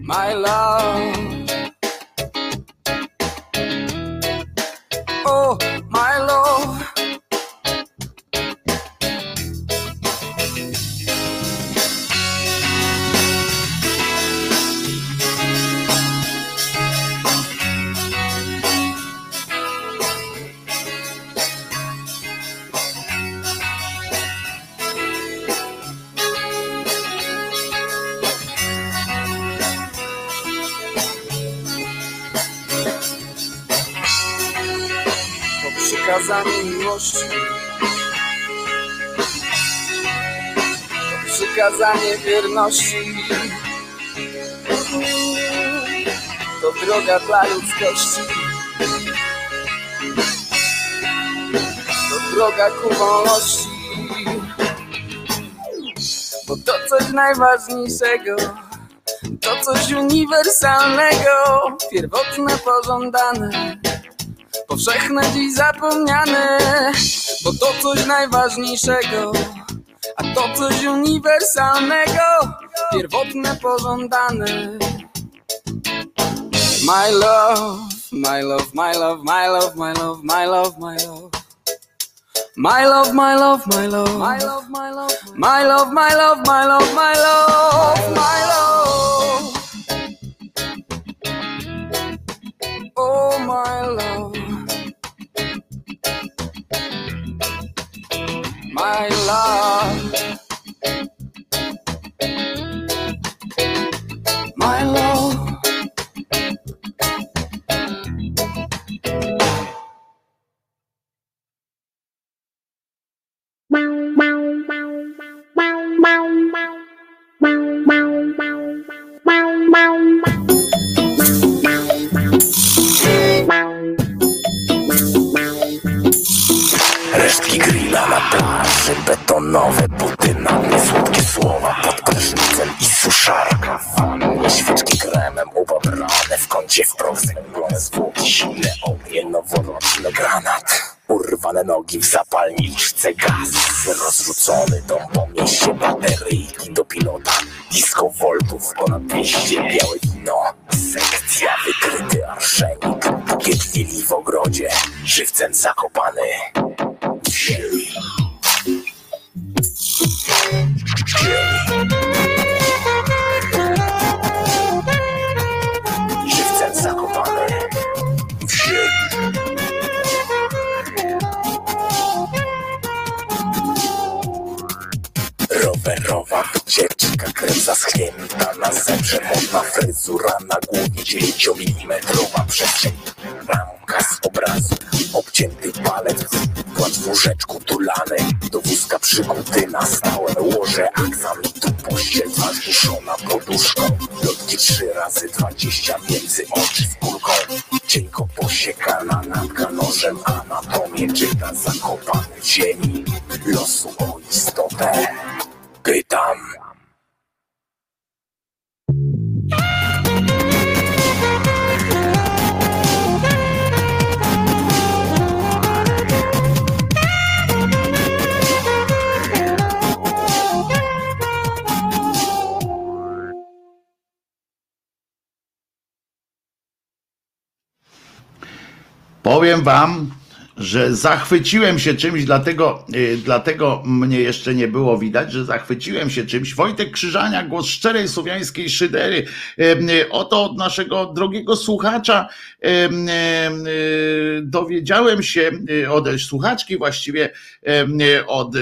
my love. Miłości. To przykazanie wierności. To droga dla ludzkości. To droga ku wolności. Bo to coś najważniejszego. To coś uniwersalnego, pierwotne, pożądane, powszechne dziś zapomniane, bo to coś najważniejszego, a to coś uniwersalnego, pierwotne, pożądane. My love, my love, my love, my love, my love, my love, my love. My love, my love, my love, my love, my love, my love, my love, my love, my love, my love. Oh, my love, my love, my love. Resztki grilla na plaży, betonowe buty na mnie, słodkie słowa pod prysznicem i suszarka. Świeczki kremem ubabrane w kącie wprost zęglone zwłoki, silne ognie, noworoczny granat. Urwane nogi w zapalniczce, gaz. Rozrzucony dom po mieście, bateryjki do pilota. Disco voltów ponad 200, białe wino. Sekcja, wykryty arszenik. Bukiet lili w ogrodzie, żywcem zakopany. W 吃 Rowerowa wycieczka, krew zaschnięta na zebrze Modna fryzura na głowie, dziewięciomilimetrowa przestrzeń. Ramka z obrazu, obcięty palec. Płat w łóżeczku tulany, do wózka przykuty na stałe Łoże. Aksamitu, pościel zważuszona poduszką. Lotki trzy razy dwadzieścia między oczy z kulką. Cienko posiekana natka nożem Anatomię czyta zakopany w ziemi Losu o istotę Powiem wam, że zachwyciłem się czymś, dlatego, y, dlatego mnie jeszcze nie było widać, że zachwyciłem się czymś. Wojtek Krzyżania, głos szczerej słowiańskiej szydery. Em, y, Oto od naszego drogiego słuchacza em, em, y, dowiedziałem się, y, od słuchaczki właściwie, y, od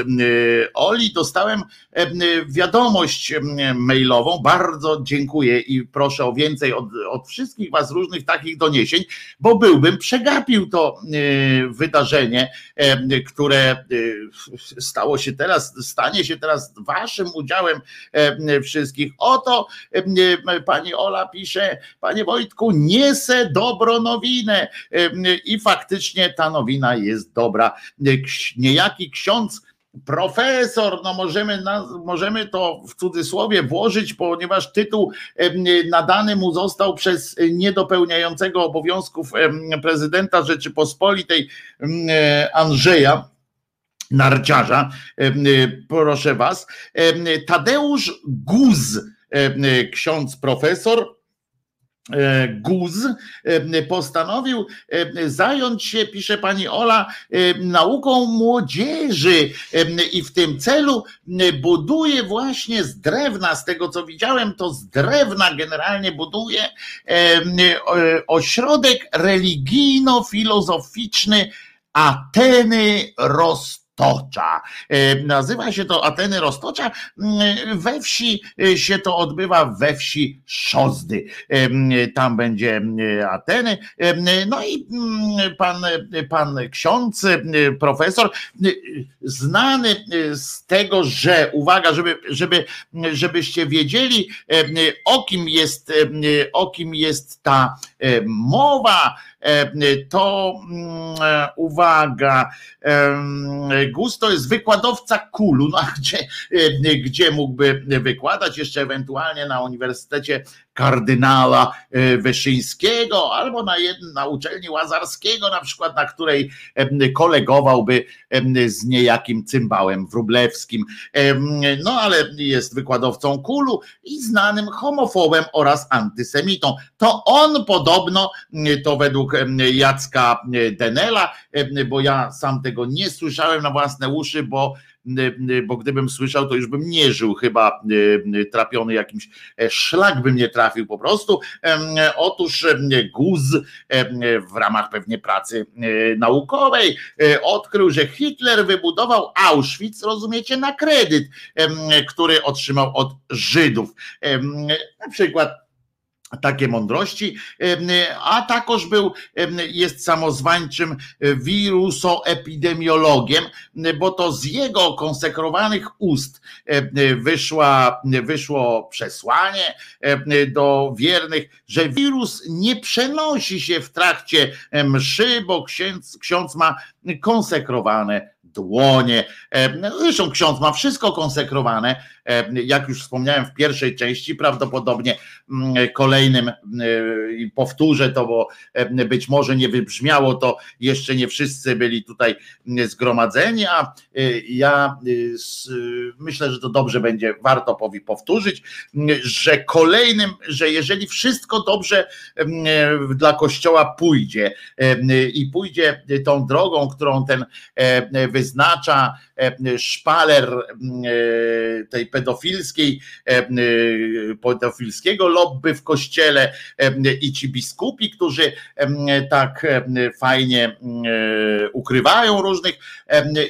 Oli, dostałem em, wiadomość mailową. Bardzo dziękuję i proszę o więcej od, od wszystkich was różnych takich doniesień, bo byłbym przegapił to y, wydarzenie, które y, stało się teraz, stanie się teraz waszym udziałem em, wszystkich. Oto pani Ola pisze, panie Wojtku, niesę dobro nowinę i faktycznie ta nowina jest dobra. Niejaki ksiądz Profesor, no możemy, możemy to w cudzysłowie włożyć, ponieważ tytuł nadany mu został przez niedopełniającego obowiązków prezydenta Rzeczypospolitej Andrzeja. Narciarza, e, proszę was. Tadeusz Guz, e, ksiądz profesor, Guz e, postanowił e, zająć się, pisze pani Ola, e, nauką młodzieży e, i w tym celu e, buduje właśnie z drewna, z tego co widziałem, to z drewna generalnie buduje e, e, ośrodek religijno-filozoficzny Ateny Rostock Roztocza. E, nazywa się to Ateny Roztocza. Mm, we wsi e, się to odbywa, we wsi Szozdy. E, tam będzie Ateny. No i pan, pan ksiądz, profesor, znany z tego, że uwaga, żeby, żeby, żebyście wiedzieli, o kim jest, o kim jest ta mowa, to mm, uwaga, Gus to jest wykładowca kulu, no gdzie, gdzie mógłby wykładać? Jeszcze ewentualnie na Uniwersytecie kardynała e, Wyszyńskiego albo na, na uczelni Łazarskiego, na przykład, na której kolegowałby z niejakim cymbałem wróblewskim. No ale jest wykładowcą kulu i znanym homofobem oraz antysemitą. To on podobno, to według Jacka Denela, bo ja sam tego nie słyszałem na własne uszy, bo bo gdybym słyszał, to już bym nie żył, chyba trapiony jakimś e, szlak bym nie trafił po prostu. Otóż Guz w ramach pewnie pracy e, naukowej e, odkrył, że Hitler wybudował Auschwitz, rozumiecie, na kredyt, który otrzymał od Żydów. Na przykład takie mądrości, a takoż był, jest samozwańczym wirusoepidemiologiem, bo to z jego konsekrowanych ust wyszła, wyszło przesłanie do wiernych, że wirus nie przenosi się w trakcie mszy, bo ksiądz, ma konsekrowane dłonie. Zresztą ksiądz ma wszystko konsekrowane, jak już wspomniałem w pierwszej części, prawdopodobnie kolejnym e, i powtórzę to, bo być może nie wybrzmiało to, jeszcze nie wszyscy byli tutaj mm, zgromadzeni, a e, ja e, myślę, że to dobrze będzie, warto powtórzyć, mm, że kolejnym, że jeżeli wszystko dobrze dla Kościoła pójdzie i pójdzie tą drogą, którą ten wyznacza szpaler tej pedofilskiej, pedofilskiego lobby w kościele i ci biskupi, którzy tak fajnie ukrywają różnych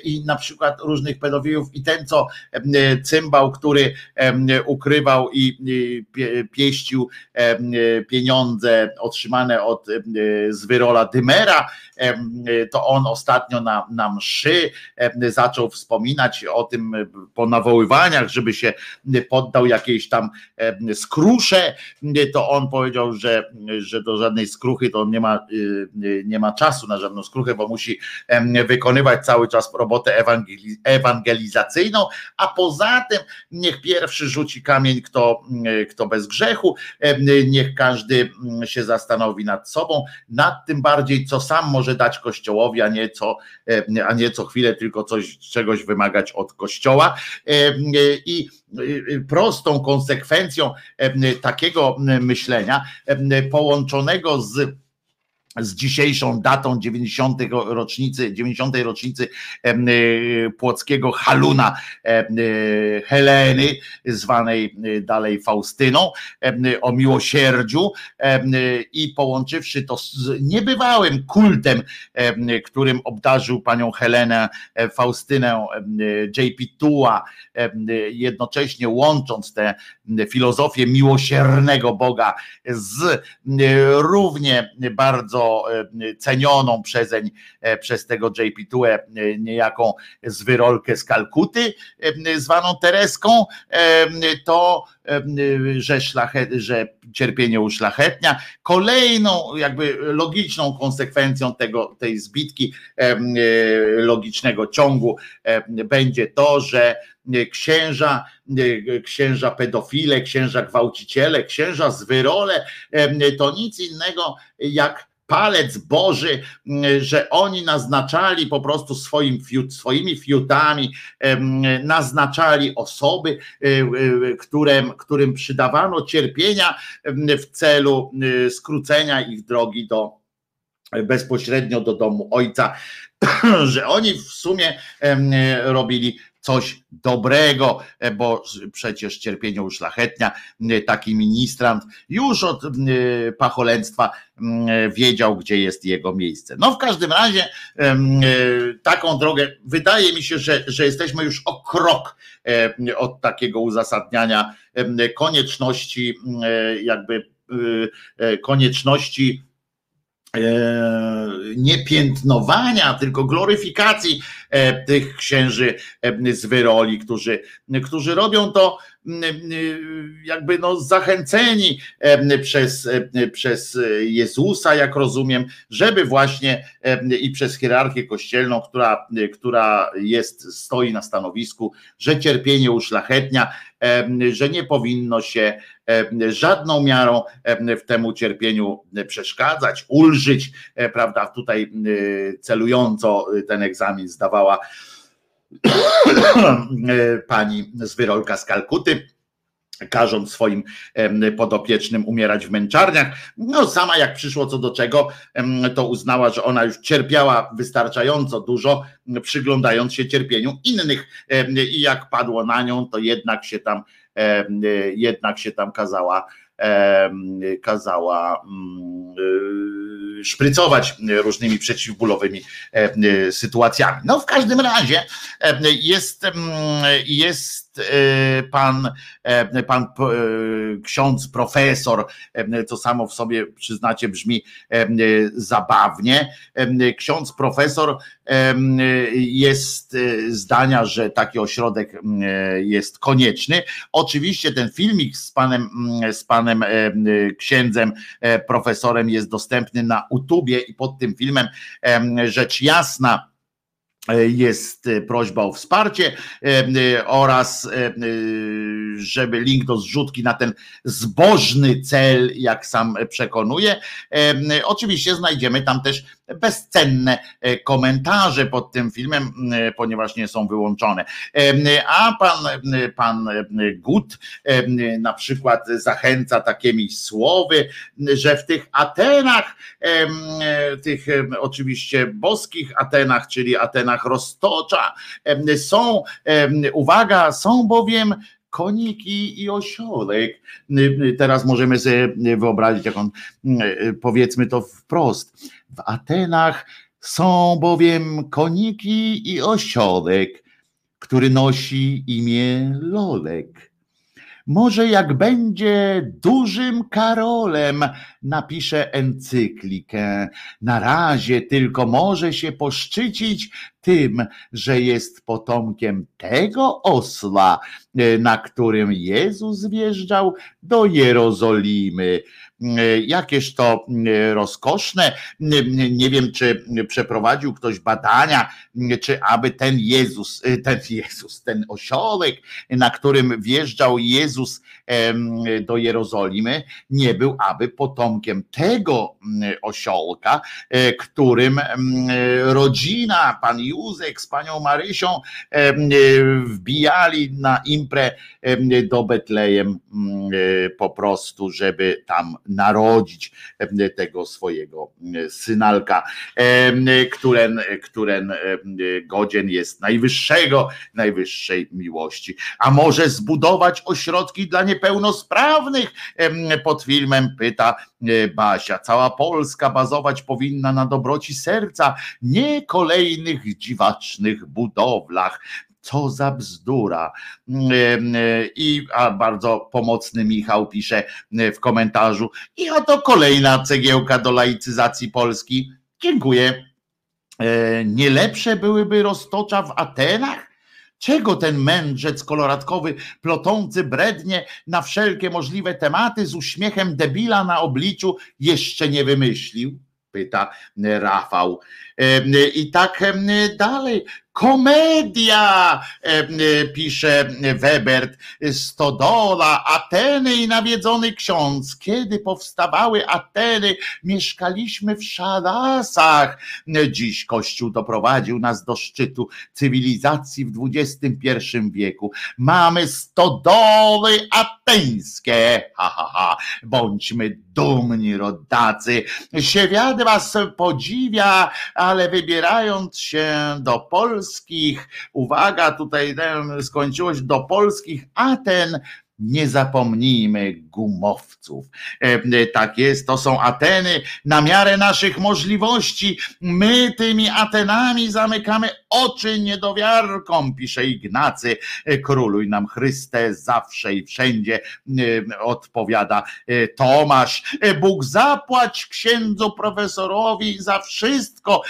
i na przykład różnych pedofilów i ten co cymbał, który ukrywał i pieścił pieniądze otrzymane od z wyrola Dymera, to on ostatnio na, na mszy zaczął wspominać o tym po nawoływaniach, żeby się poddał jakiejś tam skrusze, to on powiedział, że, że do żadnej skruchy to on nie ma, nie ma czasu na żadną skruchę, bo musi wykonywać cały czas robotę ewangelizacyjną, a poza tym niech pierwszy rzuci kamień, kto, kto bez grzechu, niech każdy się zastanowi nad sobą, nad tym bardziej, co sam może dać Kościołowi, a nie co, a nie co chwilę tylko coś, czegoś wymagać od Kościoła. I prostą konsekwencją takiego myślenia, połączonego z z dzisiejszą datą 90. rocznicy, 90. rocznicy y, płockiego Haluna y, Heleny, zwanej y, dalej Faustyną, o miłosierdziu i połączywszy to z niebywałym kultem, którym obdarzył panią Helenę e, Faustynę J.P. Tua, jednocześnie łącząc tę filozofię miłosiernego Boga z równie bardzo bardzo e, cenioną przezeń e, przez tego JP Tue e, niejaką zwyrolkę z Kalkuty, zwaną Tereską, to że, szlachet, że cierpienie uszlachetnia. Kolejną jakby logiczną konsekwencją tego, tej zbitki logicznego ciągu będzie to, że księża, księża pedofile, księża gwałciciele, księża zwyrole to nic innego jak palec Boży, mm, że oni naznaczali po prostu swoim swoimi fiutami, naznaczali osoby, y, y, którym, którym przydawano cierpienia w celu y, skrócenia ich drogi do bezpośrednio do domu ojca, że oni w sumie robili coś dobrego, e, bo przecież cierpienie uszlachetnia. E, taki ministrant już od e, pacholęctwa wiedział, gdzie jest jego miejsce. No w każdym razie taką drogę, wydaje mi się, że, że jesteśmy już o krok od takiego uzasadniania konieczności, jakby konieczności E, nie piętnowania, tylko gloryfikacji e, tych księży e, z wyroli, którzy, którzy robią to jakby no zachęceni przez, przez Jezusa, jak rozumiem, żeby właśnie i przez hierarchię kościelną, która, która jest, stoi na stanowisku, że cierpienie uszlachetnia, że nie powinno się żadną miarą w temu cierpieniu przeszkadzać, ulżyć, prawda? Tutaj celująco ten egzamin zdawała pani z Wyrolka z Kalkuty każąc swoim podopiecznym umierać w męczarniach. No sama jak przyszło co do czego, to uznała, że ona już cierpiała wystarczająco dużo, przyglądając się cierpieniu innych i jak padło na nią, to jednak się tam jednak się tam kazała kazała mm, y, szprycować różnymi przeciwbólowymi sytuacjami. No w każdym razie jest, jest e, pan, pan ksiądz profesor, co samo w sobie przyznacie brzmi zabawnie. Ksiądz profesor jest e, zdania, że taki ośrodek jest konieczny. Oczywiście ten filmik z panem, z panem księdzem profesorem jest dostępny na YouTubie i pod tym filmem rzecz jasna E, jest e, prośba o wsparcie e, oraz żeby link do zrzutki na ten zbożny cel, jak sam przekonuje. Oczywiście znajdziemy tam też bezcenne komentarze pod tym filmem, ponieważ nie są wyłączone. A pan, pan Gut na przykład zachęca takimi słowy, że w tych Atenach, tych oczywiście boskich Atenach, czyli Atenach roztocza. Są, uwaga, są bowiem koniki i osiołek. Teraz możemy sobie wyobrazić, jak on, powiedzmy to wprost. W Atenach są bowiem koniki i osiołek, który nosi imię Lolek. Może jak będzie dużym Karolem, napisze encyklikę. Na razie tylko może się poszczycić tym, że jest potomkiem tego osla, na którym Jezus wjeżdżał do Jerozolimy. Jakież to rozkoszne. Nie wiem, czy przeprowadził ktoś badania, czy aby ten Jezus, ten Jezus, ten osiołek, na którym wjeżdżał Jezus do Jerozolimy, nie był aby potomkiem tego osiołka, e, którym rodzina, pan Józek z panią Marysią e, wbijali na imprę do Betlejem po prostu, żeby tam narodzić tego swojego synalka, któren, któren godzien jest najwyższego, najwyższej miłości. A może zbudować ośrodki dla niepełnosprawnych? Pod filmem pyta Basia. Cała Polska bazować powinna na dobroci serca, nie kolejnych dziwacznych budowlach. Co za bzdura. I a bardzo pomocny Michał pisze w komentarzu. I oto kolejna cegiełka do laicyzacji Polski. Dziękuję. E, nie lepsze byłyby roztocza w Atenach? Czego ten mędrzec koloratkowy, plotący brednie na wszelkie możliwe tematy z uśmiechem debila na obliczu jeszcze nie wymyślił? Pyta Rafał. I tak dalej. Komedia, pisze Webert, Stodola, Ateny i nawiedzony ksiądz. Kiedy powstawały Ateny, mieszkaliśmy w szalasach. Dziś Kościół doprowadził nas do szczytu cywilizacji w XXI wieku. Mamy stodoły ateńskie. Ha, ha, ha. Bądźmy dumni, rodacy. Świat was podziwia, ale wybierając się do Polski, polskich, uwaga, tutaj skończyło się do polskich Aten nie zapomnijmy gumowców. E, tak jest, to są Ateny na miarę naszych możliwości. My tymi Atenami zamykamy oczy niedowiarkom, pisze Ignacy. E, króluj nam Chryste zawsze i wszędzie, e, odpowiada Tomasz. Bóg zapłać księdzu profesorowi za wszystko,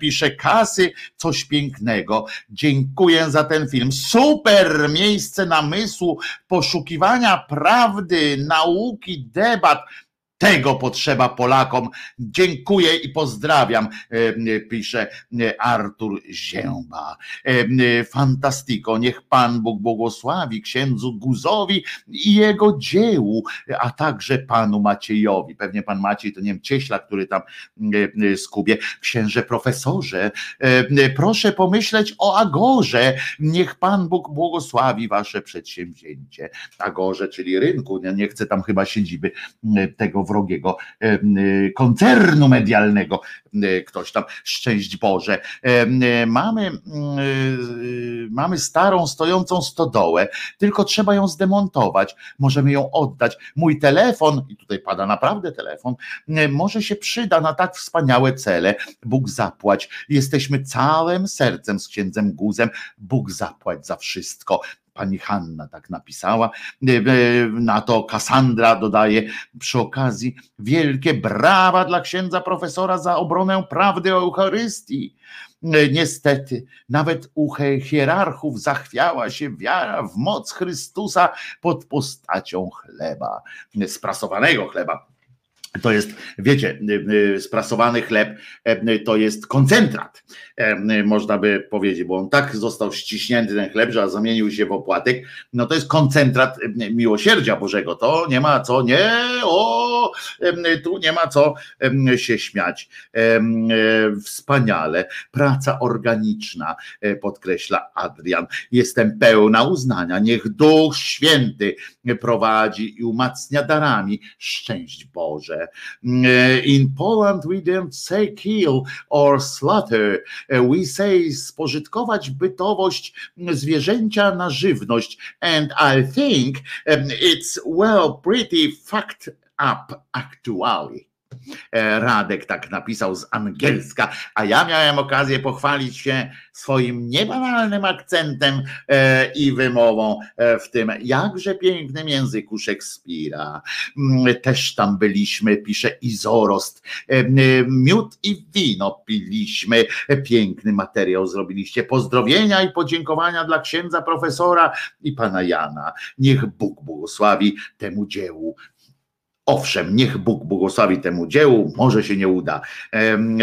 pisze Kasy. Coś pięknego. Dziękuję za ten film. Super miejsce namysłu, poszukiwania poszukiwania prawdy, nauki, debat, tego potrzeba Polakom. Dziękuję i pozdrawiam, e, pisze e, Artur Zięba. E, Fantastiko, niech Pan Bóg błogosławi księdzu Guzowi i jego dziełu, a także panu Maciejowi. Pewnie pan Maciej to nie wiem, cieśla, który tam skubie. Księże profesorze, proszę pomyśleć o Agorze. Niech Pan Bóg błogosławi wasze przedsięwzięcie. Agorze, czyli rynku. Nie chcę tam chyba siedziby tego wrogiego y, koncernu medialnego, ktoś tam, szczęść Boże. Mamy, mamy starą, stojącą stodołę, tylko trzeba ją zdemontować, możemy ją oddać. Mój telefon, i tutaj pada naprawdę telefon, może się przyda na tak wspaniałe cele. Bóg zapłać. Jesteśmy całym sercem z księdzem Guzem. Bóg zapłać za wszystko pani Hanna tak napisała. E, e, na to Kassandra dodaje przy okazji wielkie brawa dla księdza profesora za obronę prawdy o Eucharystii. E, niestety, nawet u hierarchów zachwiała się wiara w moc Chrystusa pod postacią chleba, sprasowanego chleba to jest, wiecie, y, y, sprasowany chleb y, to jest koncentrat, można by powiedzieć, bo on tak został ściśnięty ten chleb, że zamienił się w opłatek. No to jest koncentrat miłosierdzia Bożego. To nie ma co, nie, o, tu nie ma co się śmiać. Wspaniale. Praca organiczna, podkreśla Adrian. Jestem pełna uznania. Niech Duch Święty prowadzi i umacnia darami. Szczęść Boże. Uh, in Poland we don't say kill or slaughter, uh, we say spożytkować bytowość zwierzęcia na żywność and I think um, it's well pretty fucked up actually. E, Radek tak napisał z angielska, a ja miałem okazję pochwalić się swoim niebanalnym akcentem e, i wymową e, w tym jakże pięknym języku Szekspira. Mm, też tam byliśmy, pisze Izorost. Miód i wino piliśmy. Piękny materiał zrobiliście. Pozdrowienia i podziękowania dla księdza profesora i pana Jana. Niech Bóg błogosławi temu dziełu Owszem, niech Bóg błogosławi temu dziełu, może się nie uda.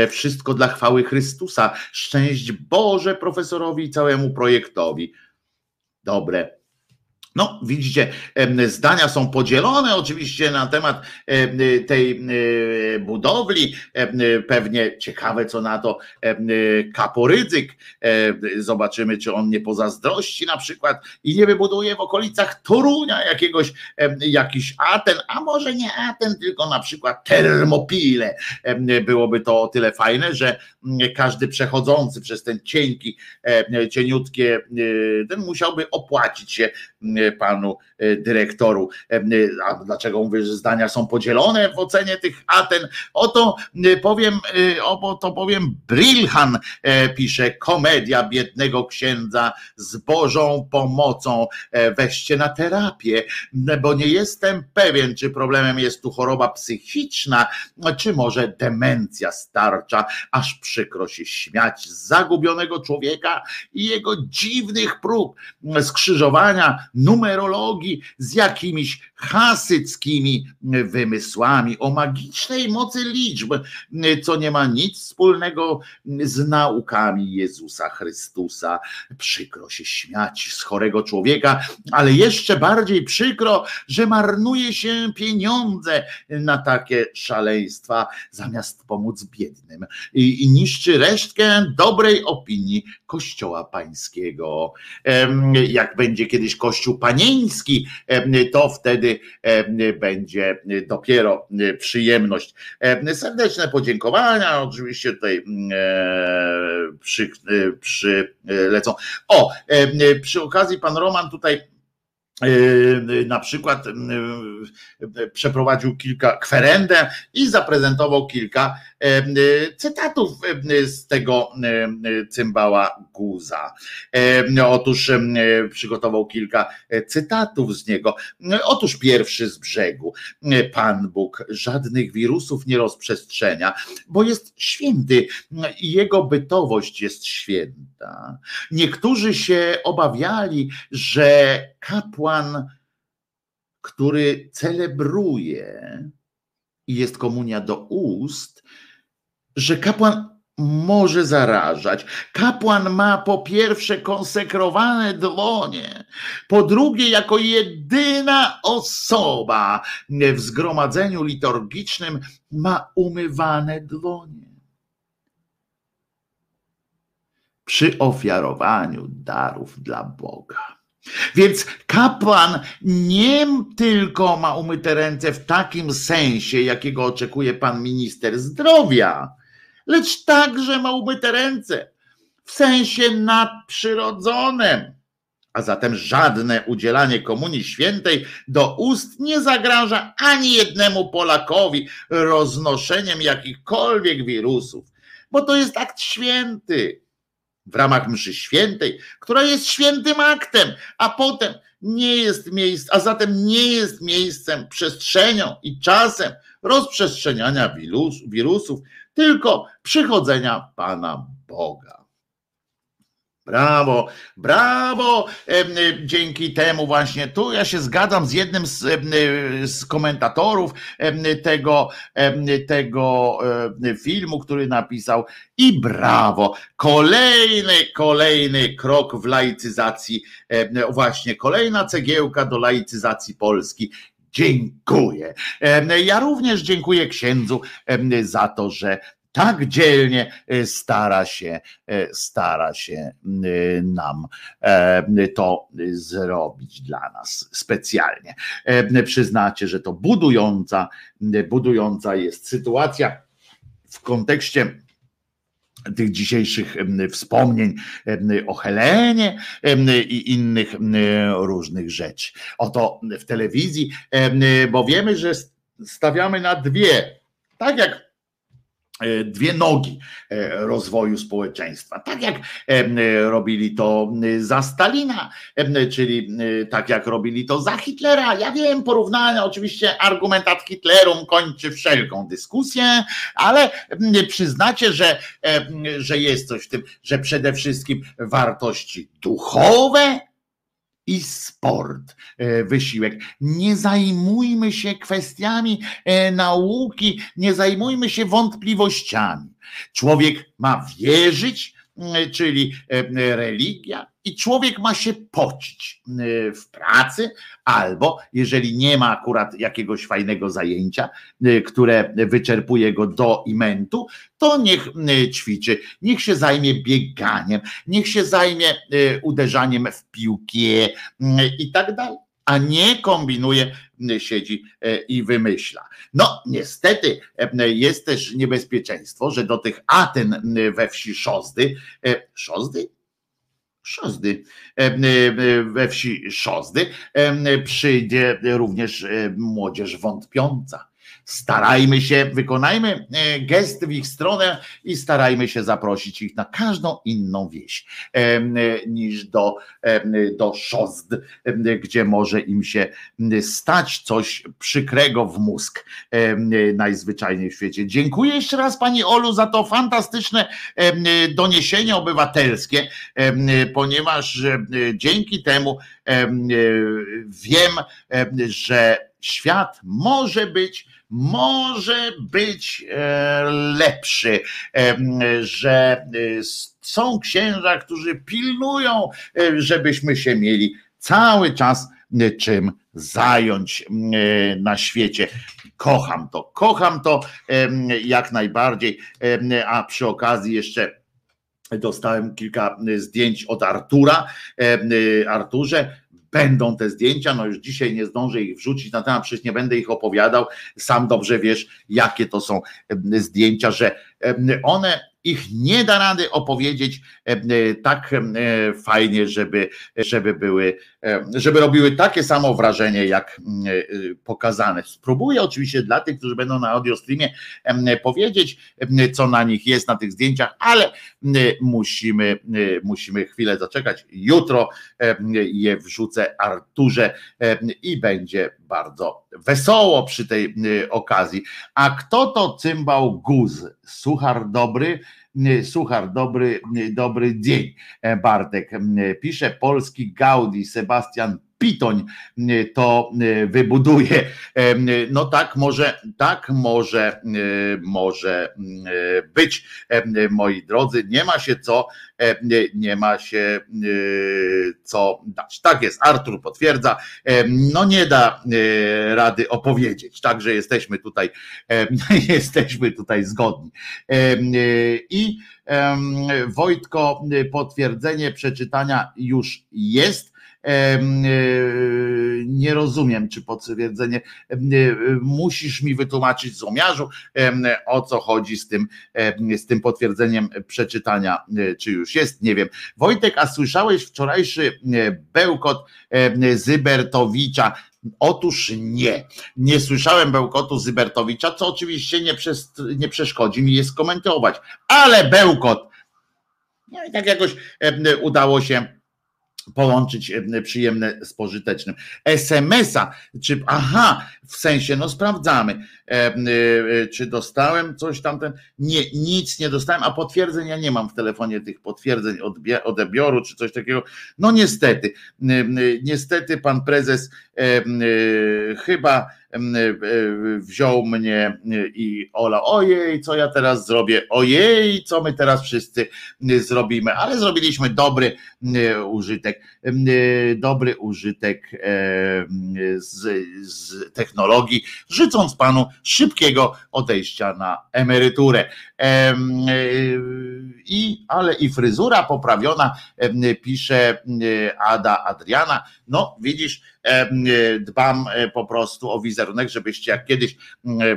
Wszystko dla chwały Chrystusa. Szczęść Boże profesorowi i całemu projektowi. Dobre, no, widzicie, zdania są podzielone oczywiście na temat tej budowli. Pewnie ciekawe, co na to Kaporydzyk. Zobaczymy, czy on nie pozazdrości na przykład i nie wybuduje w okolicach Torunia jakiegoś, jakiś Aten, a może nie Aten, tylko na przykład Termopile. Byłoby to o tyle fajne, że każdy przechodzący przez ten cienki, cieniutkie, ten musiałby opłacić się panu e, dyrektoru. E, e, a dlaczego mówię, że zdania są podzielone w ocenie tych Aten? Oto powiem, oto to powiem, Brilhan pisze, komedia biednego księdza z Bożą pomocą. Weźcie na terapię, bo nie jestem pewien, czy problemem jest tu choroba psychiczna, czy może demencja starcza, aż przykro się śmiać z zagubionego człowieka i jego dziwnych prób skrzyżowania numerologii z jakimiś hasyckimi wymysłami o magicznej mocy liczb, co nie ma nic wspólnego z naukami Jezusa Chrystusa. Przykro się śmiać z chorego człowieka, ale jeszcze bardziej przykro, że marnuje się pieniądze na takie szaleństwa, zamiast pomóc biednym i, i niszczy resztkę dobrej opinii Kościoła Pańskiego. Jak będzie kiedyś Kościół panieński, to wtedy będzie dopiero przyjemność. Serdeczne podziękowania, oczywiście tutaj przy, przylecą. O, przy okazji pan Roman tutaj na przykład yy, przeprowadził kilka kwerendę i zaprezentował kilka yy, cytatów z tego cymbała Guza. Otóż przygotował kilka cytatów z niego. Otóż pierwszy z brzegu. Pan Bóg żadnych wirusów nie rozprzestrzenia, bo jest święty i jego bytowość jest święta. Niektórzy się obawiali, że kapłan, który celebruje i jest komunia do ust, że kapłan może zarażać. Kapłan ma po pierwsze konsekrowane dłonie, po drugie, jako jedyna osoba w zgromadzeniu liturgicznym ma umywane dłonie. Przy ofiarowaniu darów dla Boga. Więc kapłan nie tylko ma umyte ręce w takim sensie, jakiego oczekuje pan minister zdrowia, lecz także ma umyte ręce w sensie nadprzyrodzonym. A zatem żadne udzielanie komunii świętej do ust nie zagraża ani jednemu Polakowi roznoszeniem jakichkolwiek wirusów, bo to jest akt święty w ramach mszy świętej, która jest świętym aktem, a potem nie jest miejsc, a zatem nie jest miejscem, przestrzenią i czasem rozprzestrzeniania wirus, wirusów, tylko przychodzenia Pana Boga. Brawo, brawo. Dzięki temu właśnie tu ja się zgadzam z jednym z, z komentatorów tego, tego filmu, który napisał i brawo. Kolejny, kolejny krok w laicyzacji, właśnie kolejna cegiełka do laicyzacji Polski. Dziękuję. Ja również dziękuję księdzu za to, że tak dzielnie e, stara się, e, stara się nam e, to zrobić dla nas specjalnie. Przyznacie, że to budująca, budująca jest sytuacja w kontekście tych dzisiejszych wspomnień o Helenie i innych różnych rzeczy. Oto w telewizji, bo wiemy, że stawiamy na dwie, tak jak E, dwie nogi e, rozwoju społeczeństwa. Tak jak e, robili to za Stalina, czyli tak jak robili to za Hitlera. Ja wiem, porównania, oczywiście argument ad Hitlerum kończy wszelką dyskusję, ale przyznacie, że, że jest coś w tym, że przede wszystkim wartości duchowe i sport, e, wysiłek. Nie zajmujmy się kwestiami e, nauki, nie zajmujmy się wątpliwościami. Człowiek ma wierzyć, czyli e, religia, i człowiek ma się pocić w pracy, albo jeżeli nie ma akurat jakiegoś fajnego zajęcia, które wyczerpuje go do imentu, to niech ćwiczy, niech się zajmie bieganiem, niech się zajmie uderzaniem w piłkę i tak dalej a nie kombinuje, siedzi i wymyśla. No, niestety jest też niebezpieczeństwo, że do tych Aten we wsi Szozdy, Szozdy? Szozdy, we wsi Szozdy przyjdzie również młodzież wątpiąca starajmy się, wykonajmy e, gest w ich stronę i starajmy się zaprosić ich na każdą inną wieś e, niż do, do Szozd, gdzie może im się stać coś przykrego w mózg najzwyczajniej w świecie. Dziękuję jeszcze raz Pani Olu za to fantastyczne doniesienie obywatelskie, ponieważ dzięki temu wiem, że świat może być może być e, lepszy, e, że e, są księża, którzy pilnują, żebyśmy się mieli cały czas czym zająć na świecie. Kocham to, kocham to jak najbardziej, a przy okazji jeszcze dostałem kilka zdjęć od Artura. Arturze, będą te zdjęcia, no już dzisiaj nie zdążę ich wrzucić na temat, przecież nie będę ich opowiadał, sam dobrze wiesz, jakie to są zdjęcia, że one ich nie da rady opowiedzieć e, e, tak e, fajnie, żeby, żeby były, żeby robiły takie samo wrażenie, jak pokazane. Spróbuję oczywiście dla tych, którzy będą na audio streamie powiedzieć, co na nich jest na tych zdjęciach, ale musimy, musimy chwilę zaczekać. Jutro je wrzucę Arturze i będzie bardzo wesoło przy tej okazji. A kto to cymbał guz? Suchar dobry, Suchar, dobry, dobry dzień. E, Bartek pisze polski Gaudi, Sebastian Pitoń to wybuduje. E, no tak może, tak może, e, może być, moi drodzy. Nie ma się co, nie ma się co dać. Tak jest, Artur potwierdza. No nie da rady opowiedzieć. Także jesteśmy tutaj, jesteśmy tutaj zgodni. I Wojtko, potwierdzenie przeczytania już jest. E, nie rozumiem, czy potwierdzenie. E, musisz mi wytłumaczyć, złomiarzu, o co chodzi z tym, z tym potwierdzeniem przeczytania, e, czy już jest, nie wiem. Wojtek, a słyszałeś wczorajszy bełkot Zybertowicza? Otóż nie, nie słyszałem bełkotu Zybertowicza, co oczywiście nie, przez, nie przeszkodzi mi je skomentować, ale bełkot, no i tak jakoś udało się połączyć e, przyjemne z pożytecznym. SMS-a, czy aha, w sensie, no sprawdzamy, e, e, czy dostałem coś tamten. Nie, nic nie dostałem, a potwierdzeń ja nie mam w telefonie tych potwierdzeń odbioru, czy coś takiego. No niestety, niestety pan prezes chyba wziął mnie i Ola, ojej, co ja teraz zrobię, ojej, co my teraz wszyscy zrobimy, ale zrobiliśmy dobry użytek, dobry użytek z, z technologii, życząc panu szybkiego odejścia na emeryturę. I, ale i fryzura poprawiona, pisze Ada Adriana. No, widzisz, dbam po prostu o wizerunek, żebyście jak kiedyś,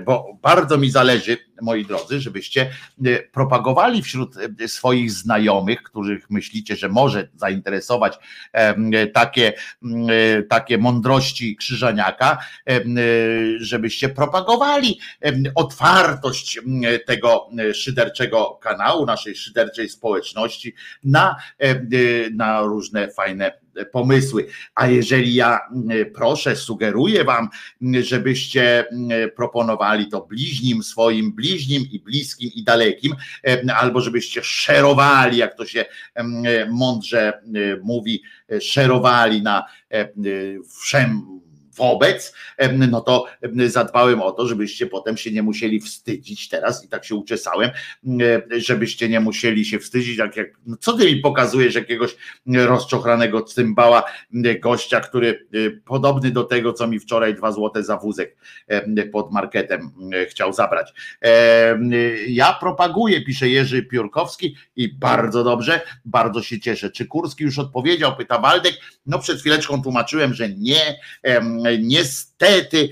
bo bardzo mi zależy, moi drodzy, żebyście propagowali wśród swoich znajomych, których myślicie, że może zainteresować takie, takie mądrości Krzyżaniaka, żebyście propagowali otwartość tego szyderczego kanału, naszej szyderczej społeczności na, na różne fajne pomysły. A jeżeli ja proszę, sugeruję wam, żebyście proponowali to bliźnim swoim, bliźnim i bliskim i dalekim, albo żebyście szerowali, jak to się mądrze mówi, szerowali na wszem wobec, no to zadbałem o to, żebyście potem się nie musieli wstydzić teraz i tak się uczesałem, żebyście nie musieli się wstydzić, jak, jak no co ty mi pokazujesz jakiegoś rozczochranego cymbała gościa, który y, podobny do tego, co mi wczoraj dwa złote za wózek pod marketem chciał zabrać. Ja propaguję, pisze Jerzy Piórkowski i bardzo dobrze, bardzo się cieszę. Czy Kurski już odpowiedział, pyta Waldek, no przed chwileczką tłumaczyłem, że nie, Niestety,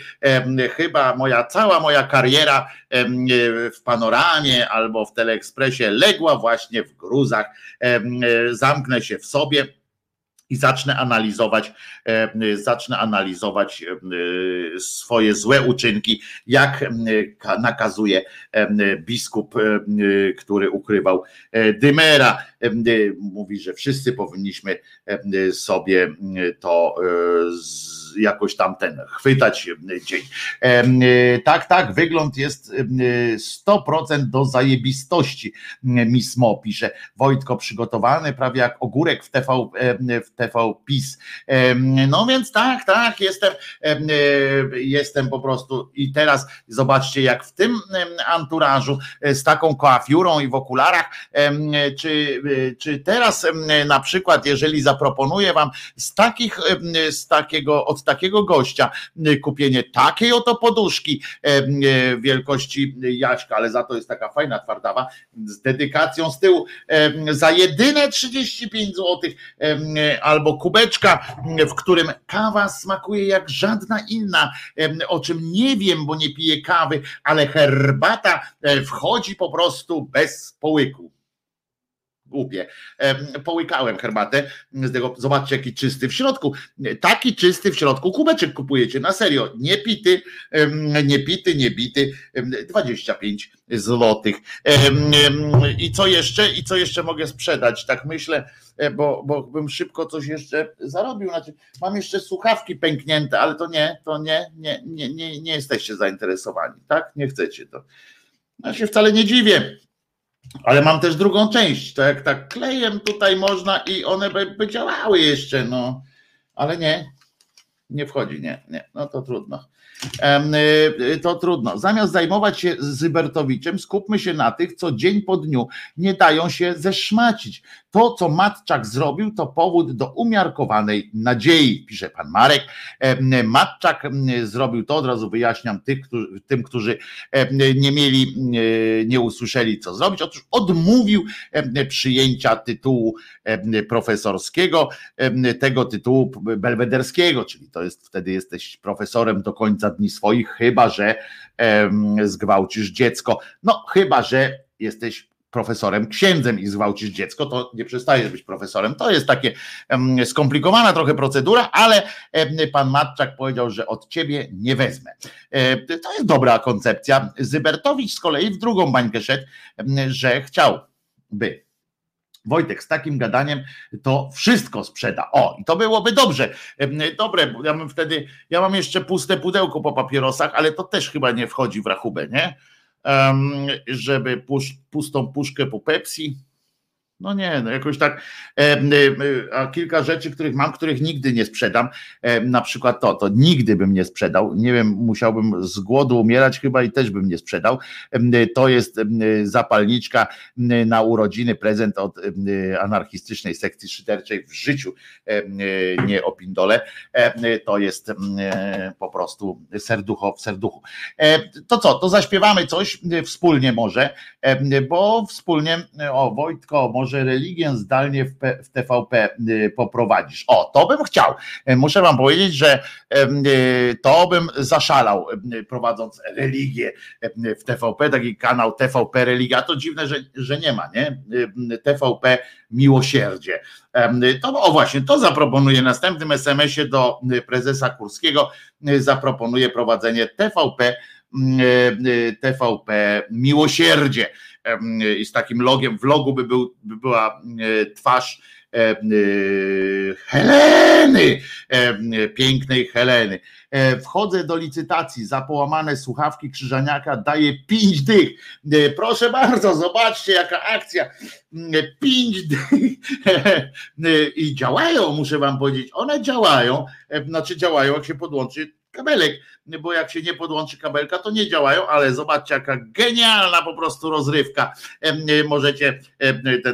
chyba moja cała moja kariera w panoramie albo w teleekspresie legła właśnie w gruzach. Zamknę się w sobie i zacznę analizować, zacznę analizować swoje złe uczynki, jak nakazuje biskup, który ukrywał Dymera. Mówi, że wszyscy powinniśmy sobie to z jakoś tam ten chwytać e, dzień. E, tak, tak, wygląd jest 100% e, do zajebistości. Mismo pisze Wojtko przygotowany, prawie jak ogórek w TV, w TV PiS. No więc tak, tak, jestem, jestem po prostu i teraz zobaczcie, jak w tym anturażu z taką koafiurą i w okularach, czy czy teraz na przykład, jeżeli zaproponuję wam z takich, z takiego, od takiego gościa kupienie takiej oto poduszki wielkości Jaśka, ale za to jest taka fajna twardawa, z dedykacją z tyłu, za jedyne 35 zł, albo kubeczka, w którym kawa smakuje jak żadna inna, o czym nie wiem, bo nie piję kawy, ale herbata e, wchodzi po prostu bez połyku głupie. Połykałem herbatę z tego, zobaczcie jaki czysty w środku. Taki czysty w środku kubeczek kupujecie, na serio. Nie pity, nie pity, nie bity, 25 złotych. I co jeszcze? I co jeszcze mogę sprzedać? Tak myślę, e, bo, bo bym szybko coś jeszcze zarobił. Znaczy, mam jeszcze słuchawki pęknięte, ale to nie, to nie, nie, nie, nie, nie jesteście zainteresowani, tak? Nie chcecie to. Ja się wcale nie dziwię ale mam też drugą część, to jak tak klejem tutaj można i one by, by działały jeszcze, no, ale nie, nie wchodzi, nie, nie, no to trudno. Y, y, to trudno. Zamiast zajmować się Zybertowiczem, skupmy się na tych, co dzień po dniu nie dają się zeszmacić. To, co Matczak zrobił, to powód do umiarkowanej nadziei, pisze pan Marek. Matczak zrobił to, od razu wyjaśniam tych, którzy, tym, którzy nie mieli, nie usłyszeli, co zrobić. Otóż odmówił przyjęcia tytułu profesorskiego, tego tytułu belwederskiego, czyli to jest wtedy jesteś profesorem do końca dni swoich, chyba że zgwałcisz dziecko. No, chyba że jesteś profesorem, księdzem i zgwałcisz dziecko, to nie przestajesz być profesorem. To jest takie skomplikowana trochę procedura, ale pan Matczak powiedział, że od ciebie nie wezmę. E, to jest dobra koncepcja. Zybertowicz z kolei w drugą bańkę szedł, że chciałby Wojtek, z takim gadaniem to wszystko sprzeda. O, i to byłoby dobrze. Dobre, ja mam wtedy, ja mam jeszcze puste pudełko po papierosach, ale to też chyba nie wchodzi w rachubę, nie? Żeby pustą puszkę po Pepsi no nie, no jakoś tak. A kilka rzeczy, których mam, których nigdy nie sprzedam. Na przykład to, to nigdy bym nie sprzedał. Nie wiem, musiałbym z głodu umierać chyba i też bym nie sprzedał. To jest zapalniczka na urodziny, prezent od anarchistycznej sekcji szyderczej w życiu nie opindole. To jest po prostu serducho w serduchu. To co, to zaśpiewamy coś wspólnie może, bo wspólnie, o Wojtko, może że religię zdalnie w, w TVP y, poprowadzisz. O, to bym chciał. E, muszę wam powiedzieć, że y, to bym zaszalał y, prowadząc religię w TVP, taki kanał TVP Religia. To dziwne, że, że nie ma, nie? TVP Miłosierdzie. To, o właśnie, to zaproponuję następnym SMS-ie do prezesa Kurskiego. Zaproponuję prowadzenie TVP TVP Miłosierdzie i z takim logiem, w logu by, był, by była twarz Heleny, pięknej Heleny. E, wchodzę do licytacji za połamane słuchawki Krzyżaniaka, daję pięć dych. E, proszę bardzo, zobaczcie jaka akcja. Pięć dych i działają, muszę wam powiedzieć. One działają, znaczy działają, jak się podłączy kabelek, bo jak się nie podłączy kabelka, to nie działają, ale zobaczcie, jaka genialna po prostu rozrywka. Możecie,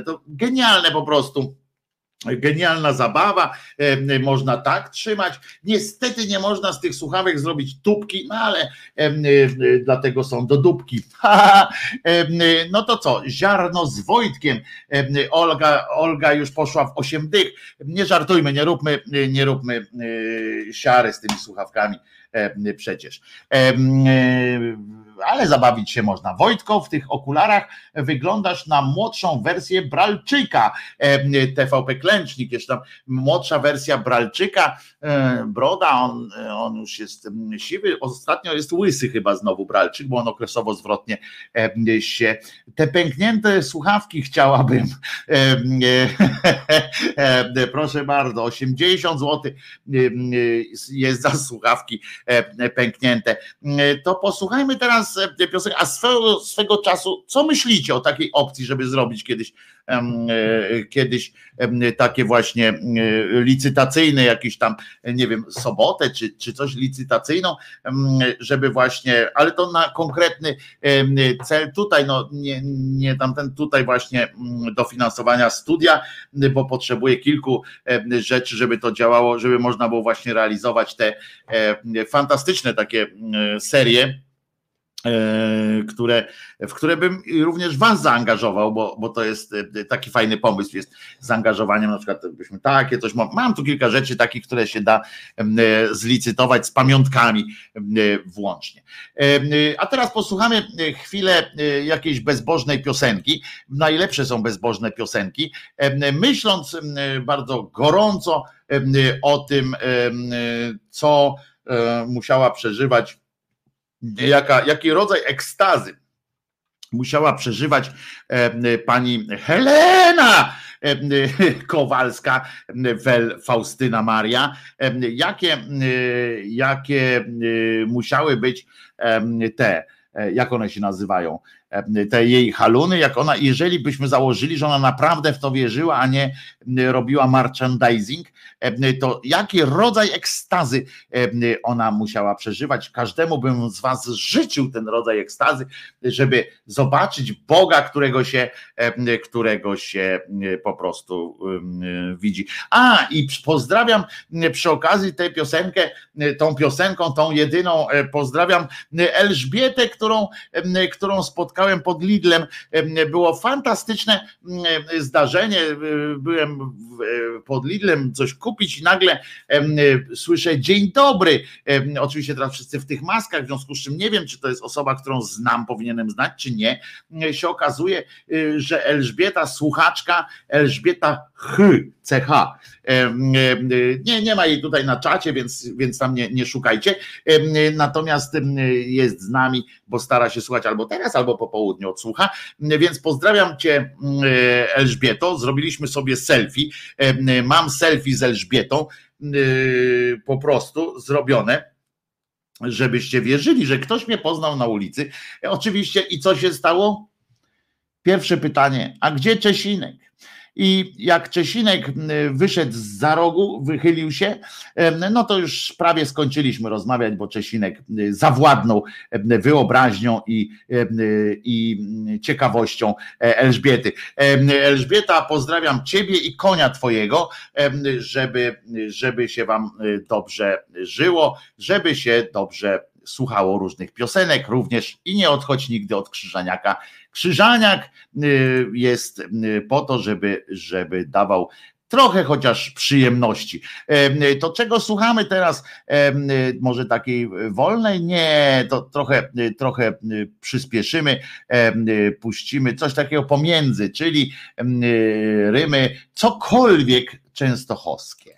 to genialne po prostu Genialna zabawa, można tak trzymać. Niestety nie można z tych słuchawek zrobić tubki, no ale dlatego są do dupki. No to co, ziarno z Wojtkiem. Olga, Olga już poszła w 8 dych. Nie żartujmy, nie róbmy, nie róbmy siary z tymi słuchawkami przecież ale zabawić się można. Wojtko, w tych okularach wyglądasz na młodszą wersję Bralczyka. TVP Klęcznik, jeszcze tam młodsza wersja Bralczyka. Broda, on, on już jest siwy. Ostatnio jest łysy chyba znowu Bralczyk, bo on okresowo zwrotnie się. Te pęknięte słuchawki chciałabym. Proszę bardzo, 80 zł jest za słuchawki pęknięte. To posłuchajmy teraz piosenka, a swego, swego czasu, co myślicie o takiej opcji, żeby zrobić kiedyś kiedyś takie właśnie licytacyjne, jakieś tam, nie wiem, sobotę czy, czy coś licytacyjną, żeby właśnie, ale to na konkretny cel tutaj, no nie, nie tamten tutaj właśnie dofinansowania studia, bo potrzebuje kilku rzeczy, żeby to działało, żeby można było właśnie realizować te fantastyczne takie serie. E, które, w które bym również was zaangażował, bo, bo to jest e, taki fajny pomysł, jest zaangażowaniem, na przykład byśmy takie coś, mam tu kilka rzeczy takich, które się da e, zlicytować z pamiątkami włącznie. A teraz posłuchamy chwilę jakiejś bezbożnej piosenki, najlepsze są bezbożne piosenki, myśląc bardzo gorąco o tym, co musiała przeżywać jaka, jaki rodzaj ekstazy musiała przeżywać e, pani Helena e, Kowalska, wel Faustyna Maria, e, jakie, jakie musiały być te, jak one się nazywają, te jej haluny, jak ona, jeżeli byśmy założyli, że ona naprawdę w to wierzyła, a nie robiła merchandising, to jaki rodzaj ekstazy ona musiała przeżywać. Każdemu bym z Was życzył ten rodzaj ekstazy, żeby zobaczyć Boga, którego się, którego się po prostu widzi. A i pozdrawiam przy okazji tę piosenkę, tą piosenką, tą jedyną pozdrawiam Elżbietę, którą, którą spotkałem pod Lidlem. Było fantastyczne zdarzenie. Byłem pod Lidlem coś kupić i nagle słyszę dzień dobry. Oczywiście teraz wszyscy w tych maskach, w związku z czym nie wiem, czy to jest osoba, którą znam, powinienem znać, czy nie. Się okazuje, y, że Elżbieta, słuchaczka, Elżbieta Ch, CH. Nie, nie ma jej tutaj na czacie, więc, więc tam nie, nie szukajcie. Natomiast jest z nami, bo stara się słuchać albo teraz, albo po południu odsłucha. Więc pozdrawiam cię, Elżbieto. Zrobiliśmy sobie selfie. Mam selfie z Elżbietą, po prostu zrobione żebyście wierzyli, że ktoś mnie poznał na ulicy. Oczywiście i co się stało? Pierwsze pytanie, a gdzie Czesinek? I jak Czesinek wyszedł z za rogu, wychylił się, no to już prawie skończyliśmy rozmawiać, bo Czesinek zawładnął wyobraźnią i, i ciekawością e, Elżbiety. Elżbieta, pozdrawiam Ciebie i konia Twojego, żeby, żeby się Wam e, dobrze żyło, żeby się dobrze słuchało różnych piosenek również i nie odchodź nigdy od Krzyżaniaka. Krzyżaniak y, jest y, po to, żeby, żeby dawał trochę chociaż przyjemności. To czego słuchamy teraz? Może takiej wolnej? Nie, to trochę, trochę przyspieszymy, puścimy coś takiego pomiędzy, czyli rymy cokolwiek częstochowskie.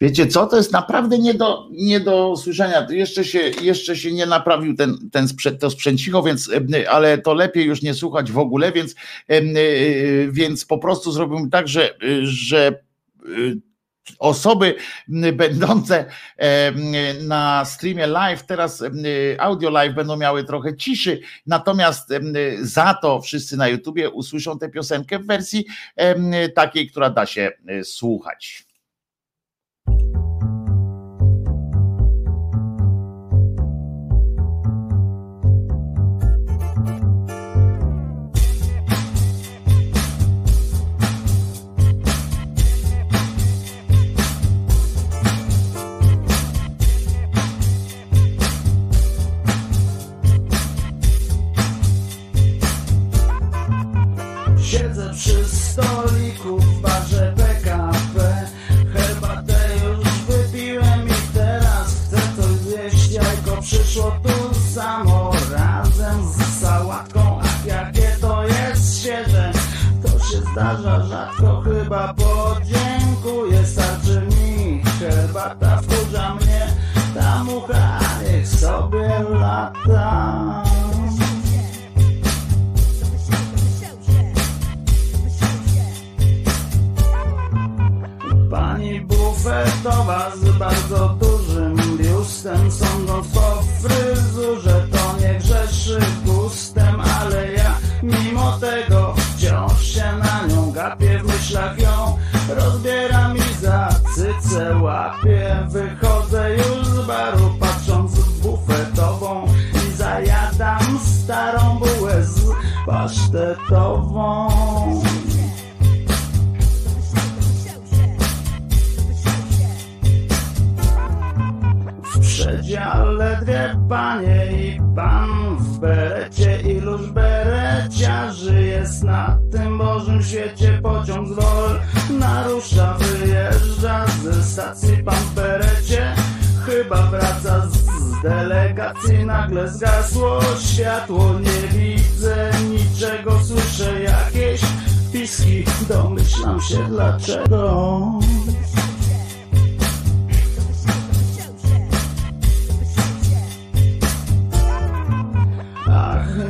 Wiecie co, to jest naprawdę nie do, nie do słyszenia. Jeszcze się, jeszcze się nie naprawił ten, ten sprzęt, to sprzęcicho, więc, ale to lepiej już nie słuchać w ogóle, więc, e, więc po prostu zrobimy tak, że, że e, osoby będące na streamie live, teraz audio live będą miały trochę ciszy, natomiast za to wszyscy na YouTubie usłyszą tę piosenkę w wersji takiej, która da się e, słuchać. Zdarza rzadko chyba podziękuję Starczy mi herbata wkurza mnie Ta mucha niech sobie lata. Pani bufetowa z bardzo dużym biustem Sądząc po fryzurze to nie grzeszy rozbieram i za cycę łapię Wychodzę już z baru patrząc w bufetową I zajadam starą bułę z pasztetową przedziale dwie panie i pan w berecie Iluż bereciarzy jest na tym Bożym świecie Pociąg z Wol narusza, wyjeżdża ze stacji Pan w berecie chyba wraca z delegacji Nagle zgasło światło, nie widzę niczego Słyszę jakieś piski, domyślam się dlaczego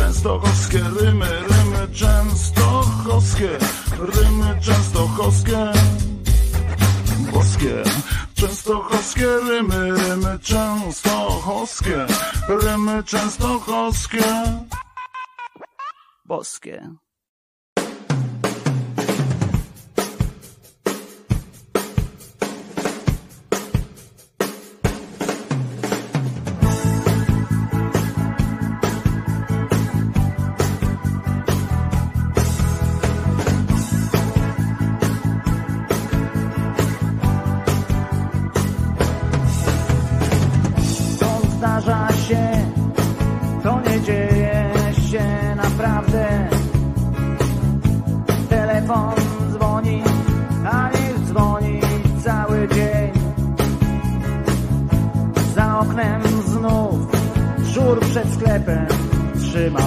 Częstochowskie rymy, rymy częstochowskie, rymy częstochowskie, boskie. Częstochowskie rymy, rymy częstochowskie, rymy częstochowskie, boskie.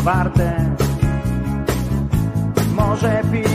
Wartę. Może pijany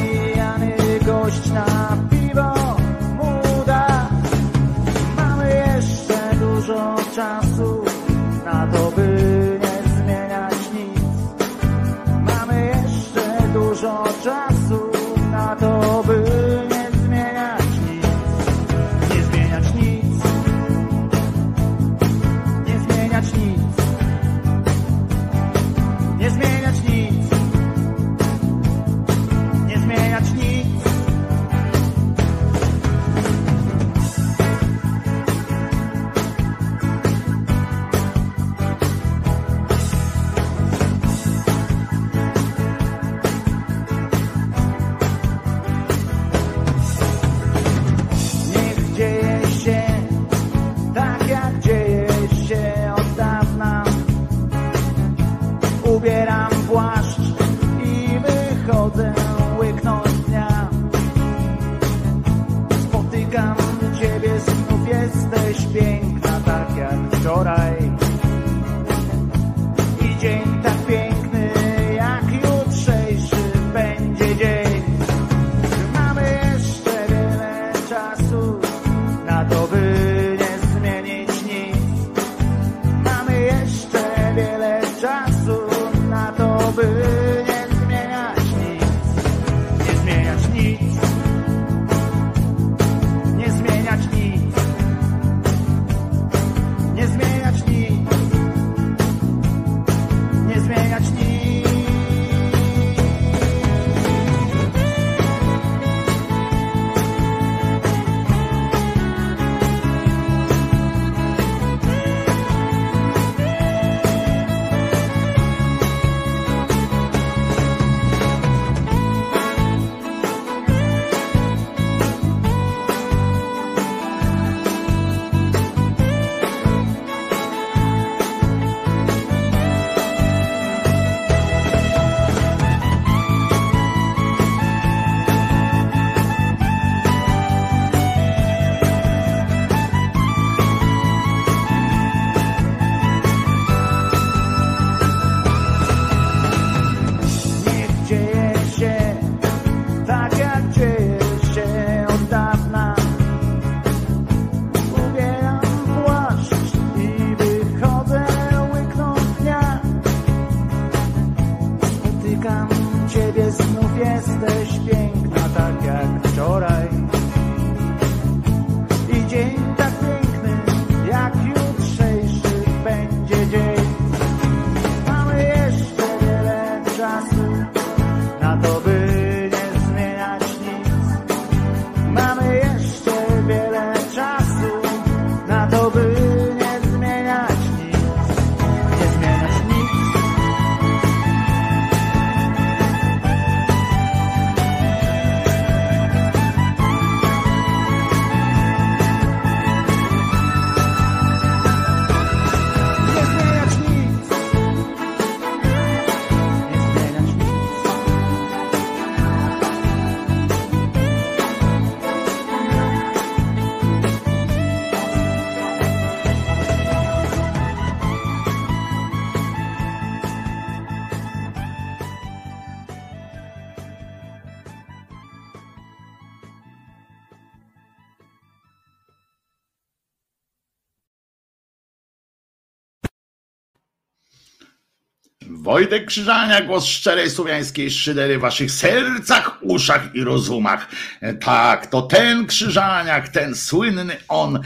Wojtek Krzyżania, głos szczerej słowiańskiej szydery w waszych sercach, uszach i rozumach. E, tak, to ten Krzyżaniak, ten słynny on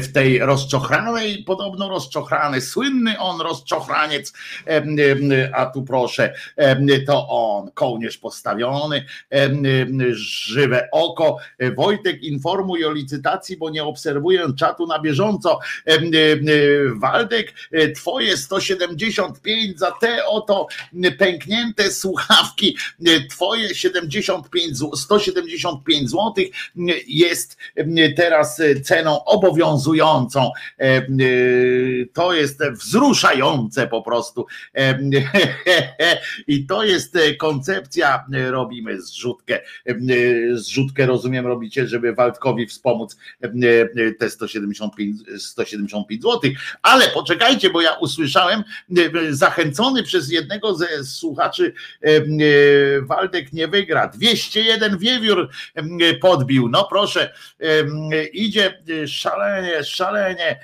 w tej rozczochralej, podobno rozczochrany, słynny on rozczochraniec, a tu proszę, to on, kołnierz postawiony, żywe oko. E, Wojtek informuj o licytacji, bo nie obserwuję czatu na bieżąco. E, Waldek, twoje 175 za te oto pęknięte słuchawki, twoje 70 175, 175 zł jest teraz e, ceną obowiązującą. E, e, to jest wzruszające po prostu. I to jest koncepcja, robimy zrzutkę. Zrzutkę rozumiem robicie, żeby Waldkowi wspomóc te 175, 175 zł. Ale poczekajcie, bo ja usłyszałem, zachęcony przez jednego ze słuchaczy, Waldek nie wygra 201 wiewiór podbił. No proszę, idzie e, szalenie, szalenie,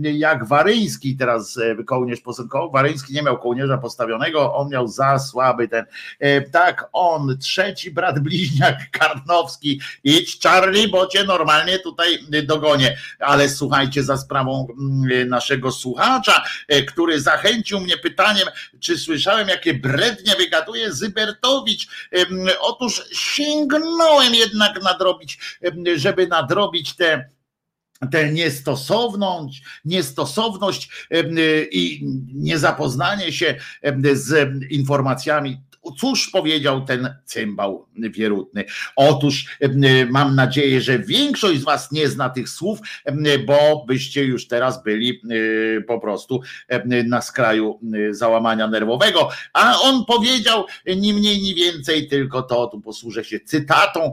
jak Waryński teraz e, kołnierz posunkował. Waryński nie miał kołnierza postawionego, on miał za słaby ten. E, Tak, on, trzeci brat bliźniak Karnowski. Idź Charlie, bo cię normalnie tutaj dogonię. Ale słuchajcie, za sprawą mm, naszego słuchacza, który zachęcił mnie pytaniem, czy słyszałem, jakie brednie wygaduje Zybertowicz. Em, Otóż sięgnąłem jednak nadrobić, żeby nadrobić te tę niestosowność, niestosowność i niezapoznanie się z informacjami. Cóż powiedział ten cymbał wierutny? Otóż em, mam nadzieję, że większość z Was nie zna tych słów, em, bo byście już teraz byli e, po prostu na skraju e, załamania nerwowego. A on powiedział ni mniej, ni więcej, tylko to, tu posłużę się cytatą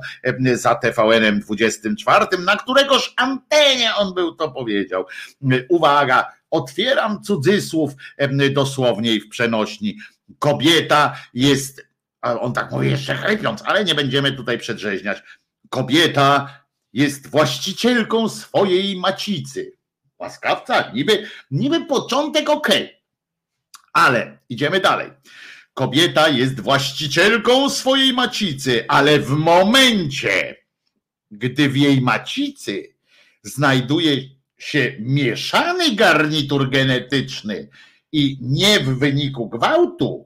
za TVN-em 24, na któregoż antenie on był to powiedział. Uwaga, otwieram cudzysłów dosłownie w przenośni. Kobieta jest, on tak mówi jeszcze chlepiąc, ale nie będziemy tutaj przedrzeźniać. Kobieta jest właścicielką swojej macicy. Łaskawca, niby, niby początek okej. Ale idziemy dalej. Kobieta jest właścicielką swojej macicy, ale w momencie, gdy w jej macicy znajduje się mieszany garnitur genetyczny i nie w wyniku gwałtu,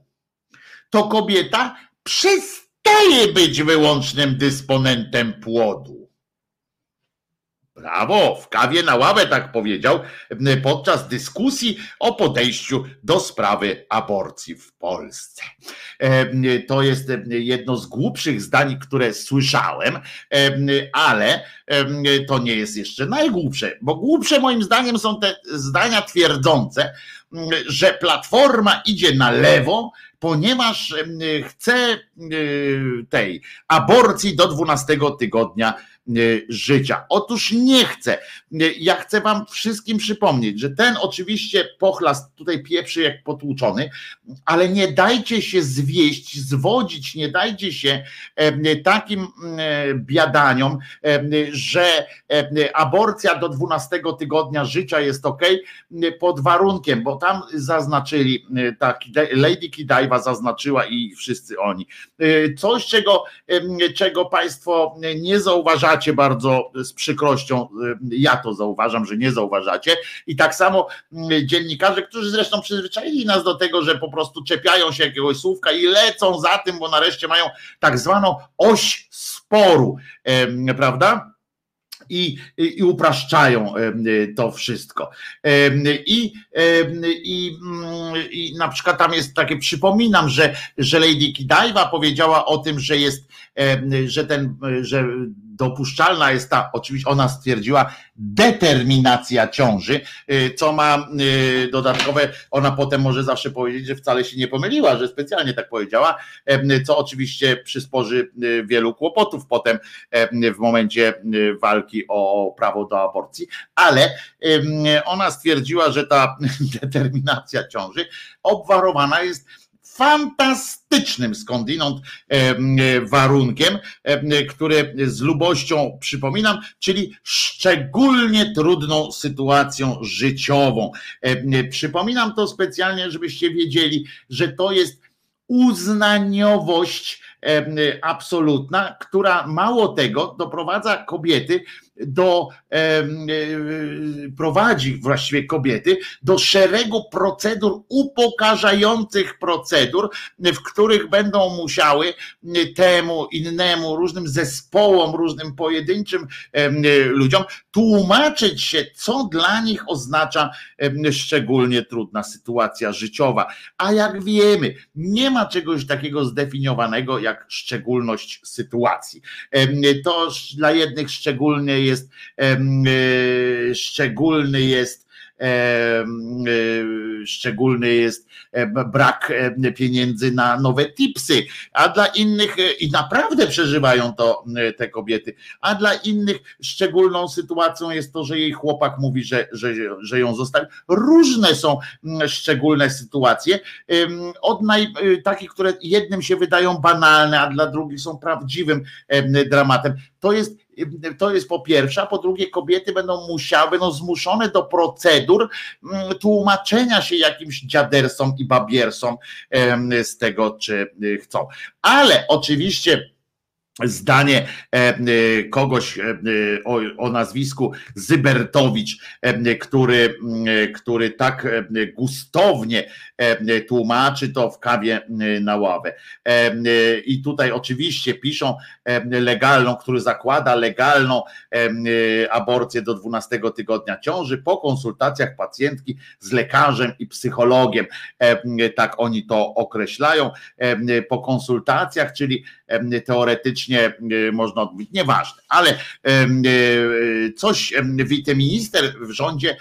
to kobieta przestaje być wyłącznym dysponentem płodu. Brawo, w kawie na ławę tak powiedział podczas dyskusji o podejściu do sprawy aborcji w Polsce. Em, To jest jedno z głupszych zdań, które słyszałem, em, ale em, to nie jest jeszcze najgłupsze, bo głupsze moim zdaniem są te zdania twierdzące, że platforma idzie na lewo, ponieważ em, chce e, tej aborcji do 12 tygodnia życia. Otóż nie chcę. E, Ja chcę Wam wszystkim przypomnieć, że ten oczywiście pochlast tutaj pieprzy jak potłuczony, ale nie dajcie się zwieść, zwodzić, nie dajcie się em, takim biadaniom, że aborcja do 12 tygodnia życia jest ok, pod warunkiem, bo tam zaznaczyli, tak, Lady Kidaiwa zaznaczyła i wszyscy oni. E, Coś, czego, czego Państwo nie zauważacie bardzo z przykrością, em, ja to zauważam, że nie zauważacie. I tak samo mm, dziennikarze, którzy zresztą przyzwyczaili nas do tego, że po prostu czepiają się jakiegoś słówka i lecą za tym, bo nareszcie mają tak zwaną oś sporu, prawda? I, i, upraszczają to wszystko. I, i, mm, I na przykład tam jest takie, przypominam, że, że Lady Kidaiwa powiedziała o tym, że jest, że ten, że dopuszczalna jest ta, oczywiście ona stwierdziła, determinacja ciąży, y, co ma y, dodatkowe, ona potem może zawsze powiedzieć, że wcale się nie pomyliła, że specjalnie tak powiedziała, co oczywiście przysporzy y, wielu kłopotów potem em, w momencie walki o prawo do aborcji, ale ona stwierdziła, że ta determinacja ciąży obwarowana jest fantastycznym skądinąd warunkiem, który z lubością przypominam, czyli szczególnie trudną sytuacją życiową. Przypominam to specjalnie, żebyście wiedzieli, że to jest uznaniowość absolutna, która mało tego doprowadza kobiety do prowadzi właściwie kobiety do szeregu procedur upokarzających procedur, w których będą musiały temu, innemu, różnym zespołom, różnym pojedynczym ludziom tłumaczyć się, co dla nich oznacza szczególnie trudna sytuacja życiowa. A jak wiemy, nie ma czegoś takiego zdefiniowanego jak szczególność sytuacji. To dla jednych szczególnie jest e, szczególny jest e, szczególny jest e, brak pieniędzy na nowe tipsy, a dla innych i naprawdę przeżywają to te kobiety, a dla innych szczególną sytuacją jest to, że jej chłopak mówi, że, że, że ją zostawi. Różne są szczególne sytuacje, od naj, takich, które jednym się wydają banalne, a dla drugich są prawdziwym dramatem. To jest to jest po pierwsze, a po drugie kobiety będą musiały, będą zmuszone do procedur mm, tłumaczenia się jakimś dziadersom i babiersom z tego, czy y, chcą. Ale oczywiście zdanie e, e, kogoś e, o, o, nazwisku Zybertowicz, który, który tak gustownie tłumaczy to w kawie na ławę. I tutaj oczywiście piszą legalną, który zakłada legalną aborcję do 12 tygodnia ciąży po konsultacjach pacjentki z lekarzem i psychologiem. Tak oni to określają. Po konsultacjach, czyli teoretycznie e, można odmówić, nieważne, ale e, e, coś wiceminister w rządzie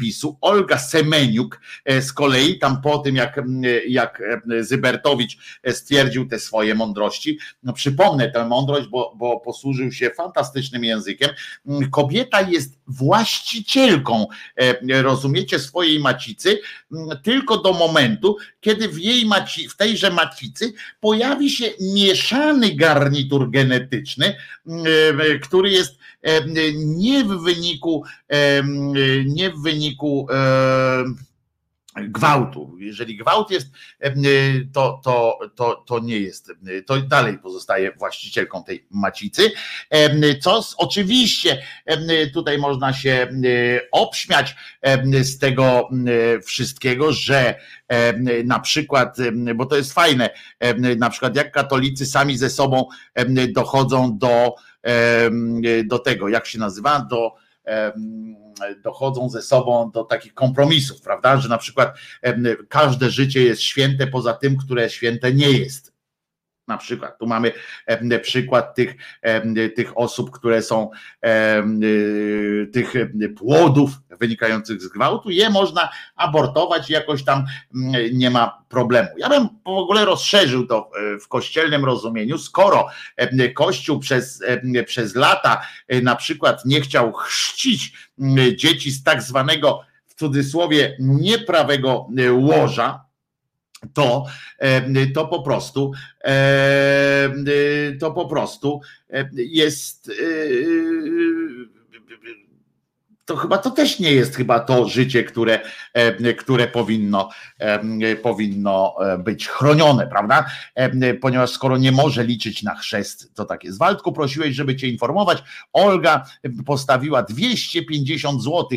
PiSu, Olga Semeniuk, z kolei tam po tym, jak, jak Zybertowicz stwierdził te swoje mądrości, no przypomnę tę mądrość, bo, bo posłużył się fantastycznym językiem, kobieta jest właścicielką, rozumiecie, swojej macicy, tylko do momentu, kiedy w jej maci, w tejże macicy pojawi się mieszany garnitur genetyczny, e, który jest e, nie w wyniku, e, nie w wyniku gwałtu. Jeżeli gwałt jest, to, to, to, to nie jest, to dalej pozostaje właścicielką tej macicy. Co oczywiście tutaj można się obśmiać z tego wszystkiego, że na przykład, bo to jest fajne, na przykład jak katolicy sami ze sobą dochodzą do, do tego, jak się nazywa, do dochodzą ze sobą do takich kompromisów, prawda? Że na przykład każde życie jest święte poza tym, które święte nie jest. Na przykład, tu mamy przykład tych, tych osób, które są y, tych płodów wynikających z gwałtu, je można abortować, jakoś tam mm, nie ma problemu. Ja bym w ogóle rozszerzył to e, w kościelnym rozumieniu, skoro Kościół przez, przez lata e, na przykład nie chciał chrzcić dzieci z tak zwanego w cudzysłowie nieprawego e, łoża, to, to po prostu to po prostu jest to chyba to też nie jest chyba to życie, które, e, które powinno, e, powinno e, być chronione, prawda? Ponieważ skoro nie może liczyć na chrzest, to tak jest. Waldku, prosiłeś, żeby cię informować. Olga postawiła 250 zł.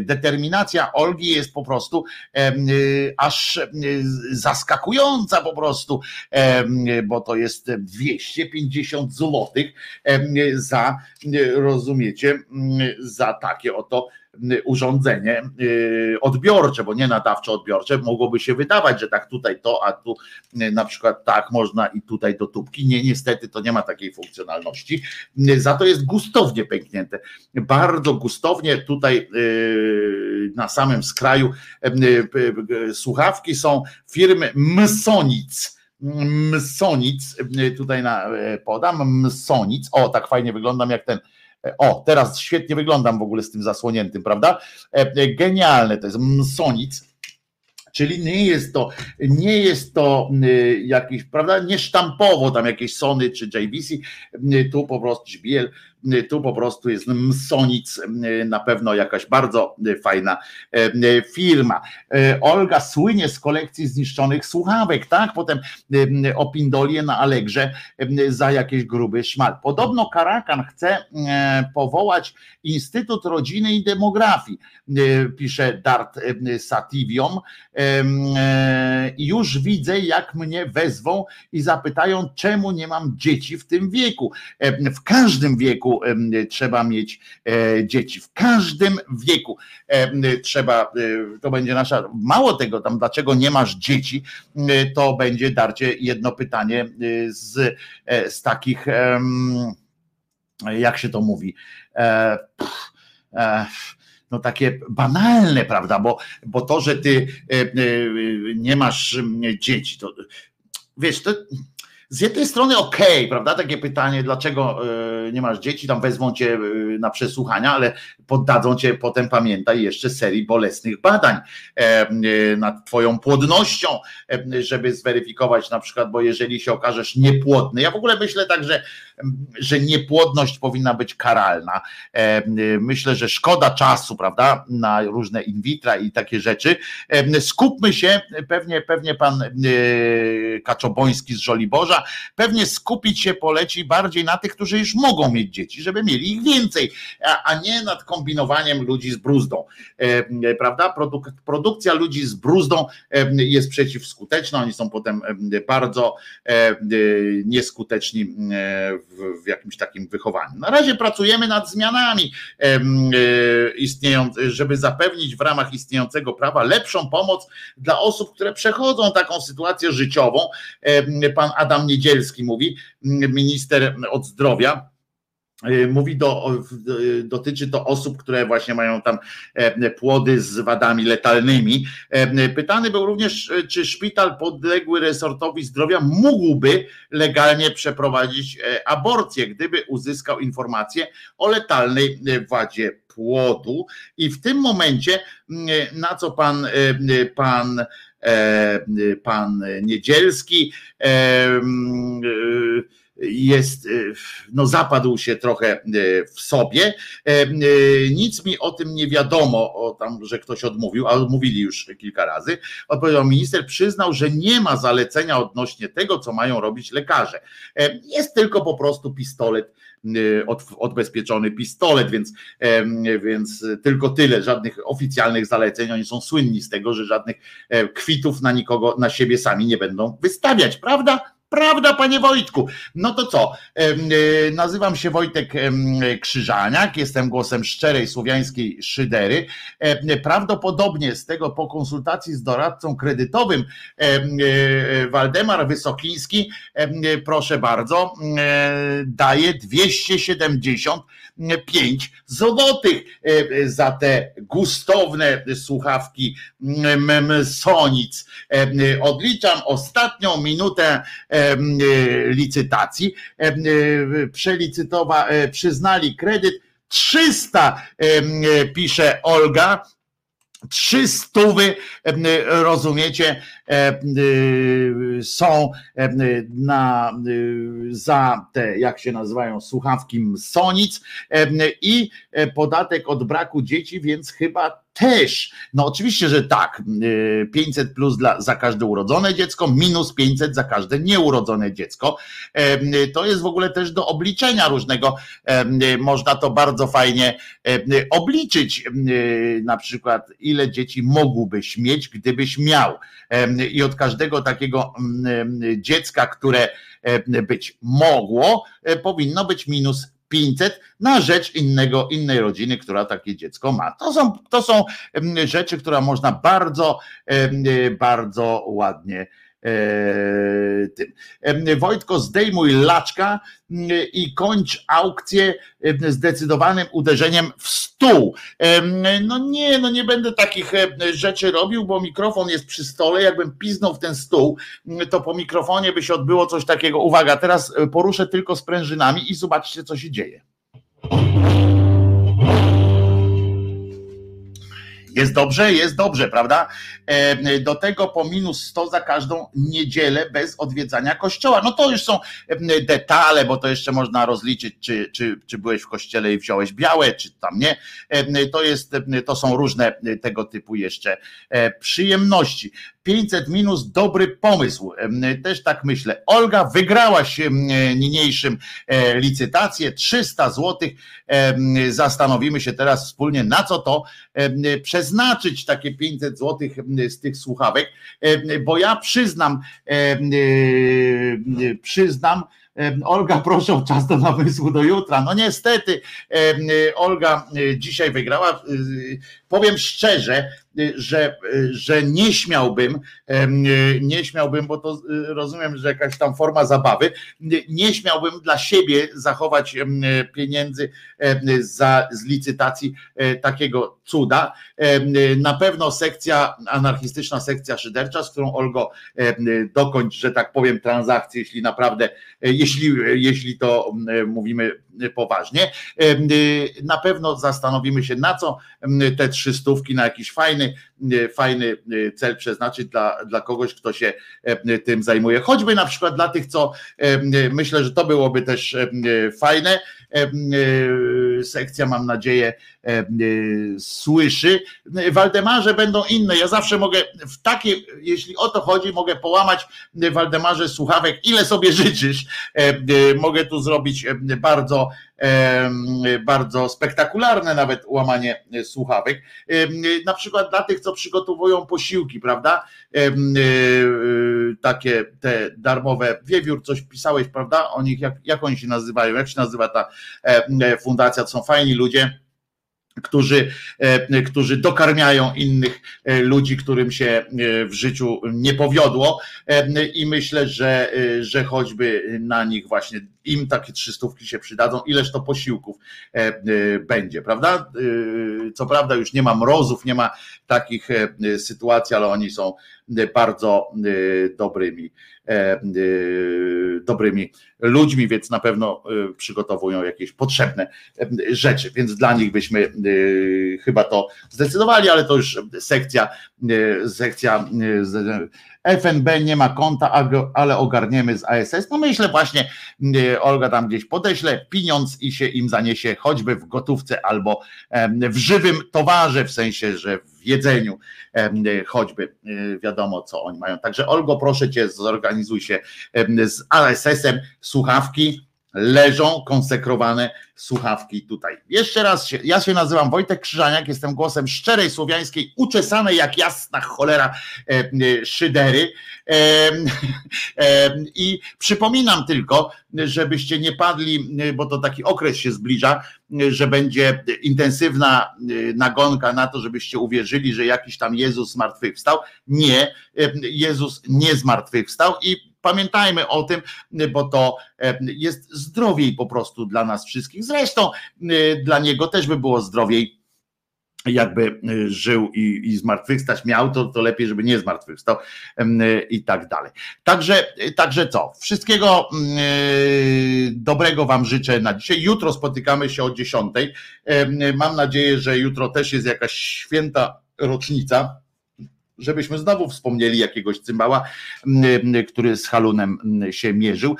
Determinacja Olgi jest po prostu aż zaskakująca po prostu, bo to jest 250 zł za, rozumiecie, za takie oto urządzenie y, odbiorcze, bo nie nadawcze odbiorcze, mogłoby się wydawać, że tak tutaj to, a tu y, na przykład tak można i tutaj do tubki. Nie, niestety to nie ma takiej funkcjonalności. Y, za to jest gustownie pęknięte. Bardzo gustownie tutaj na samym skraju słuchawki są firmy Msonic. Msonic, tutaj na, podam, Msonic, o tak fajnie wyglądam jak ten o, teraz świetnie wyglądam w ogóle z tym zasłoniętym, prawda? E, e, genialne to jest Msonic czyli nie jest to, nie jest to y, jakiś, prawda, nie sztampowo tam jakieś Sony czy JVC, y, tu po prostu JBL, y, tu po prostu jest Msonic, y, na pewno jakaś bardzo y, fajna y, y, firma. Y, Olga słynie z kolekcji zniszczonych słuchawek, tak? Potem y, y, opindolię na Allegrze y, za jakiś gruby szmal. Podobno Karakan chce powołać Instytut Rodziny i Demografii, pisze Dart Sativium. Już widzę, jak mnie wezwą i zapytają, czemu nie mam dzieci w tym wieku. W każdym wieku em, trzeba mieć e, dzieci, w każdym wieku trzeba, e, to będzie nasza, mało tego, tam dlaczego nie masz dzieci, e, to będzie darcie jedno pytanie z, z takich, jak się to mówi, no takie banalne, prawda? Bo, bo to, że ty nie masz dzieci, to wiesz, to z jednej strony okej, prawda? Takie pytanie, dlaczego e, nie masz dzieci, tam wezmą cię e, na przesłuchania, ale poddadzą cię potem, pamiętaj, jeszcze serii bolesnych badań e, nad twoją płodnością, żeby zweryfikować na przykład, bo jeżeli się okażesz niepłodny, ja w ogóle myślę tak, że, że niepłodność powinna być karalna. Myślę, że szkoda czasu, prawda, na różne in vitra i takie rzeczy. Skupmy się, pewnie, pewnie pan Kaczoboński z Żoliborza, pewnie skupić się poleci bardziej na tych, którzy już mogą mieć dzieci, żeby mieli ich więcej, a, a nie nad kombinowaniem ludzi z bruzdą. E, Prawda? Produk- produkcja ludzi z bruzdą e, jest przeciwskuteczna, oni są potem e, bardzo e, e, nieskuteczni e, w, w jakimś takim wychowaniu. Na razie pracujemy nad zmianami istnieją, żeby zapewnić w ramach istniejącego prawa lepszą pomoc dla osób, które przechodzą taką sytuację życiową. Pan Adam Niedzielski mówi, minister od zdrowia. e, Mówi do, e, dotyczy to osób, które właśnie mają tam e, płody z wadami letalnymi. E, Pytany był również, e, czy szpital podległy resortowi zdrowia mógłby legalnie przeprowadzić aborcję, gdyby uzyskał informację o letalnej wadzie płodu. I w tym momencie, na co pan, pan, pan Niedzielski e, e, jest, e, no zapadł się trochę e, w sobie. E, e, Nic mi o tym nie wiadomo, o tam, że ktoś odmówił, ale mówili już kilka razy. Odpowiedział minister, przyznał, że nie ma zalecenia odnośnie tego, co mają robić lekarze. E, Jest tylko po prostu pistolet od, odbezpieczony pistolet, więc, więc tylko tyle, żadnych oficjalnych zaleceń. Oni są słynni z tego, że żadnych kwitów na nikogo, na siebie sami nie będą wystawiać, prawda? Prawda, panie Wojtku? No to co? E, nazywam się Wojtek Krzyżaniak, jestem głosem szczerej słowiańskiej szydery. Prawdopodobnie z tego po konsultacji z doradcą kredytowym e, Waldemar Wysokiński, proszę bardzo, e, daje 270 5 złotych e, za te gustowne słuchawki Sonic. E, odliczam ostatnią minutę e, licytacji. Przelicytowa, przyznali kredyt 300, pisze Olga. Trzy stówy, rozumiecie, są em, na, y, za te, jak się nazywają, słuchawki Sonic em, i e, podatek od braku dzieci, więc chyba też, no oczywiście, że tak, y, 500 plus dla, za każde urodzone dziecko, minus 500 za każde nieurodzone dziecko. To jest w ogóle też do obliczenia różnego, można to bardzo fajnie obliczyć, na przykład ile dzieci mógłbyś mieć, gdybyś miał. I od każdego takiego em, dziecka, które em, być mogło, e, powinno być minus 500 na rzecz innego, innej rodziny, która takie dziecko ma. To są, to są em, rzeczy, które można bardzo, em, bardzo ładnie e, tym. Em, Wojtko, zdejmuj laczka m, i kończ aukcję em, zdecydowanym uderzeniem w stół. No nie, no nie będę takich rzeczy robił, bo mikrofon jest przy stole. Jakbym piznął w ten stół, m, to po mikrofonie by się odbyło coś takiego. Uwaga, teraz e, poruszę tylko sprężynami i zobaczcie, co się dzieje. Jest dobrze, jest dobrze, prawda? E, do tego po minus 100 za każdą niedzielę bez odwiedzania kościoła. No to już są e, detale, bo to jeszcze można rozliczyć, czy, czy, czy byłeś w kościele i wziąłeś białe, czy tam nie. E, to, jest, to są różne tego typu jeszcze przyjemności. 500 minus dobry pomysł. Też tak myślę. Olga, wygrałaś niniejszym licytację 300 zł. Zastanowimy się teraz wspólnie, na co to przeznaczyć takie 500 zł z tych słuchawek, bo ja przyznam, przyznam, Olga, proszę o czas do namysłu do jutra. No niestety, Olga dzisiaj wygrała. Powiem szczerze, że, że nie śmiałbym, nie śmiałbym, bo to rozumiem, że jakaś tam forma zabawy, nie śmiałbym dla siebie zachować pieniędzy za, z licytacji e, takiego cuda. Na pewno sekcja, anarchistyczna sekcja szydercza, z którą Olgo dokończ, że tak powiem, transakcję, jeśli naprawdę, e, jeśli, jeśli to mówimy poważnie. Na pewno zastanowimy się, na co te trzy stówki, na jakiś fajny, fajny cel przeznaczyć dla, dla kogoś, kto się tym zajmuje. Choćby na przykład dla tych, co myślę, że to byłoby też fajne. Sekcja, mam nadzieję, słyszy. Waldemarze będą inne. Ja zawsze mogę w takie, jeśli o to chodzi, mogę połamać Waldemarze słuchawek, ile sobie życzysz. Mogę tu zrobić bardzo bardzo spektakularne nawet łamanie słuchawek. Na przykład dla tych, co przygotowują posiłki, prawda? E, takie te darmowe, Wiewiór, coś pisałeś, prawda? O nich, jak, jak oni się nazywają, jak się nazywa ta fundacja, to są fajni ludzie którzy, e, którzy dokarmiają innych e, ludzi, którym się e, w życiu nie powiodło i myślę, że, że choćby na nich właśnie im takie trzystówki się przydadzą, ileż to posiłków będzie, prawda? Co prawda już nie ma mrozów, nie ma takich sytuacji, ale oni są bardzo dobrymi dobrymi ludźmi, więc na pewno przygotowują jakieś potrzebne rzeczy, więc dla nich byśmy chyba to zdecydowali, ale to już sekcja, sekcja FNB nie ma konta, ale ogarniemy z ASS. No myślę właśnie, Olga tam gdzieś podeśle pieniądz i się im zaniesie choćby w gotówce albo w żywym towarze, w sensie, że w jedzeniu choćby wiadomo co oni mają. Także Olgo, proszę cię, zorganizuj się z ASS-em słuchawki leżą konsekrowane słuchawki tutaj. Jeszcze raz, się, ja się nazywam Wojtek Krzyżaniak, jestem głosem szczerej słowiańskiej, uczesanej jak jasna cholera e, e, szydery. E, e, I przypominam tylko, żebyście nie padli, bo to taki okres się zbliża, że będzie intensywna e, nagonka na to, żebyście uwierzyli, że jakiś tam Jezus zmartwychwstał. Nie, e, Jezus nie zmartwychwstał i Pamiętajmy o tym, bo to e, jest zdrowiej po prostu dla nas wszystkich. Zresztą e, dla niego też by było zdrowiej jakby e, żył i, i zmartwychwstać miał, to, to lepiej, żeby nie zmartwychwstał i tak dalej. Także, także co? Wszystkiego dobrego Wam życzę na dzisiaj. Jutro spotykamy się o 10. Mam nadzieję, że jutro też jest jakaś święta rocznica żebyśmy znowu wspomnieli jakiegoś cymbała, który z Halunem się mierzył.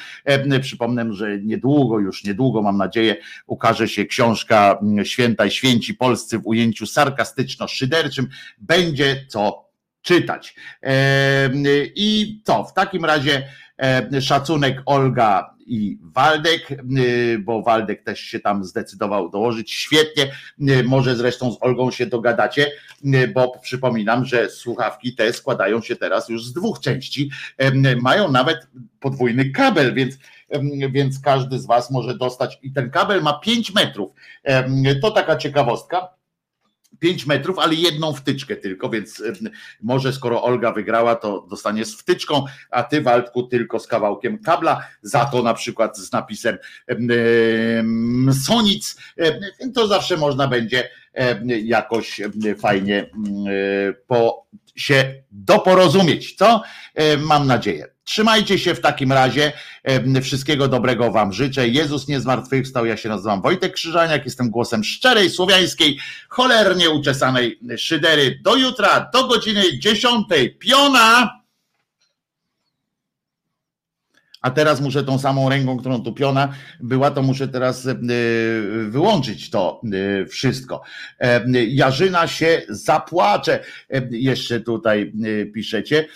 Przypomnę, że niedługo, już niedługo, mam nadzieję, ukaże się książka Święta i Święci Polscy w ujęciu sarkastyczno-szyderczym. Będzie co czytać. I co, w takim razie szacunek Olga i Waldek, y, bo Waldek też się tam zdecydował dołożyć. Świetnie, y, może zresztą z Olgą się dogadacie, y, bo przypominam, że słuchawki te składają się teraz już z dwóch części. Mają nawet podwójny kabel, więc więc każdy z Was może dostać i ten kabel ma 5 metrów. To taka ciekawostka 5 metrów, ale jedną wtyczkę tylko, więc może skoro Olga wygrała, to dostanie z wtyczką, a ty Waldku tylko z kawałkiem kabla, za to na przykład z napisem Sonic, to zawsze można będzie jakoś fajnie po, się doporozumieć, co? Mam nadzieję. Trzymajcie się w takim razie. Wszystkiego dobrego Wam życzę. Jezus nie zmartwychwstał. Ja się nazywam Wojtek Krzyżaniak. Jestem głosem szczerej, słowiańskiej, cholernie uczesanej szydery. Do jutra, do godziny 10. Piona! A teraz muszę tą samą ręką, którą tu piona była, to muszę teraz e, wyłączyć to e, wszystko. E, Jarzyna się zapłacze. Jeszcze tutaj piszecie.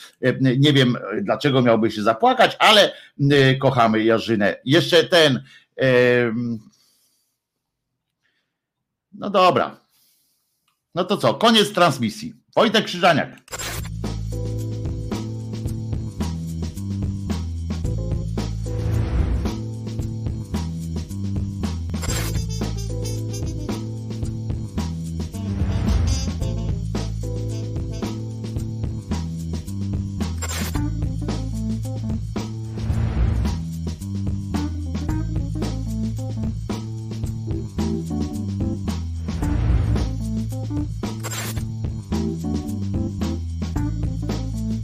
Nie wiem, dlaczego miałby się zapłakać, ale kochamy Jarzynę. Jeszcze ten. No dobra. No to co, koniec transmisji. Wojtek Krzyżaniak.